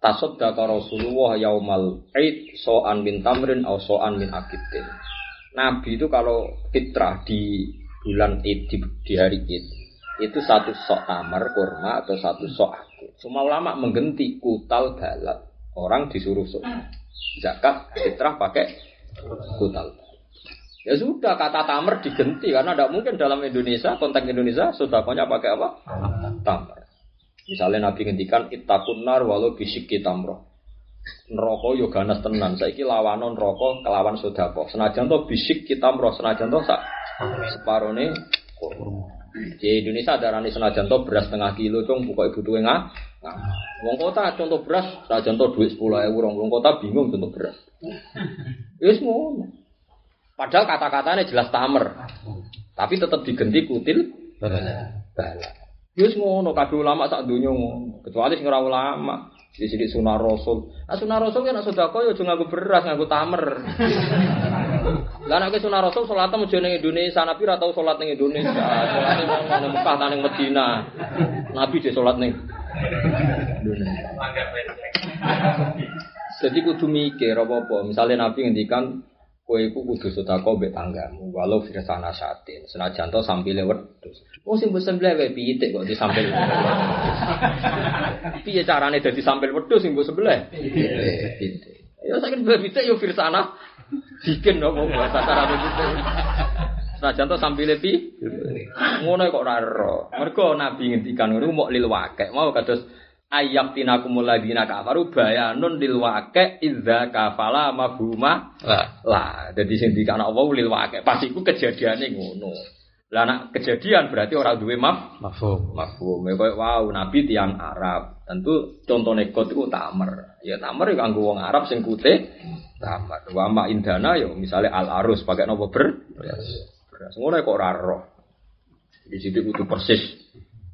Tasaddaqa Rasulullah yaumal Aid so'an min tamrin atau so'an min akidin. Nabi itu kalau fitrah di bulan Id di, di hari Id itu satu sok tamar kurma atau satu sok akid. Semua ulama menggenti kutal balat. Orang disuruh sok zakat fitrah pakai kutal. Ya sudah kata tamar digenti karena tidak mungkin dalam Indonesia konteks Indonesia sodakonya pakai apa? Tamar. Misalnya Nabi ngendikan ittaqun nar walau bisik tamroh. Neraka yo ganas tenan. Saiki lawanon neraka kelawan sedekah. Senajan to bisik kita mroh, senajan to sak separone kurma. Di Indonesia darani senajan to beras setengah kilo cung pokoke butuhe ngah. Wong kota contoh beras senajan to duit 10.000 wong wong kota bingung contoh beras. Ngono. Padahal kata-katanya jelas tamer. Tapi tetap digenti kutil bala. Yus ngono kabeh ulama sak donya ngono. Kecuali sing ora ulama. Sidik sunah rasul. Nah sunah rasul kan sedekah ya aja nganggo beras, nganggo tamer. [LAUGHS] Lah nek sunah rasul salat mesti ning Indonesia, Nabi ora tau salat ning Indonesia. Salat ning ning Mekah ta ning Medina. Nabi dhe salat ning Indonesia. Jadi kudu mikir apa-apa. Misalnya Nabi ngendikan kowe iku kudu sedekah mbek tanggamu walau firsana satin. Senajan to sampile wedhus. Oh sing mbok sembelih wae pitik kok disampil. [LAUGHS] Piye carane dadi sampil wedhus sing mbok sembelih? Pitik. Ya saking pitik yo firsana bikin apa bahasa carane pitik. Senajan to sampile pi. Ngono kok ora ero. Mergo Nabi ngendikan ngono mok lil wakek. Mau kados ayak tinakumul ladina kafaru bayanun lil waqi idza kafala mafhuma. Lah. lah jadi sing dikana Allah lil waqi. Pas iku kejadiane ngono. Lah nek kejadian berarti orang duwe maf Mafhum. mafhum ya koyo wow nabi tiang Arab. Tentu contone kot iku tamer. Ya tamer ya kanggo wong Arab sing kute tamer. Wa ma indana ya misalnya al arus pakai nopo? Ber beras. Ngono kok ora roh. Di situ kudu persis.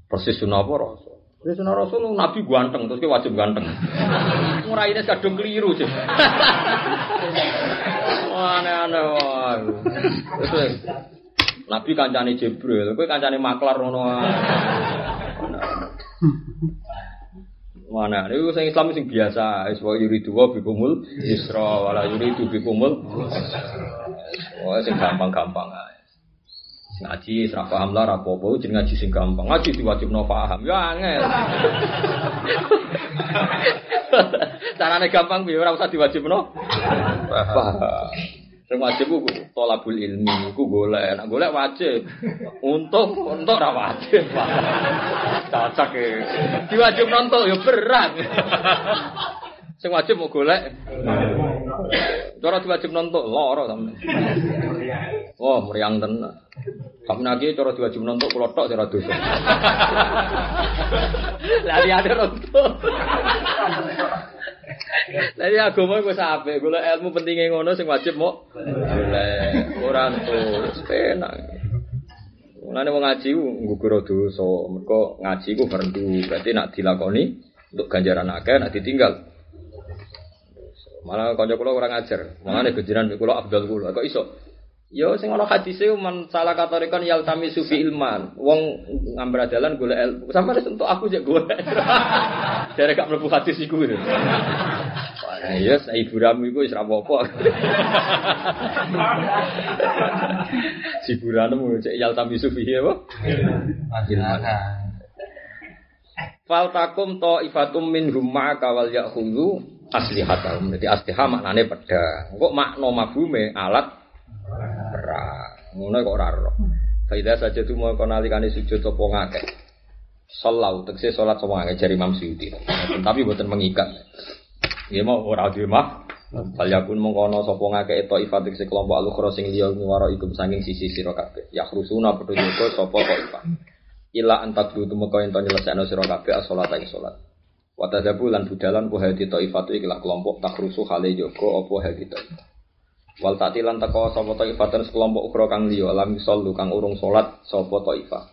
Persis sunah apa Ya sunah rasul nabi ganteng terus ki wajib ganteng. [LAUGHS] Nguraine kadung keliru sih. [LAUGHS] Aneh-aneh. Terus Nabi kancane Jibril, kowe kancane maklar ngono wae. Mana? Ini sing Islam sing biasa. Wis wa yuridu wa bikumul yusra wala yuridu bikumul. Wah sing gampang-gampang ae. Ngaji ora paham lah apa-apa jeneng ngaji sing gampang. Ngaji diwajibno paham. Ya angel. [LAUGHS] Carane gampang piye ora usah diwajibno paham. Sing wajib ku tolabul ilmi, ku golek. Nek golek wajib. Untuk untuk ora wajib. Cocok e. Diwajib nonton ya berat. Sing wajib mau golek. Cara diwajib nonton lara sampe. Oh, meriang tenan. Tapi nagi cara diwajib nonton kula tok ora dosa. [LAUGHS] Lah ada nonton. Jadi [LAUGHS] agama gue sampe, gue ilmu pentingnya ngono sing wajib mau golek ora terus penak. Mulane wong ngaji ku nggugur dosa, mergo ngaji ku fardu, berarti nak dilakoni untuk ganjaran akeh, nak ditinggal. Malah kanca kula ora ngajar, malah nek gejeran kula abdal kula, kok iso? Yo sing ana hadise man salah katorikon yal tami sufi ilman. Wong ngambil dalan golek ilmu. Sampe wis entuk aku jek golek. [LAUGHS] Jare gak mlebu hadis iku. Wah, ya ibu ramu iku wis ra apa-apa. [LAUGHS] Si buranu cek yal tami sufi apa? Masyarakat. Fal takum to ifatum min humma kawal yakhudhu aslihatahum. Jadi asliha maknane pedang. Kok makna mafhume alat perang. Ngono kok ora ero. Faida saja tu mau konalikane sujud apa ngakeh. Salau tegese salat sapa ngakeh jari Imam Suyuti. Tapi boten mengikat. Ya mau ora duwe mah. Fal yakun mengkono sapa ngakeh to ifatik sekelompok alukhra sing liya nyuwara ikum saking sisi sira kabeh. Ya krusuna padha jaga sapa kok ifat. ila antak du tumeka ento nyelesekno sira kabeh as-salat ing salat. Wa tadzabu lan budalan ku hadi taifatu iki lah kelompok takrusu hale jaga apa hadi taifat. Wal tati lan teko sapa taifatan sekelompok ukra kang liya lam yusallu kang urung salat sapa taifah.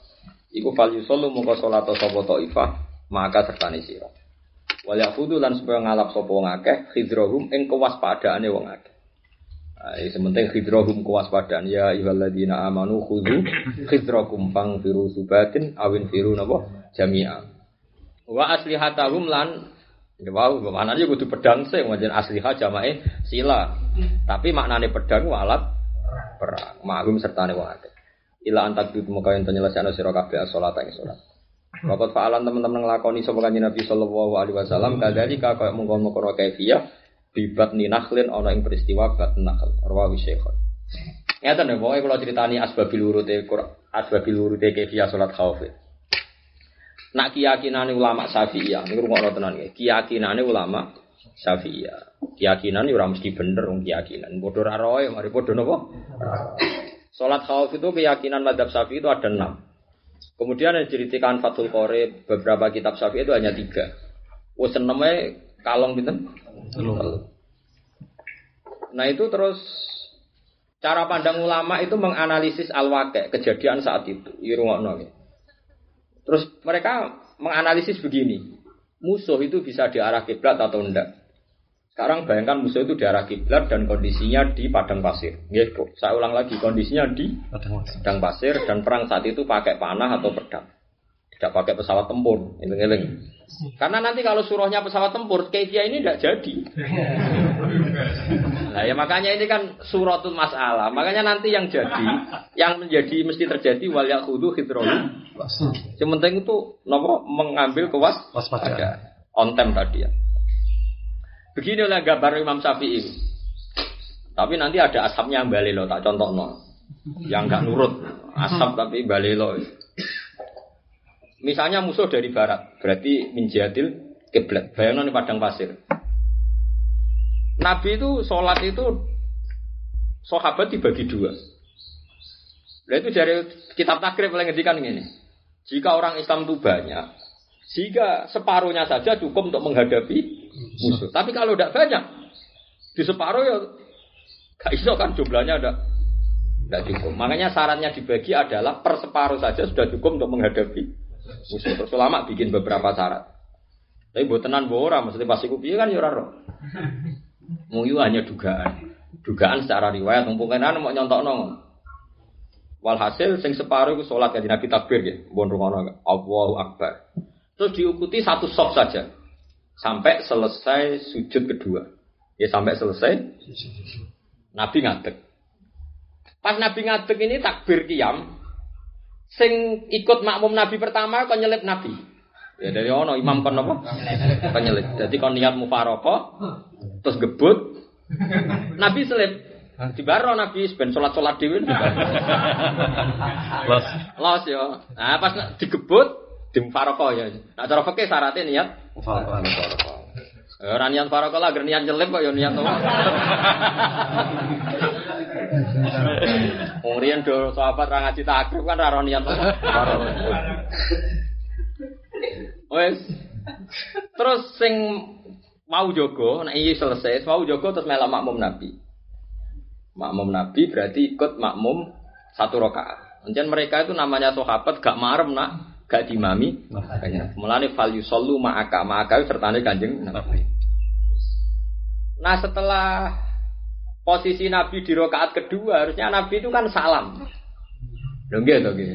Iku fal yusallu mongko salat sapa taifah maka sertane sira. Wal yafudu lan supaya ngalap sapa wong akeh khidrahum ing kewaspadaane wong akeh. Nah, sementing khidrohum kewaspadaan ya ayyuhalladzina amanu khudhu khidrakum fangfiru subatin awin firu napa jami'a. Wa aslihatahum lan ya wow, maknanya kudu pedang sih, wajan asliha jamae sila. Tapi maknane pedang walat perang, ma'hum sertane wong akeh. Ila antak tu muka yen nyelesekno sira kabeh salat ing salat. Bapak fa'alan teman-teman nglakoni sapa kanjeng Nabi sallallahu alaihi wasallam kadzalika kaya mungkon-mungkon kaifiyah bibat ni nakhlin ana ing peristiwa bat nakhl. Rawi syekhon. Ngeten lho pokoke kula critani asbabil urute asbabil urute kefiyah salat khauf nak keyakinane ulama Syafi'iyah niku rungokno tenan nggih. Keyakinane ulama Syafi'iyah keyakinan ora mesti bener wong keyakinan padha ra roe mari padha napa Salat khauf itu keyakinan madhab Syafi'i itu ada enam. Kemudian yang diceritakan Fathul Qorib beberapa kitab Syafi'i itu hanya tiga. Wes enamnya kalong pinten? Nah itu terus cara pandang ulama itu menganalisis al kejadian saat itu. Irungokno. Terus mereka menganalisis begini, musuh itu bisa diarah kiblat atau enggak. Sekarang bayangkan musuh itu diarah kiblat dan kondisinya di padang pasir. Gitu. Saya ulang lagi, kondisinya di padang pasir dan perang saat itu pakai panah atau pedang. Tidak pakai pesawat tempur, eling-eling. Karena nanti kalau suruhnya pesawat tempur, Kevia ini tidak jadi. Nah ya makanya ini kan suratul masalah. Makanya nanti yang jadi, yang menjadi mesti terjadi wal yakhudhu hidrolu. Yang penting itu nopo mengambil kewas ada on time tadi ya. Begini oleh gambar Imam Syafi'i. Tapi nanti ada asapnya yang balelo tak contoh no. Yang nggak nurut asap tapi balelo. Misalnya musuh dari barat, berarti minjadil kiblat. Bayangkan di padang pasir. Nabi itu sholat itu sahabat dibagi dua. Nah itu dari kitab takrib paling ngedikan ini. Jika orang Islam itu banyak, jika separuhnya saja cukup untuk menghadapi musuh. Tapi kalau tidak banyak, di separuh ya gak iso kan jumlahnya ada tidak cukup. Makanya syaratnya dibagi adalah per separuh saja sudah cukup untuk menghadapi Musuh terus ulama bikin beberapa syarat. Tapi buat tenan bora, maksudnya pasti kupi kan ya roh. Muyu hanya dugaan. Dugaan secara riwayat mungkin mau nyontok nong. Walhasil sing separuh itu sholat ya Nabi takbir ya, bon rungono Allahu Akbar. Terus diikuti satu sok saja sampai selesai sujud kedua. Ya sampai selesai Nabi ngadeg. Pas Nabi ngadeg ini takbir kiam, sing ikut makmum Nabi pertama kon nyelip Nabi. Ya dari ono imam kon apa? Kon nyelip. Jadi kon niat mufarokoh terus gebut Nabi selip. Di baro Nabi ben salat-salat dhewe Los. Los yo. Nah pas digebut di mufarokoh ya. Nah cara fikih syaratnya niat mufarokoh. Ora niat farokoh lah, niat nyelip kok ya niat. [LAUGHS] Wong riyen do sahabat ra ngaji takrib kan ra niat Wes. Terus sing mau jogo, nek iki selesai, mau jogo terus melok makmum Nabi. Makmum Nabi berarti ikut makmum satu rakaat. Kemudian mereka itu namanya sahabat gak marem nak, gak dimami. Makanya mulane fal yusallu ma'aka, ma'aka sertane Kanjeng Nabi. Nah, setelah posisi Nabi di rakaat kedua, harusnya Nabi itu kan salam. Lho nggih to nggih.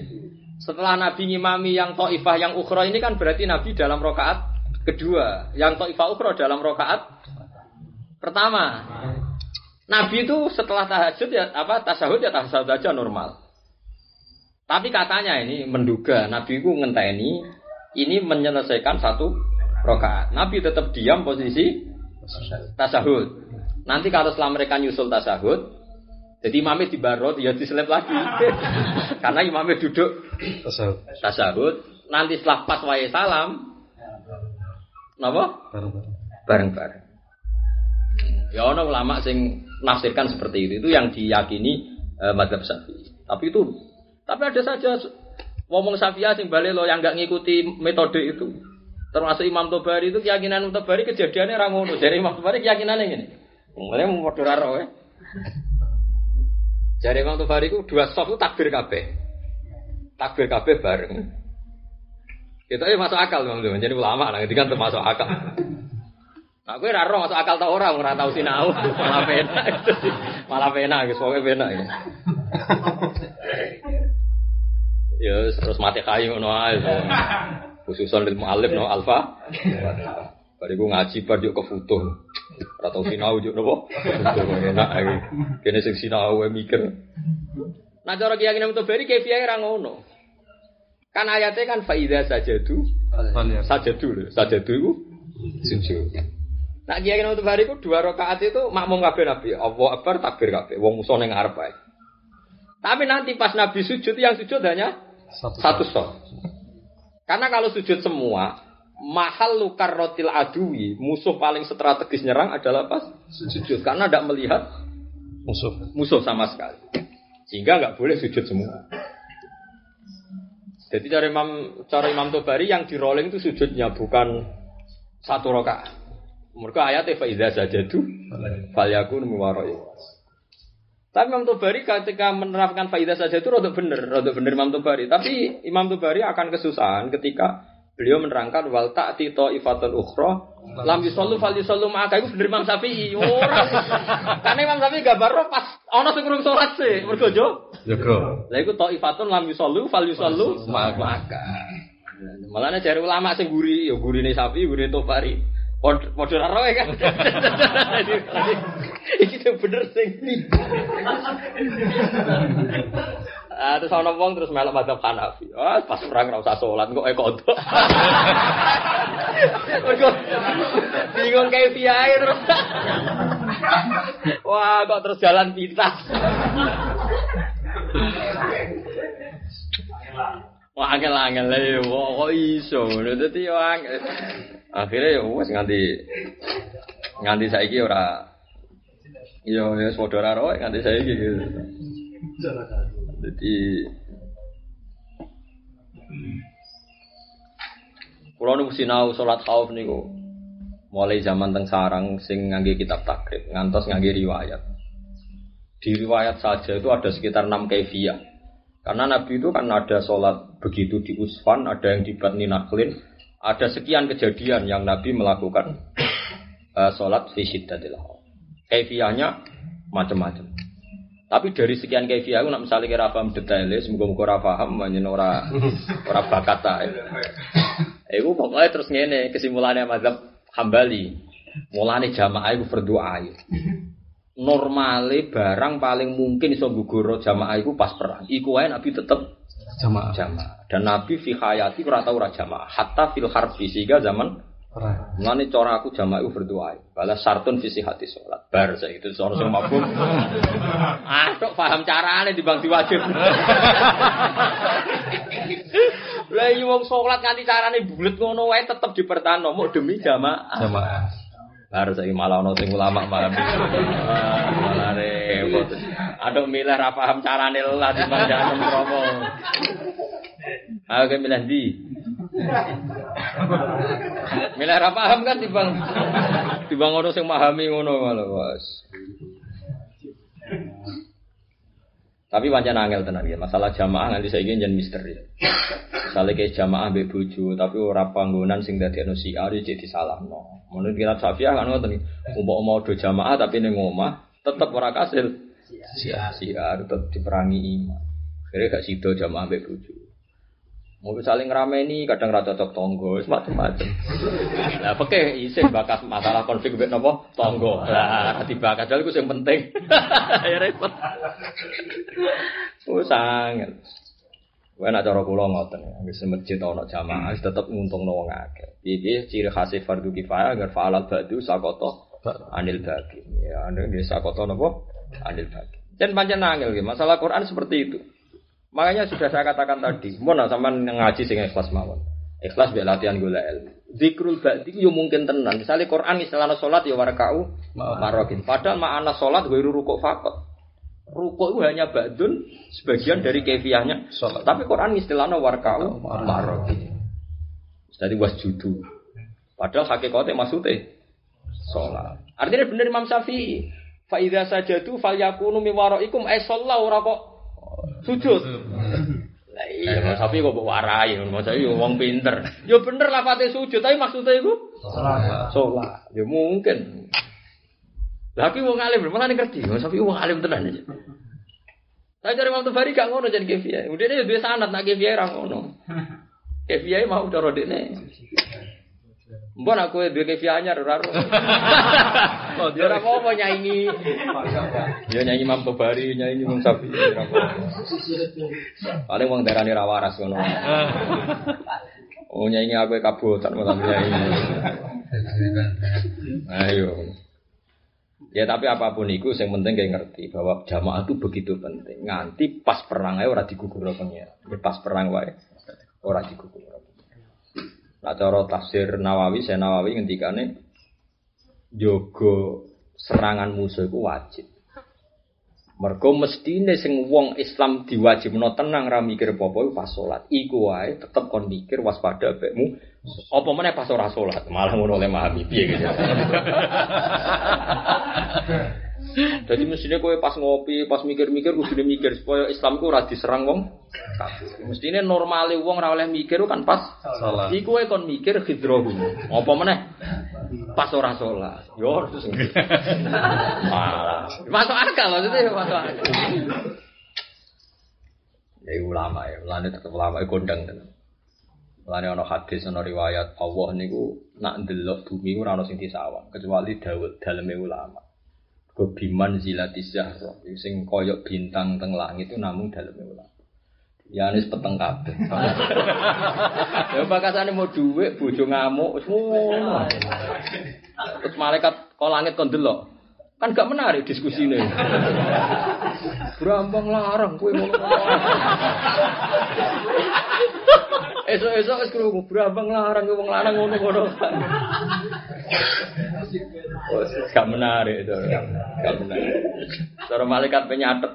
Setelah Nabi ngimami yang Taifah yang ukhra ini kan berarti Nabi dalam rakaat kedua, yang Taifah ukhra dalam rakaat pertama. Nabi itu setelah tahajud ya apa tasahud ya tasahud aja normal. Tapi katanya ini menduga Nabi itu ngenteni ini menyelesaikan satu rakaat. Nabi tetap diam posisi tasahud. Nanti kalau setelah mereka nyusul tasahud, jadi imamnya di barot ya diselip lagi. [LAUGHS] Karena imamnya duduk tasahud. Nanti setelah pas wae salam, Napa? Bareng-bareng. Bareng-bareng. Ya ono ulama sing nafsirkan seperti itu. Itu yang diyakini eh, madzhab Syafi'i. Tapi itu tapi ada saja ngomong Syafi'ah sing balik lo yang nggak ngikuti metode itu. Termasuk Imam Tobari itu keyakinan Imam Tobari kejadiannya ra ngono. Jadi Imam Tobari keyakinannya gini. Mulai mau padha ra roh, ya. Jadi Imam Tobari itu dua soft itu takbir kabeh. Takbir kabeh bareng. Itu aja masuk akal Tobari. Jadi ulama lah, itu kan termasuk akal. Nah, gue raro masuk akal tau orang, ora tau sinau, malah pena, malah pena, pokoknya pena ya. Ya, terus mati kayu ngono ae. [LAUGHS] Khususan ilmu alif no alfa. Bariku ngaji bar yo ke foto. Ora tau sinau yo nopo? Enak ae. Kene sing sinau mikir. Nah, cara keyakinan Mutobari kefiahe ra ngono. Kan ayatnya kan faida sajadu sajadu lho. Sajadu iku sujud. Nah, kiai Nabi Bahari itu dua rakaat itu makmum kabeh Nabi. Allah Akbar takbir kabeh. Wong musuh ning ae. Tapi nanti pas Nabi sujud yang sujud hanya satu sok. Karena kalau sujud semua, mahal lukar rotil adui, musuh paling strategis nyerang adalah pas sujud. Karena tidak melihat Musuh. musuh sama sekali. Sehingga nggak boleh sujud semua. Jadi cara Imam cara Imam Tobari yang di rolling itu sujudnya bukan satu rakaat. Mereka ayatnya faida saja tuh falyakun muwaroi. Tapi Imam Tobari ketika menerapkan faidah saja itu rodok bener, rodok bener Imam Tobari. Tapi Imam Tobari akan kesusahan ketika beliau menerangkan wal ta'ti ifatun ukhra lam yusallu fal yusallu ma'aka itu bener Imam Syafi'i. Ora. [LAUGHS] Karena Imam Syafi'i gambar pas ana sing kurang salat sih. Mergo jo. Jaga. Lah iku ifatun lam yusallu fal yusallu ma'aka. Malah cari ulama sing guri, ya gurine Syafi'i, gurine Tobari. Pod podo ra roe kan. [LAUGHS] Iki bener sing Ah, terus ana wong terus melok madzhab Hanafi. Ah, pas perang ora usah salat kok kodok. Mergo bingung kayak piye terus. Wah, kok terus jalan pintas. Wah, angel-angel lah ya, kok iso. Dadi yo angel. Akhirnya ya wes nganti nganti saiki ora yo ya saudara roe nganti saiki gitu. Jadi Kulo nu sinau salat khauf niku mulai zaman teng sarang sing ngangge kitab takrib ngantos ngangge riwayat. Di riwayat saja itu ada sekitar 6 kaifiyah. Karena Nabi itu kan ada sholat begitu di Usfan, ada yang di Batni Naklin, ada sekian kejadian yang Nabi melakukan uh, sholat fi syiddatil Kaifiyahnya macam-macam. Tapi dari sekian kaifiyah aku nak misalnya kira paham detailnya, semoga muga ora paham, banyak ora ora bakat pokoknya terus ngene kesimpulannya mazhab Hambali. Mulane jamaah iku berdoa. Normale barang paling mungkin iso gugur jamaah iku pas perang. Iku wae Nabi tetep Jamaah. jamaah. Dan Nabi fi hayati ora tau ora jamaah. Hatta fil harbi sehingga zaman. Mulane cara aku jamaah iku berdoa. Bala sartun fi hati sholat. Bar saya itu soal sing mabuk. tok paham carane dibang diwajib. Lah iya wong sholat nganti carane bulet ngono wae tetep dipertahanno mau demi jamaah. Jamaah. Baru saya malah ono sing ulama malah Ah, malah repot. Aduh milih ra paham carane lah di pandangan promo. Ke milih di. Milih ra paham kan timbang timbang ngono sing memahami ngono malah Mas. Tapi pancen angel tenan ya. Masalah jamaah nanti saya ingin jadi misteri. Misalnya kayak jamaah mbek bojo tapi ora panggonan sing dadekno siar ya jadi salah no. Menurut kira Safiah kan ngoten. Umpama mau do jamaah tapi ning omah tetep ora kasil. Siar siar tetep diperangi iman. Akhirnya gak sido jamaah mbek bojo. Mau saling ngerameni, kadang rada cocok tonggo, macam-macam. Nah, [LAUGHS] pakai isin bakas masalah konflik mbek nopo tonggo. Lah, dibakar dal iku sing penting. [LAUGHS] ya repot. Sangat. Kowe nak cara kula ngoten ya, wis masjid ana jamaah wis tetep nguntungno wong akeh. Piye ciri khas fardhu kifayah agar fa'alal ba'du sakoto anil bagi. Ya, ane di sakoto napa? Anil bagi. Dan pancen nangil nggih, masalah Quran seperti itu. Makanya sudah saya katakan tadi, mau sampean ngaji sing ikhlas mawon. Ikhlas biar latihan gula ilmu. Zikrul ba'di yo mungkin tenan. Misalnya Quran istilahnya salat ya warka'u marokin. Padahal makna salat gue rukuk fakot. Rukuk itu hanya ba'dun sebagian dari kefiahnya salat. Tapi Quran istilahnya warka'u marokin. Jadi wasjudu. Padahal hakikatnya maksudnya salat. Artinya benar Imam Syafi'i. Fa idza sajadu falyakunu mi waraikum ay sallahu ora kok sujud. [LAUGHS] Lah iya, Mas Sapi kok mbok warai, Mas Sapi yo wong pinter. Yo bener lafate sujud, tapi maksudnya iku salat. Salat. Ya mungkin. Tapi wong alim, malah ngerti. Mas Sapi wong alim tenan aja. Tapi dari waktu Bari gak ngono jadi kefiah. Udah dia dua sanat nak kefiah ra ngono. Kefiah mau cara dekne. Mbon aku duwe kefiah anyar ora ro. [LAUGHS] Oh, dia ora apa nyanyi. Ya nyanyi Imam Tobari, nyanyi Imam Sapi. ora apa-apa. Paling wong darane ra waras ngono. Oh nyanyi aku kabotan malah nyanyi. Ayo. Ya tapi apa pun itu, yang penting kayak ngerti bahwa jamaah itu begitu penting. Nganti pas perang aja orang digugur pengira. Ya pas perang wae orang digugur. Nah tafsir Nawawi, saya Nawawi ngendikane jogo serangan musuh itu wajib. Mergo mestine sing wong Islam diwajibno tenang ra mikir apa-apa iku pas salat. Iku wae tetep kon mikir waspada bekmu. Apa meneh pas ora salat, malah ngono oleh memahami piye gitu. [LAUGHS] Jadi mestinya kowe pas ngopi, pas mikir-mikir kudu mikir supaya Islam ku ora diserang wong kafir. Mestine normale wong ora oleh mikir kan pas salat. Iku wae kon mikir hidrohu. Apa meneh? Pas ora salat. Yo terus. [LAUGHS] Malah. Masuk akal maksudnya masuk akal. Ya ulama ya, ulama tetep ulama kondang tenan. Mulane ana hadis ana riwayat Allah niku nak ndelok bumi ora ana sing disawang kecuali Daud daleme ulama. Kebiman zilati zahra sing koyok bintang teng langit itu namung daleme ulama. Ya anis peteng kabeh. [LAUGHS] ya bakasane mau dhuwit bojo ngamuk ngono. Terus malaikat kok langit kon delok. Kan gak menarik diskusi ini. Berambang larang kowe ngono. Esok-esok wis krungu berambang larang wong larang ngono-ngono. Oh, gak menarik itu. Gak menarik. Cara malaikat penyatet.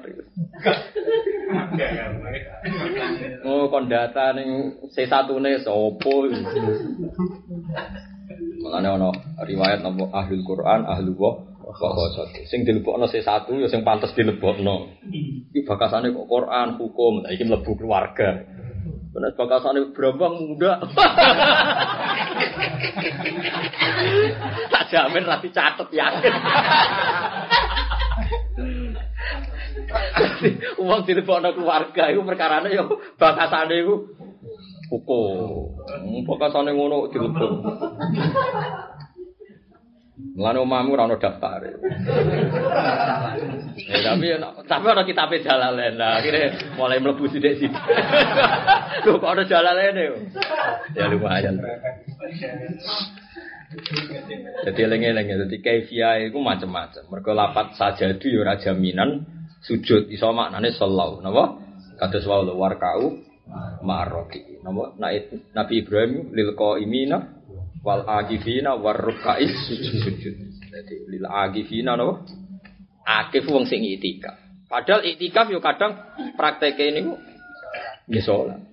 Oh, kon data ning C1 ne sapa? Mulane ana riwayat napa ahli Quran, ahli wa wa Sing dilebokno C1 ya sing pantes dilebokno. Iki bakasane kok Quran, hukum, nah iki mlebu keluarga. Benar bakasane brambang muda. [LAUGHS] tak jamin rapi catet yakin. Uang dilebokno keluarga iku perkarane ya bakasane iku hukum. Bakasane ngono dilebok. Mulane omahmu ora ono daftar. Ya, tapi tapi ana kitabe jalalen. Nah, akhirnya mulai mlebu sithik-sithik. [LAUGHS] Lho kok ana jalalen yo. Ya lumayan. Jadi eling-eling ya, jadi kaifiyah itu macam-macam. Mergo lapat sajadu ya ora jaminan sujud iso maknane sallallahu napa? Kados wae warkau maroki. Napa? Nabi Ibrahim lil qaimina wal agifina war rukais sujud. Jadi lil agifina no akif wong sing itikaf. Padahal itikaf yo kadang praktek ini nggih salat.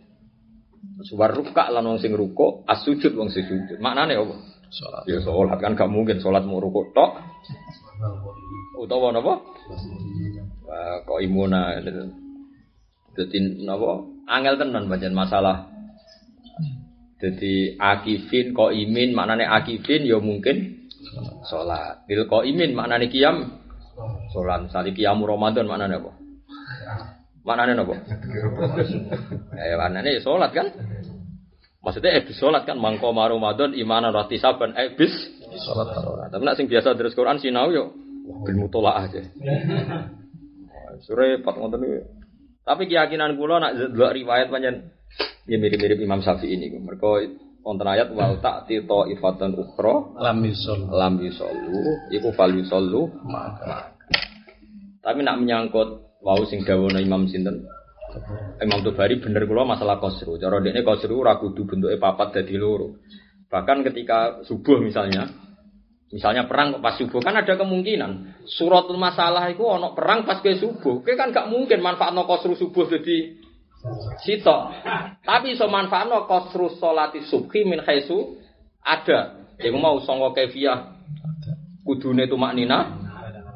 Suwar ruka lan wong sing ruko, as-sujud wong sing sujud. Maknane apa? Sholat. Ya salat kan gak mungkin salat mau ruko tok. Utawa napa? Wah, kok imuna. Dadi napa? Angel tenan pancen masalah. Jadi akifin kok imin maknane akifin ya mungkin salat. Bil kok imin maknane kiam salat. Sali kiamu Ramadan maknane apa? Maknane apa? Ya maknane ya salat kan? Maksudnya ebis sholat kan mangko Ramadan imanan roti saban ebis Sholat tarawih. Tapi nak sing biasa terus Quran sinau yo bil mutolaah aja. [LAUGHS] Sore pat ngoten. Tapi keyakinan kula nak delok riwayat pancen ya mirip-mirip Imam Syafi'i ini. Mergo wonten ayat wal ta'ti ta'ifatan ukhra Lam yusol. lam yusallu iku fal yusallu Maka. Tapi nak menyangkut wau sing dawono Imam sinten? Imam Tubari bener kula masalah kosru. Cara dekne kosru ora kudu bentuke papat dadi loro. Bahkan ketika subuh misalnya, misalnya perang pas subuh kan ada kemungkinan suratul masalah itu ono perang pas ke subuh. Kowe kan gak mungkin manfaatno kosru subuh jadi sitok. Tapi iso manfaatno kosru salati subhi min khaisu ada. Iku mau sangka kefiah kudune itu maknina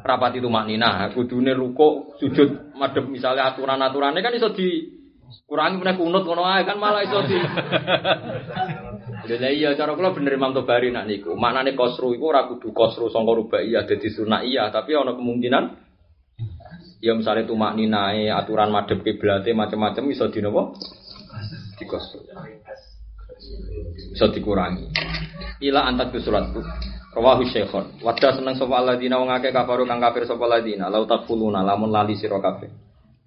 rapat itu maknina kudune ruko sujud madhep misalnya aturan-aturannya kan iso di kurangi meneh kunut ngono ae kan malah iso di Lha iya cara kula bener Imam Tobari nak niku. Maknane kosru iku ora kudu kosru sangka rubaiyah dadi iya, tapi ana kemungkinan ya misalnya itu makninae aturan madhep kiblate macam-macam iso di napa? Di kosru. Iso dikurangi. Ila antak suratku. Rawahu Syekhon. Wadah seneng sapa alladzina wong akeh kafaru kang kafir sapa alladzina lau takfuluna lamun lali sira kabeh.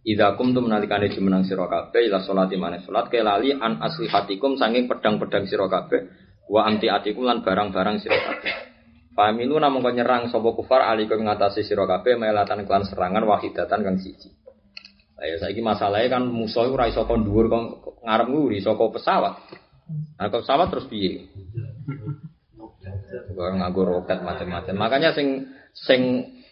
Idza kumtum nalikane jumenang sira kabeh ila salati maneh salat ke lali an aslihatikum sanging pedang-pedang sira kabeh wa amti atikum lan barang-barang sira kabeh. Familu namung kok nyerang sapa kufar alikum ngatasi sira kabeh melatan klan serangan wahidatan kang siji. Ya saiki masalahnya kan musuh ora iso kon dhuwur ngarep nguri saka pesawat. Nah, pesawat terus piye? Orang nganggo roket macam-macam. Makanya sing sing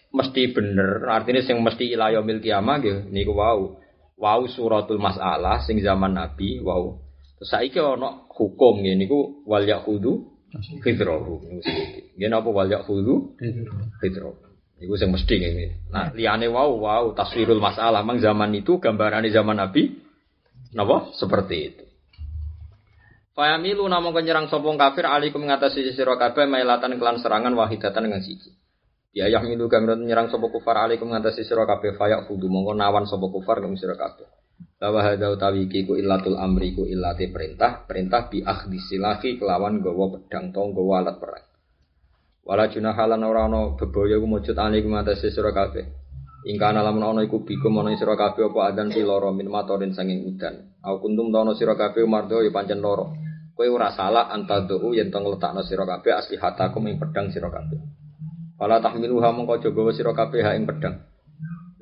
mesti bener, artinya sing mesti ila yaumil kiamah nggih niku wau. Wau suratul masalah sing zaman Nabi wau. Terus saiki ana hukum nggih niku wal yahudu fitrahu niku sing. Napa wal yahudu fitrahu. Niku sing mesti nggih. Nah, liyane wau wau taswirul masalah mang zaman itu gambarane zaman Nabi napa seperti itu. Fayamilu namung nyerang sopong kafir alikum mengatasi sira kabeh mailatan kelan serangan wahidatan dengan siji. Ya yahmilu gamrat nyerang sapa kufar alikum mengatasi sira kabeh fayak fudu mongko nawan sapa kufar kum sira kabeh. Bahwa utawi iki ku illatul amri ku illate perintah, perintah bi akhdhi silahi kelawan gawa pedang tong gawa alat perang. Wala junahalan ora ana bebaya ku mujud alikum mengatasi sira kabeh. Ingkana lamun ana iku bikum ana sira kabeh apa adan piloro min matorin sanging udan. Au kuntum tono sira kabeh mardo ya pancen loro. Kowe ora salah antadhu yen to ngletakno sira kabeh asli hatakum ing pedang sira kabeh. Wala tahmiluha mongko aja gawa sira kabeh ing pedang.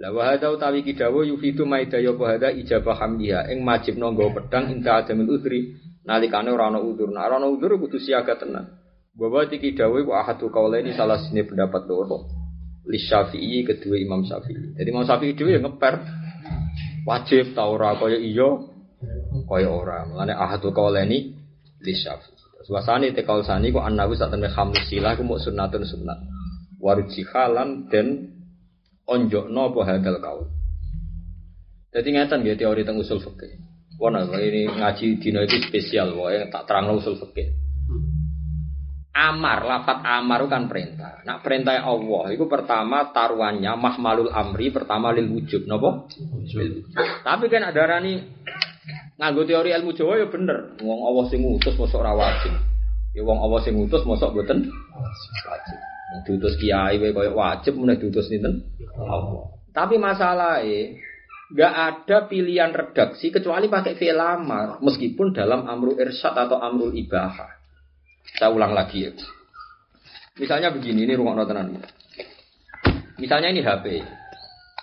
La wa hadza utawi kidawu yufidu maidaya apa hadza ijabah hamdiha ing majibno nggawa pedang inta adamil udhri nalikane ora ana udzur. Nek ora ana udzur kudu siaga tenan. Bahwa iki dawu wa ahadu kaulaini salah sini pendapat loro. Li Syafi'i kedua Imam Syafi'i. Jadi Imam Syafi'i dhewe ya ngeper. Wajib ta ora kaya iya kaya ora. Mulane ahadu kaulaini li Syafi'i. Suasane tekal sani ku annahu satene khamsu silah ku mu sunnatun sunnat. Warjihalan dan onjokno apa hadal kaul. Jadi ngeten ya teori tentang usul fikih. Wana ini ngaji dino itu spesial wae tak terang usul fikih. Amar, lafat amar itu kan perintah. Nah perintah Allah itu pertama taruhannya mahmalul amri pertama lil wujud, wujud. Tapi kan ada rani nganggo teori ilmu Jawa ya bener. Wong Allah sing ngutus mosok ora wajib. Ya wong Allah sing ngutus mosok wajib. Wong Diutus kiai wae koyo wajib meneh diutus sinten? Allah. Tapi masalahnya nggak ada pilihan redaksi kecuali pakai fi'il amar meskipun dalam amru irsyad atau amrul ibahah. Saya ulang lagi ya. Misalnya begini, ini rumah tenan. Misalnya ini HP.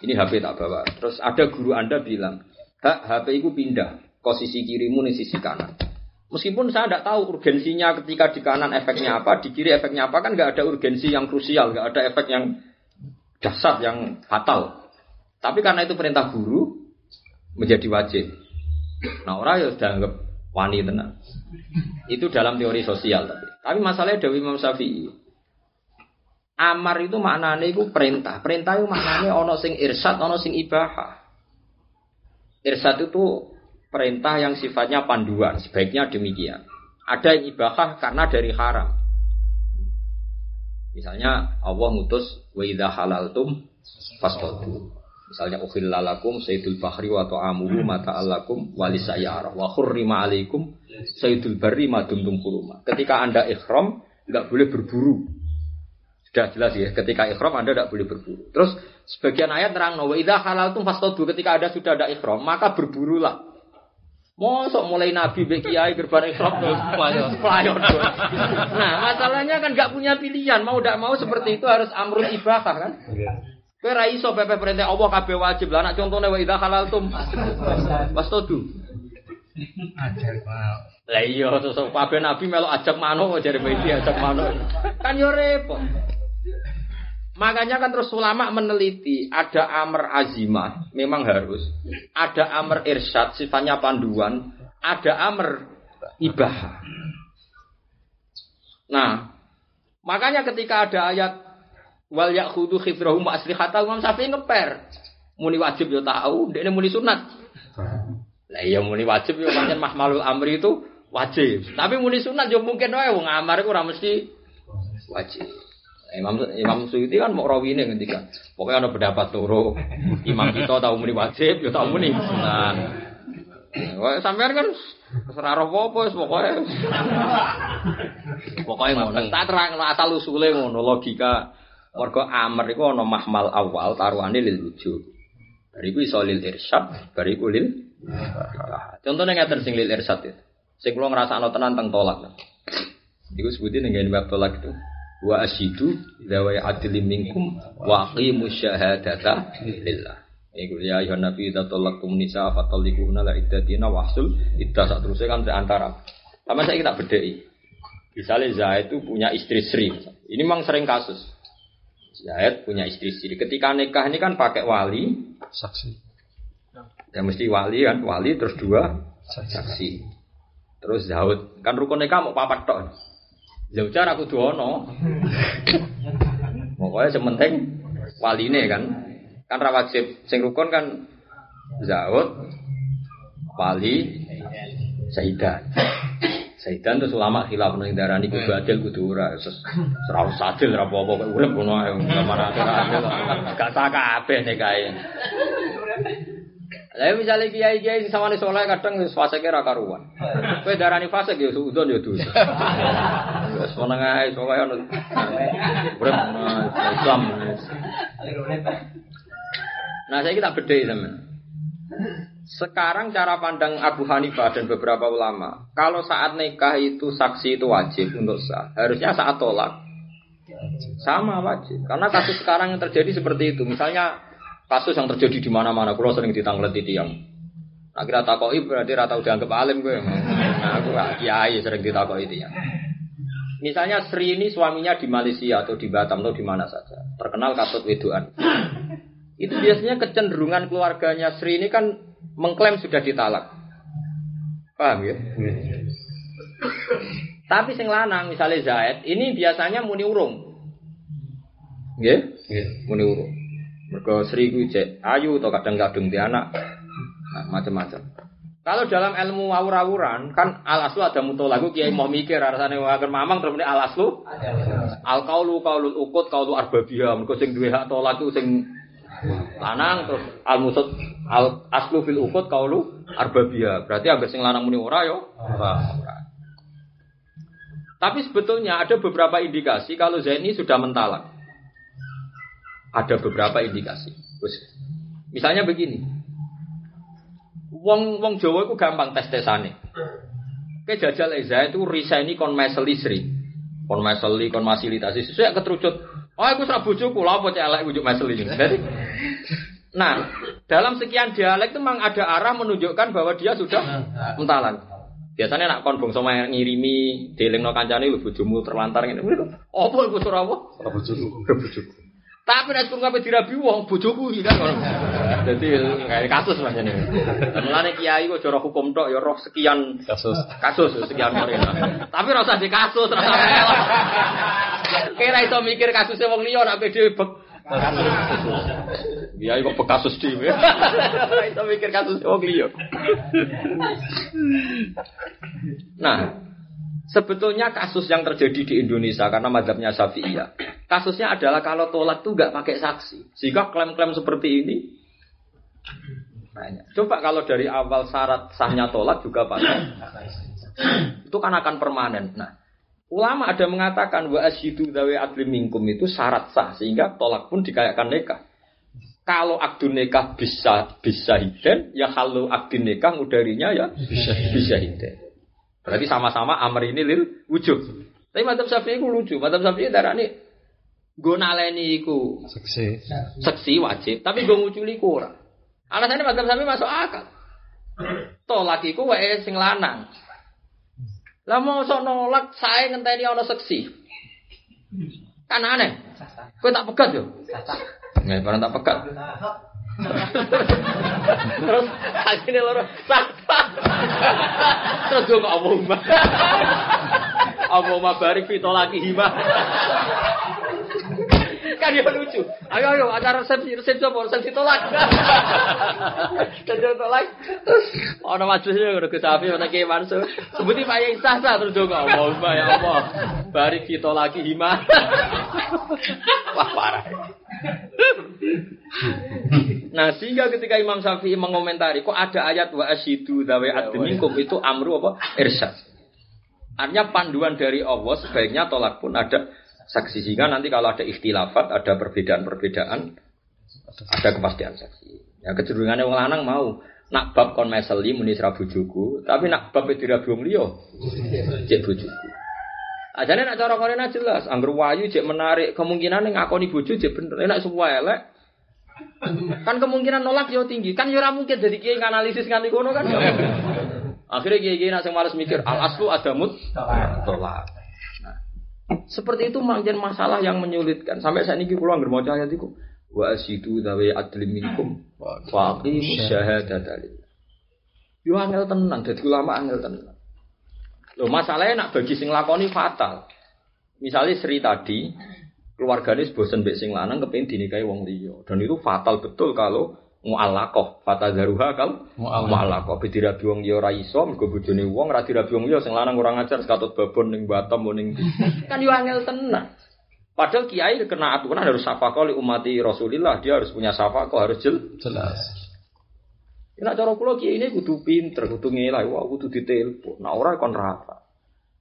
Ini HP tak bawa. Terus ada guru Anda bilang, "Hak, HP itu pindah posisi kirimu nih sisi kanan." Meskipun saya tidak tahu urgensinya ketika di kanan efeknya apa, di kiri efeknya apa, kan nggak ada urgensi yang krusial, nggak ada efek yang dasar, yang fatal. Tapi karena itu perintah guru, menjadi wajib. Nah orang ya sudah anggap Wani tenang. Itu dalam teori sosial tapi. Tapi masalahnya Dewi Imam Syafi'i. Amar itu maknanya itu perintah. Perintah itu maknanya ono sing irsad, ono sing ibahah. Irsad itu perintah yang sifatnya panduan, sebaiknya demikian. Ada yang ibahah karena dari haram. Misalnya Allah ngutus wa idza halaltum fasqatu. Misalnya ukhillalakum sayyidul bahri wa ta'amuhu mata alakum walisayara wa khurrima alaikum sayyidul barri ma dumtum huruma. Ketika Anda ikhram enggak boleh berburu. Sudah jelas ya, ketika ikhram Anda tidak boleh berburu. Terus sebagian ayat terang wa idza halaltum fasqatu ketika Anda sudah ada ikhram maka berburulah. Mosok mulai Nabi Mbak Kiai gerban ikhram terus pelayon. Nah, masalahnya kan nggak punya pilihan, mau tidak mau seperti itu harus amrul ibahah kan? Kowe ra iso pepe perintah Allah kabeh wajib. Lah nek contone wa idza halaltum fastodu. Ajar mau. Lah iya terus kabeh nabi melok ajak manuk jare Mbak ajak manuk. Kan yo repot. Makanya kan terus ulama meneliti ada amr azimah, memang harus. Ada amr irsyad, sifatnya panduan. Ada amr ibah. Nah, makanya ketika ada ayat wal yakhudu khidrahum wa aslihata Imam Syafi'i ngeper. Muni wajib yo tahu, ini muni sunat. Lah iya muni wajib yo pancen mahmalul amri itu wajib. Tapi muni sunat yo mungkin wae wong amar iku ora mesti wajib. Imam Imam Suyuti kan mau rawine ngendika. Pokoknya ada pendapat loro. Imam kita tahu muni wajib, yo tahu muni sunat. Wah, sampean kan ora roh apa pokoke. Pokoke ngono. Tak terang asal usule ngono logika. Mergo amr iku ana mahmal awal taruhane lil wujud. Bariku iso lil irsyad, bariku lil Contohnya ngaten sing lil irsyad itu. Sing kula ngrasakno tenan teng tolak. Iku sebutin ngene bab tolak itu. Wa asyidu dawa adli minkum wa aqimu syahadata lillah. Iku ya ayuhan nabi idza talaqtum nisa fatalliquna la iddatina wahsul iddah sak terusé kan antara. Sama saya kita bedai. Misalnya Zaid itu punya istri Sri. Ini memang sering kasus. Zaid punya istri Sri. Ketika nikah ini kan pakai wali, Saksi. ya mesti wali kan, wali terus dua saksi. Terus Zaud kan rukun nikah mau papat tok. Zaujar aku duono. [LAUGHS] Pokoknya sementing waline kan. Kan ra wajib sing rukun kan Zaud, wali, Zaidan. Zaidan terus ulama khilaf nang darani kudu adil kudu ora. Terus ora usah adil ora apa-apa kok urip ngono ae mana ora adil. Gak sah kabeh nikahe. Lah misalnya kiai kiai sing samane soleh kadang wis fase ra karuan. Kowe darani fase ya udon ya dosa. [LAUGHS] Wis ae ono. Urip ngono Islam. Nah, saya kita bedai teman. Sekarang cara pandang Abu Hanifah dan beberapa ulama, kalau saat nikah itu saksi itu wajib untuk sah. Harusnya saat tolak sama wajib. Karena kasus sekarang yang terjadi seperti itu. Misalnya kasus yang terjadi di mana-mana, kalau sering ditanglet di tiang. Nah, kira takoi berarti rata udah anggap alim gue. Nah, aku kiai sering ditakoi tiang. Misalnya Sri ini suaminya di Malaysia atau di Batam atau di mana saja, terkenal katut wedoan. Itu biasanya kecenderungan keluarganya Sri ini kan mengklaim sudah ditalak. Paham ya? Tapi sing lanang misalnya Zaid, ini biasanya muni urung. Nggih? Muni urung. Mergo Sri ku ayu atau kadang-kadang di anak. Nah, macam-macam. Kalau dalam ilmu awur-awuran kan al aslu ada mutolaku kiai mau mikir rasane wae mamang terus al aslu al qaulu qaulul ukut qaulu arbabiyah. Mergo sing duwe hak tolak sing lanang terus al musad al aslu fil ukut qaulu arbabiyah. Berarti ambek sing lanang muni ora yo. Tapi sebetulnya ada beberapa indikasi kalau Zaini sudah mentalak. Ada beberapa indikasi. Misalnya begini Wong wong Jawa itu gampang tes tesane. Ke jajal Eza itu risaini kon meseli sri. Kon meseli kon fasilitasi sesuai keterucut. Oh aku serap bojoku lha apa cek elek ujuk meseli ini. Jadi Nah, dalam sekian dialek itu memang ada arah menunjukkan bahwa dia sudah mentalan. Biasanya nak kon bangsa ngirimi delingno kancane lho bojomu terlantar ngene. Apa iku surah apa? Bojoku. Tapi nek kurang kabeh dirabi wong bojoku iki kan ngono. Dadi kayak kasus Mas ini. Mulane kiai kok cara hukum tok ya roh sekian Kasus. kasus sekian orang. Tapi ora usah di kasus, ora usah melok. Kira iso mikir kasusnya wong liya nek dhewe bek Iya, kok bekasus dhewe. Ora iso mikir kasusnya wong liya. Nah, sebetulnya kasus yang terjadi di Indonesia karena madhabnya Syafi'iyah. Kasusnya adalah kalau tolak tuh nggak pakai saksi. Sehingga klaim-klaim seperti ini banyak. Coba kalau dari awal syarat sahnya tolak juga pakai itu kan akan permanen. Nah, ulama ada mengatakan wa asyidu dawe adli minkum itu syarat sah sehingga tolak pun dikayakan nikah. Kalau akdun nikah bisa bisa hiden, ya kalau akdun nikah mudarinya ya bisa bisa hiden. Berarti sama-sama amr ini lil wujud. Tapi madzhab Syafi'i ku lucu. Madzhab Syafi'i darani nggo naleni iku Seksi. seksi wajib, tapi nggo nguculi ku ora. Alasannya madzhab Syafi'i masuk akal. Tolak iku wae sing lanang. Lah mosok nolak sae ngenteni ana seksi. Kan aneh. Kowe tak pegat yo. Nggak barang tak pegat. Terus akhirnya loro sapa. Terus gue nggak omong mah. Omong mah barik fito lagi hima. kan ya lucu. Ayo ayo acara resepsi resepsi apa resepsi tolak. Jadi tolak. Terus ono majelisnya udah kesapi mana kayak mansu. Sebutin Pak yang sah sah terus gue ngomong mah ya Allah. Barik fito lagi hima. Wah parah. Nah sehingga ketika Imam Syafi'i mengomentari kok ada ayat wa asyidu dawe adminkum itu amru apa irsyad. Artinya panduan dari Allah sebaiknya tolak pun ada saksi sehingga nanti kalau ada ikhtilafat, ada perbedaan-perbedaan, ada kepastian saksi. Ya kecenderungannya wong lanang mau nak bab kon meseli muni bojoku, tapi nak bab dirabi wong liya cek bojoku. Ajane nak cara korena jelas, angger wayu cek menarik kemungkinan ngakoni bojo cek bener. Enak semua elek, kan kemungkinan nolak yo tinggi. Kan yo mungkin jadi kiai analisis nganti kono kan. Akhirnya kiai kiai nak sing males mikir al aslu adamut tolak. Nah, seperti itu manjen masalah yang menyulitkan. Sampai saat ini kula anggere maca ayat iku wa asidu dawe adlim minkum wa lillah. Yo angel tenan, dadi ulama angel tenan. Loh masalahnya nak bagi sing lakoni fatal. Misalnya Sri tadi keluarganya bosen mbek sing lanang kepengin dinikahi wong liya. Dan itu fatal betul kalau mu'allaqah, fata garuha kal mu'allaqah. Bedirabi wong liya ora iso mergo bojone wong ora dirabi wong liya sing lanang ora ngajar sekatut babon ning Batam ning. [LAUGHS] Kan yo angel tenan. Padahal kiai kena aturan harus safaqah li umati Rasulillah, dia harus punya safaqah, harus jel. Jelas. Nek cara kula kiai ini kudu pinter, kudu ngelai, wah kudu ditelepon. Nah ora kon rafa.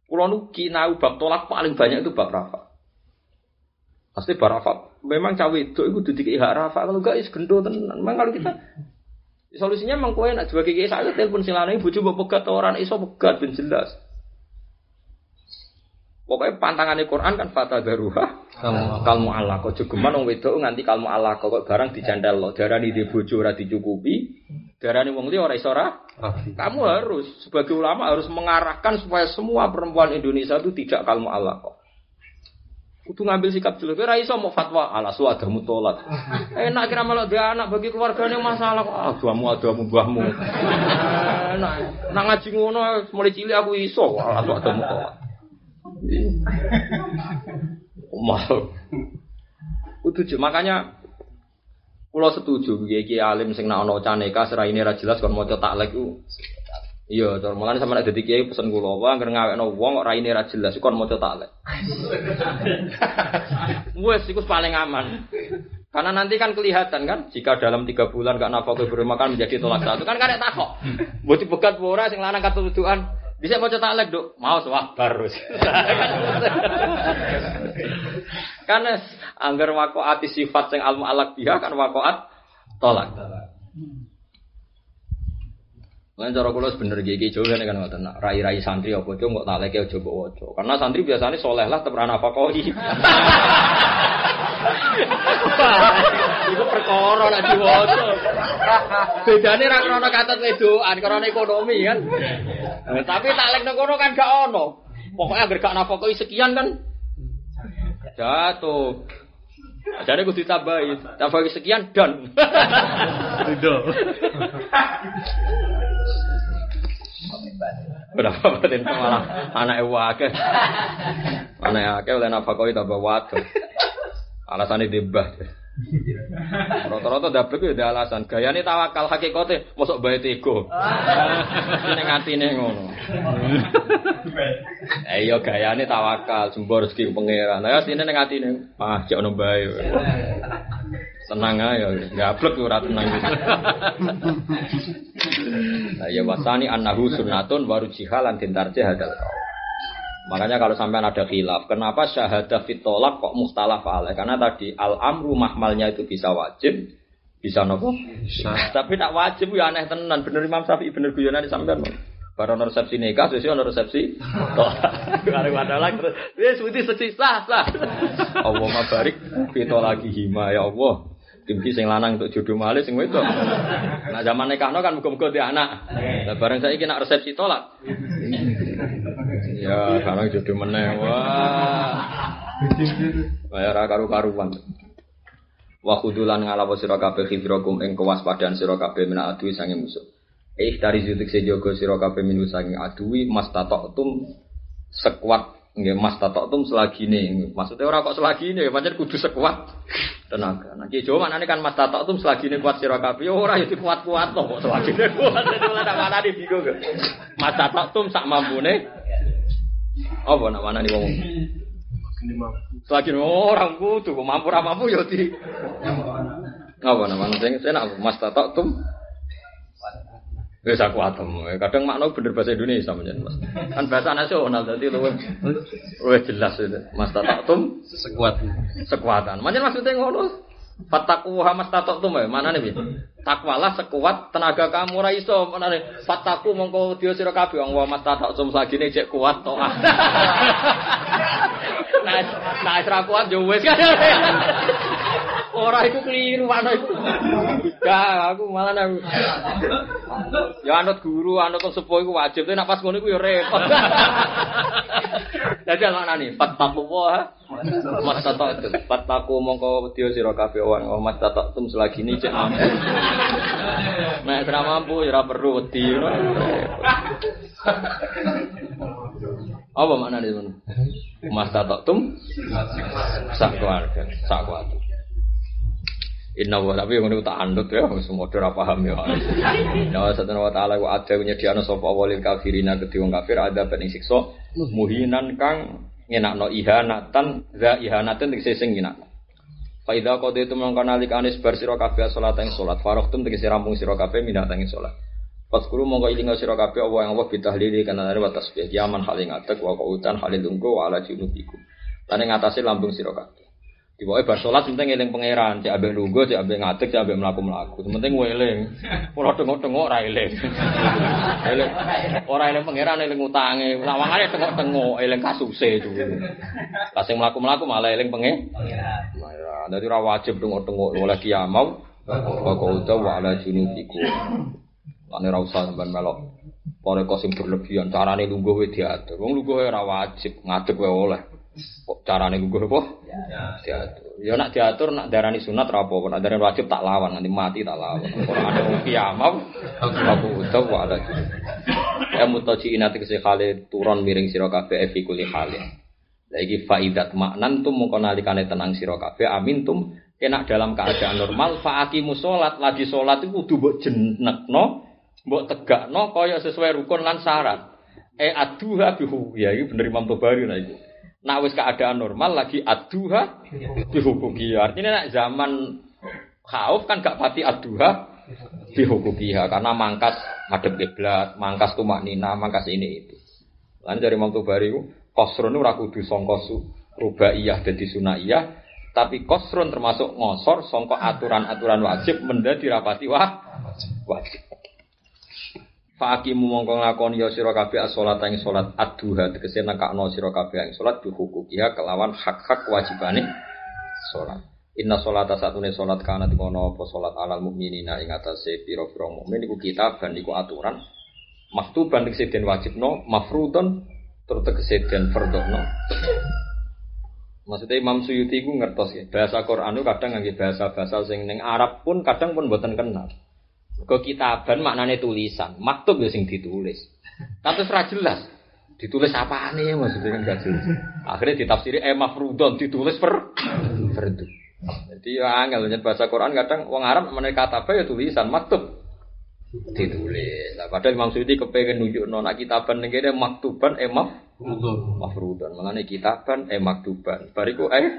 Kula nu kinau bab tolak paling banyak itu bab rafa. Pasti bab rafa. Memang cawe itu itu dikei hak rafa kalau enggak is gendo tenan. Memang kalau kita solusinya memang kowe nak sebagai kiai saya telepon sing lanang bojo mbok pegat orang iso pegat ben jelas. Pokoknya pantangannya Quran kan fata daruha kalmu Allah kok jogeman wong wedok nganti kalmu Allah kok barang dicandal lo darani di bojo ora dicukupi darani wong liya ora iso ora kamu harus sebagai ulama harus mengarahkan supaya semua perempuan Indonesia itu tidak kalmu Allah kok Kudu ngambil sikap dulu. Kira iso mau fatwa ala su adamu tolak. [LAUGHS] Enak kira malah dia anak bagi keluarganya masalah kok. Ah, adamu mbahmu. [LAUGHS] Enak. Nak ngaji ngono mulai cilik aku iso ala su adamu tolak. Mal. Kudu makanya Kulo setuju kiai kiai alim sing nak ono caneka seraine ra jelas kon maca taklek ku. Iya, cara mulane nek dadi kiai pesen kula wae anggere ngawekno wong kok raine ra jelas kon maca taklek. [LAUGHS] Wes iku paling aman. Karena nanti kan kelihatan kan, jika dalam tiga bulan gak nafkah bermakan menjadi tolak satu kan karek takok. Mbok dibegat ora sing lanang katudukan. Bisa mau cetak lek, Dok. Mau wah barus. [LAUGHS] Karena anggar wakoat sifat sing almu alak biha kan wakoat tolak. Lan cara kula sebener gigi Jawa kan ngoten. Nak rai-rai santri apa cuk kok taleke aja mbok waca. Karena santri biasanya soleh lah temen apa koi. [LAUGHS] Iku perkara nek diwaca. Bedane ra krana katut wedoan, krana ekonomi kan. Eh, Tapi taklek nang kono kan gak ono. Pokoknya agar gak nafkoi sekian kan jatuh. Jadi aku ditambahi, tambahi sekian dan. Ridho. [LAUGHS] Berapa batin malah anak wakil. Anak wakil oleh nafakoi tambah waduh. Alasannya dibah. Rata-rata ya ada alasan. Gayane tawakal hakikate mosok bae tego. Ini ngatine ngono. Eh iya gayane tawakal, jembor rezeki pangeran. Lah sine ning atine, ah jek ono bae. Tenang ae, gablek ora tenang. Nah ya wasani annahu sunnatun waru jihalan tintarje hadal. Makanya kalau sampai ada khilaf, kenapa syahadah fitolak kok muhtalaf alaih? Karena tadi al-amru mahmalnya itu bisa wajib, bisa nopo? Tapi tak wajib ya aneh tenan. Bener Imam Syafi'i, bener guyonan sampean. Baru ono resepsi nikah, sesuai ono resepsi tolak. [LAUGHS] Kare wadalak terus, wis seksi sah sah. [LAUGHS] Allah mabarik fitolaki hima ya Allah. Dimki sing lanang untuk jodoh malih sing wedok. Nah zaman nikahno kan muga-muga di anak. Lah bareng saiki nak resepsi tolak. Ya, karena jodoh meneh. Wah. Bayar karu-karuan. Wa khudulan ngalawa sira kabeh khidrakum ing kewaspadaan sira kabeh mina adui sange musuh. Eh dari zutik sejogo sira kabeh minu sange adui mas sekuat nggih mas tatok selagi nih. Maksudnya orang kok selagi nih, pancen kudu sekuat tenaga. Nah, ki Jawa kan mas tatok tum selagi nih kuat sira kabeh ora ya kuat-kuat kok selagi nih kuat. Ora tak mana di bingung. Mas tatok tum sak mampune apa nak mana nih ngomong? Selagi orang kudu kok mampu ra mampu ya di. Apa nama sing saya nak mas tatok tum. Wis aku atem. Kadang makna bener bahasa Indonesia menjen Mas. Kan bahasa nasional dadi luwih luwih jelas itu. Mas tatok tum Sekuat. sekuatan. Menjen maksudnya ngono. Fataku hamas tatok tum mana nih? Takwalah sekuat tenaga kamu ra iso mana nih? Fataku mongko dia sira kabeh wong mas tatok tum sagine cek kuat to. [LAUGHS] Nah, nah kuat yo wis kan. [LAUGHS] Ora iku keliru ana iku. Gak, aku malah aku. Ya anut guru, anut wong sepuh iku wajib, tapi nek pas ngono iku ya repot. Dadi ana nih, fataku wa mas tatok tum. Fataku mongko dia sira kabeh wong mas tatok tum selagi ini cek mampu. Nek ora mampu ya perlu wedi. Apa makna itu? Mas tatok tum sak keluarga, sak keluarga. Inna wa tapi yang ini tak andut ya, semua ora paham ya. Ya satu wa taala wa ada nyediano sapa walil kafirina wong kafir ada ben siksa muhinan kang ngenakno ihanatan za ihanatan tegese sing ngenakno. Fa idza qadaytum mongko nalika anis bar sira kabeh salat ing salat faraqtum tegese rampung sira kabeh minat ing salat. Pas guru mongko ilinga sira kabeh Allah yang Allah bitahlili kana dari wa tasbih yaman hal ing atek wa qautan hal lungguh wa ala junubikum. Lan ing atase lambung sira kabeh. Di pokoknya bar sholat penting eling pangeran, cek ambek lungguh, cek ambek ngatek, cek ambek melaku melaku. Penting eling, ora tengok tengok ora eling. [LAUGHS] Eling, ora eling pangeran eling utange, lawangane tengok tengok eling kasuse itu. Kasing melaku melaku malah eling pengen. Nah, jadi ora wajib tengok tengok oleh kiamau. Kau udah wa ala junubiku. Lane ra usah sampean melok. Pore kok sing berlebihan, carane lungguh wae diatur. Wong lungguh ora wajib, ngadeg wae oleh. Kok carane lungguh apa? Diatur. Ya nak diatur nak darani sunat ra apa, nak darani wajib tak lawan, nanti mati tak lawan. [LAUGHS] Ora ada wong kiamah. Aku udah wa ala Ya mutaji inati kese khale turun miring sira kabeh fi kuli khale. Lagi faidat maknan tum mongko nalikane tenang sira kabeh amin tum kena dalam keadaan normal faakimu salat lagi salat itu kudu mbok jenekno mbok tegakno kaya sesuai rukun lan syarat. E aduha bihu ya iki bener Imam Tobari nah. Nak wis keadaan normal lagi aduha bihukuki. Artinya nak zaman khauf kan gak pati aduha bihukukiha karena mangkas madhep kiblat, mangkas tumak nina, mangkas ini itu. Lan dari Imam Tobari ku kosron ora kudu sangka rubaiyah dadi sunaiyah, tapi kosron termasuk ngosor sangka aturan-aturan wajib menjadi rapati wah wajib. Fakimu mongko nglakoni ya sira kabeh as-salat ing salat ad-duha tegese nekakno sira kabeh ing salat bi hukukiha kelawan hak-hak kewajibane salat. Inna sholata satune salat kana dikono apa salat alal mukminina ing atase pira-pira mukmin iku kitaban iku aturan maktuban tegese den wajibno mafrudun tur tegese den fardhono Maksudnya Imam Suyuti ku ngertos ya, bahasa Quran itu kadang ngangge bahasa-bahasa sing ning Arab pun kadang pun boten kenal. Kok kitaban maknanya tulisan, maktub ya sing ditulis. Tapi ora jelas. Ditulis apa nih maksudnya kan gak jelas. Akhirnya ditafsiri eh mafrudon ditulis per [COUGHS] fardu. Jadi ya angel bahasa Quran kadang wong Arab meneh kata ya tulisan, maktub ditulis. Nah, padahal Imam Suyuti kepengen nunjuk nona kitaban ning kene maktuban eh maf mafrudan. Mengenai kitaban eh maktuban. Bariku eh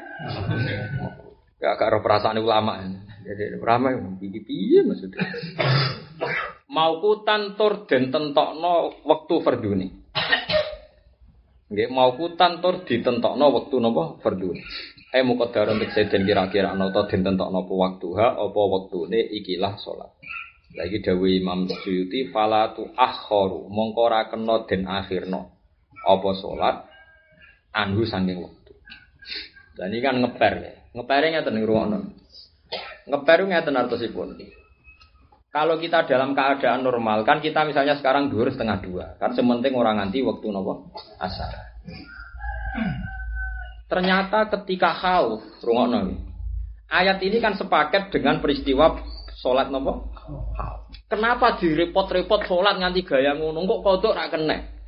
gak gak perasaan ulama. Jadi ulama piye piye maksudnya. Mau kutan tur den tentokno wektu fardune. Nggih mau kutan tur ditentokno wektu napa fardune. Eh muqaddar untuk seden kira-kira ana ta den tentokno apa waktuha apa wektune ikilah salat. Lagi dawi Imam Suyuti falatu akhoru mongko ora kena den akhirno apa salat anhu saking wektu. Dan ini kan ngeper ya. Ngepere ngeten ruwono. Ngeper ngeten artosipun. Kalau kita dalam keadaan normal kan kita misalnya sekarang dua setengah dua kan sementing orang nganti waktu nopo asar. Ternyata ketika haus rungokno ayat ini kan sepaket dengan peristiwa sholat nopo. Kenapa direpot-repot sholat nganti gaya ngono kok kodok rak kena?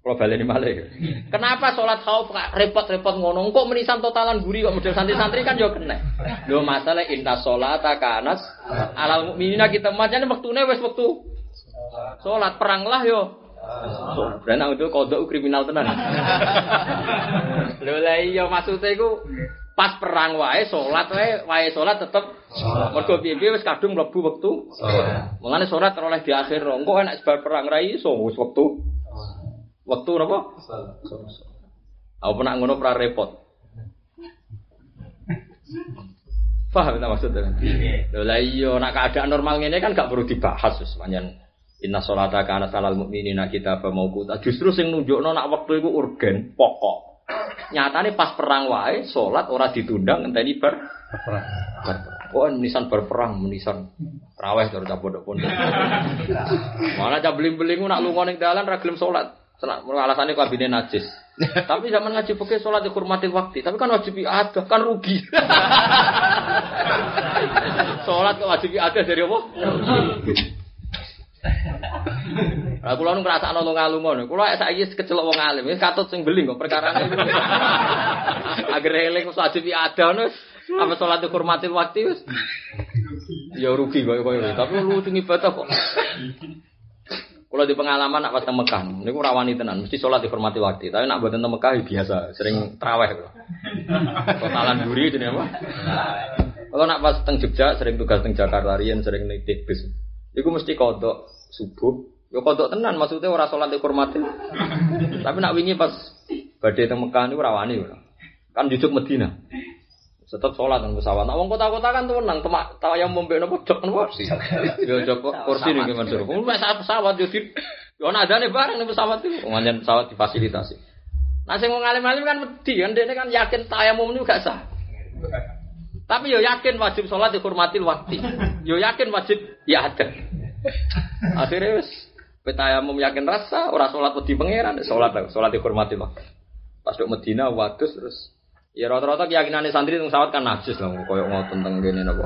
Kalau balik malih. Kenapa sholat khauf repot-repot ngono? Kok menisan totalan guri kok model santri-santri kan yo kena. Lho masalah inta sholat kanas alal mukminina kita macane wektune wis wektu sholat perang lah yo. Berarti itu kodok kriminal tenan. Lho lah iya maksudnya iku pas perang wae sholat wae wae sholat tetep mergo piye wis kadung mlebu wektu. Mulane sholat oleh di akhir. Engko enak sebar perang ra iso wis wektu Waktu apa? Aku pernah ngono pra repot. Paham tak maksudnya? Lho lah iya nak keadaan normal ngene kan gak perlu dibahas wis panjen Inna sholata kana salal mukminina kita mauquta. Justru sing nunjukno nak wektu iku urgen, pokok. Nyatane pas perang wae salat ora ditunda ngenteni ber perang. Oh, menisan berperang, menisan raweh terus pondok-pondok. [LAUGHS] Mana cah beling-beling nak lunga ning dalan ra gelem salat. Alasannya kabine najis. [LAUGHS] Tapi zaman ngaji pakai sholat dihormati waktu. Tapi kan wajib ada, kan rugi. [LAUGHS] sholat kok wajib ada dari apa? Lah kula nu ngrasakno lunga-lunga. Kula saiki kecelok wong alim, wis katut sing beling kok perkara [LAUGHS] Agar eling wajib ada wis apa sholat dihormati waktu wis. Ya rugi kok koyo tapi lu sing ibadah kok. Kalau di pengalaman nak pas Mekah, ini kurang rawani tenan, mesti sholat dihormati waktu. Tapi nak buat tentang Mekah ya biasa, sering teraweh. Totalan duri jadi apa? Kalau nak pas teng Jogja, sering tugas teng Jakarta, Rian sering naik bis. Iku mesti kodok subuh. Yo kodok tenan, maksudnya orang sholat dihormati. Tapi nak wingi pas badai teng Mekah ini rawani. Kan jujuk Medina. Tetap sholat dan pesawat. Nah, wong kota-kota kan tuh menang. Temak tahu yang membeli nopo jok nopo. Yo jok kursi nih gimana suruh. Kamu pesawat pesawat yo di. Yo ada nih bareng nih pesawat itu. Ngajen pesawat difasilitasi. Nah, sing mau ngalim-ngalim kan mesti kan dia kan yakin tayamum ini gak sah. Tapi yo yakin wajib sholat dihormati waktu. Yo yakin wajib ya ada. Akhirnya wes petayamum yakin rasa orang sholat wedi pangeran sholat sholat dihormati waktu. Pas dok Medina wadus terus Ya rata-rata keyakinan santri tentang sawat kan najis lah, koyok mau tentang gini nopo.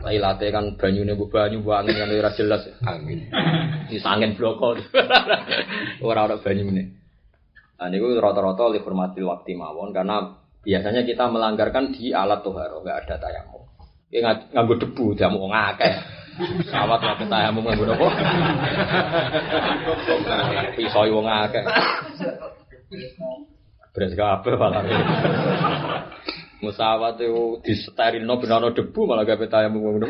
Lailate kan banyu nih banyu angin kan ora jelas angin. Di angin bloko. [LAUGHS] Orang-orang banyu ini. Nah ini rata-rata oleh hormati waktu mawon karena biasanya kita melanggarkan di alat toharo nggak ada tayamum. Ya nganggo debu jamu ngakeh. Sawat ngake tayamum nganggo nopo? Pisau wong akeh. [LAUGHS] Beres kabeh malah. Musawat itu no benono debu malah gak ngono.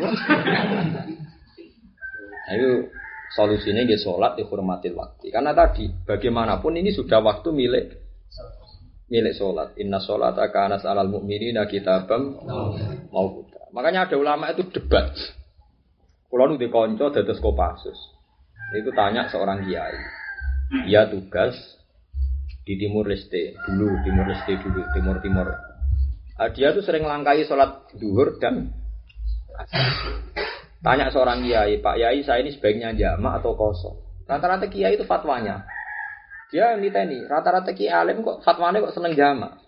Nah itu solusinya dia sholat dihormati waktu. Karena tadi bagaimanapun ini sudah waktu milik milik sholat. Inna sholat akan alal mu'minina kitabam mau putra. Makanya ada ulama itu debat. Kalau nu dikonco dados kopasus. Itu tanya seorang kiai. Dia tugas di Timur Leste dulu, Timur Leste dulu, Timur Timur. Uh, dia tuh sering langkai sholat duhur dan tanya seorang kiai, Pak Yai saya ini sebaiknya jamaah atau kosong. Rata-rata kiai itu fatwanya. Dia minta ini, rata-rata kiai alim kok fatwanya kok seneng jamaah.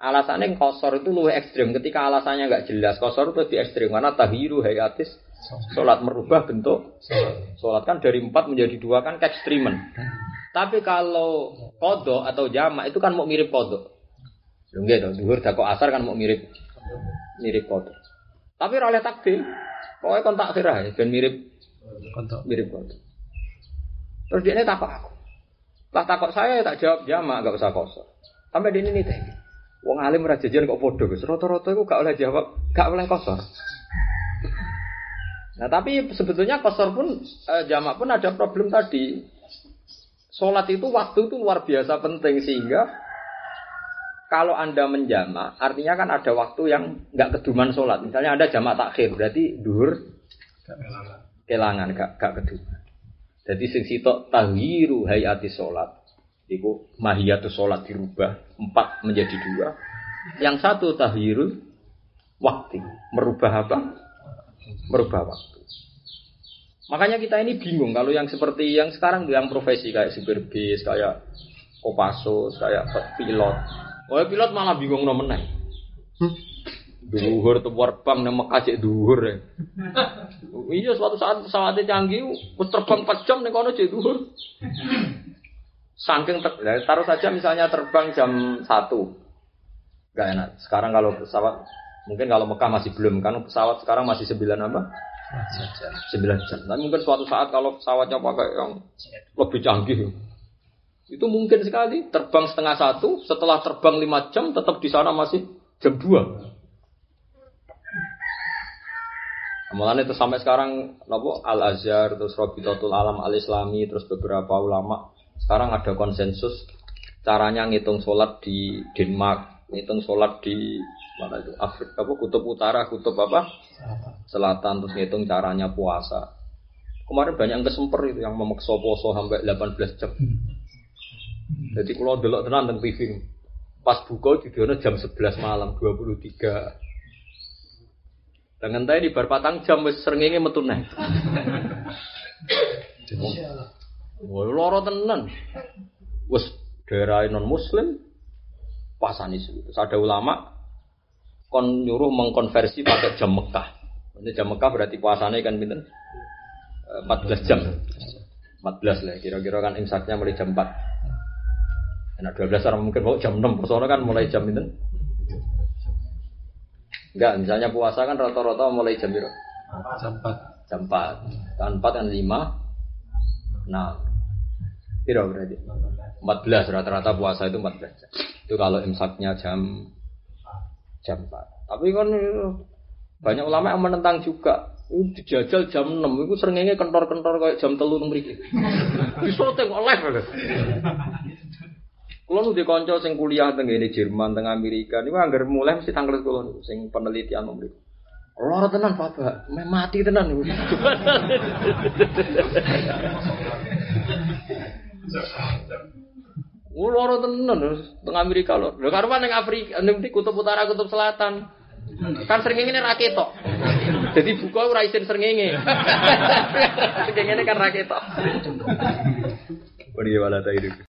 Alasannya kosor itu lebih ekstrim. Ketika alasannya nggak jelas, kosor itu lebih ekstrim. Karena tahiru hayatis, sholat merubah bentuk. Sholat kan dari empat menjadi dua kan ekstrimen. Tapi kalau kodok atau jamak itu kan mau mirip kodok. Enggak dong, duhur dakok asar kan mau mirip mirip kodok. Tapi oleh takdir, pokoknya kon takdir aja, dan mirip Kontok. mirip kodok. Terus dia ini takut aku. Lah takut saya tak jawab jamak, nggak usah kosor. Sampai di ini teh. Wong alim ora jajan kok podo Gus. Rata-rata iku gak oleh jawab, gak oleh kosor. Nah, tapi sebetulnya kosor pun eh, jamak pun ada problem tadi. Sholat itu waktu itu luar biasa penting sehingga kalau anda menjamak, artinya kan ada waktu yang nggak keduman sholat. Misalnya ada jamak takhir, berarti duhur kelangan, gak, gak keduman. Jadi sing sitok tahwiru hayati sholat. Iku mahiyatu sholat dirubah empat menjadi dua. Yang satu tahwiru waktu. Merubah apa? Merubah waktu. Makanya kita ini bingung kalau yang seperti yang sekarang yang profesi kayak supir bis, kayak kopasus, kayak pilot. Oh pilot malah bingung nomen Duhur tuh terbang nang Mekah cek duhur ya. [LAUGHS] Iya suatu saat pesawatnya canggih, wis terbang 4 jam ning kono cek duhur. Saking ter, ya, taruh saja misalnya terbang jam 1. Gak enak. Sekarang kalau pesawat mungkin kalau Mekah masih belum kan pesawat sekarang masih 9 apa? 9 jam. Tapi mungkin suatu saat kalau pesawatnya pakai yang lebih canggih itu mungkin sekali. Terbang setengah satu setelah terbang lima jam tetap di sana masih jam 2 Mulanya itu sampai sekarang nopo Al Azhar terus Robitotul Alam Al Islami terus beberapa ulama. Sekarang ada konsensus caranya ngitung sholat di Denmark, ngitung sholat di mana itu Afrika apa kutub utara, kutub apa selatan terus ngitung caranya puasa. Kemarin banyak yang kesemper itu yang memaksa poso sampai 18 jam. Jadi kalau delok tenan tentang TV pas buka di jam 11 malam 23 dengan tadi di bar patang jam wis srengenge metu. [LAUGHS] Wah, loro tenan. Wis daerah non muslim pasani itu. Ada ulama kon nyuruh mengkonversi pakai jam Mekah. Ini jam Mekah berarti puasanya kan pinten? 14 jam. 14 lah kira-kira kan imsaknya mulai jam 4. Enak 12 orang mungkin mau jam 6, soalnya kan mulai jam itu Enggak, misalnya puasa kan rata-rata mulai jam berapa? Jam 4. Jam 4. Jam 4 kan 5. Nah. Piro berarti? 14 rata-rata puasa itu 14 jam. Itu kalau imsaknya jam jam 4. Tapi kan banyak ulama yang menentang juga. Itu dijajal jam 6, itu seringnya kentor-kentor kayak jam telur mriki. [LAUGHS] Bisa tengok live. Kulo nu dikonco sing kuliah teng ini Jerman, teng Amerika. Niku anggar mulai mesti tanggal kulo niku sing penelitian nomor itu. Loro tenan Bapak, me mati tenan niku. [LAUGHS] Loro tenan teng Amerika lho. Lho karuan ning Afrika, ning kutub utara, kutub selatan. Kan srengenge raketok. Jadi buka ora isin srengenge. [LAUGHS] Srengenge kan raketok. Beri wala ta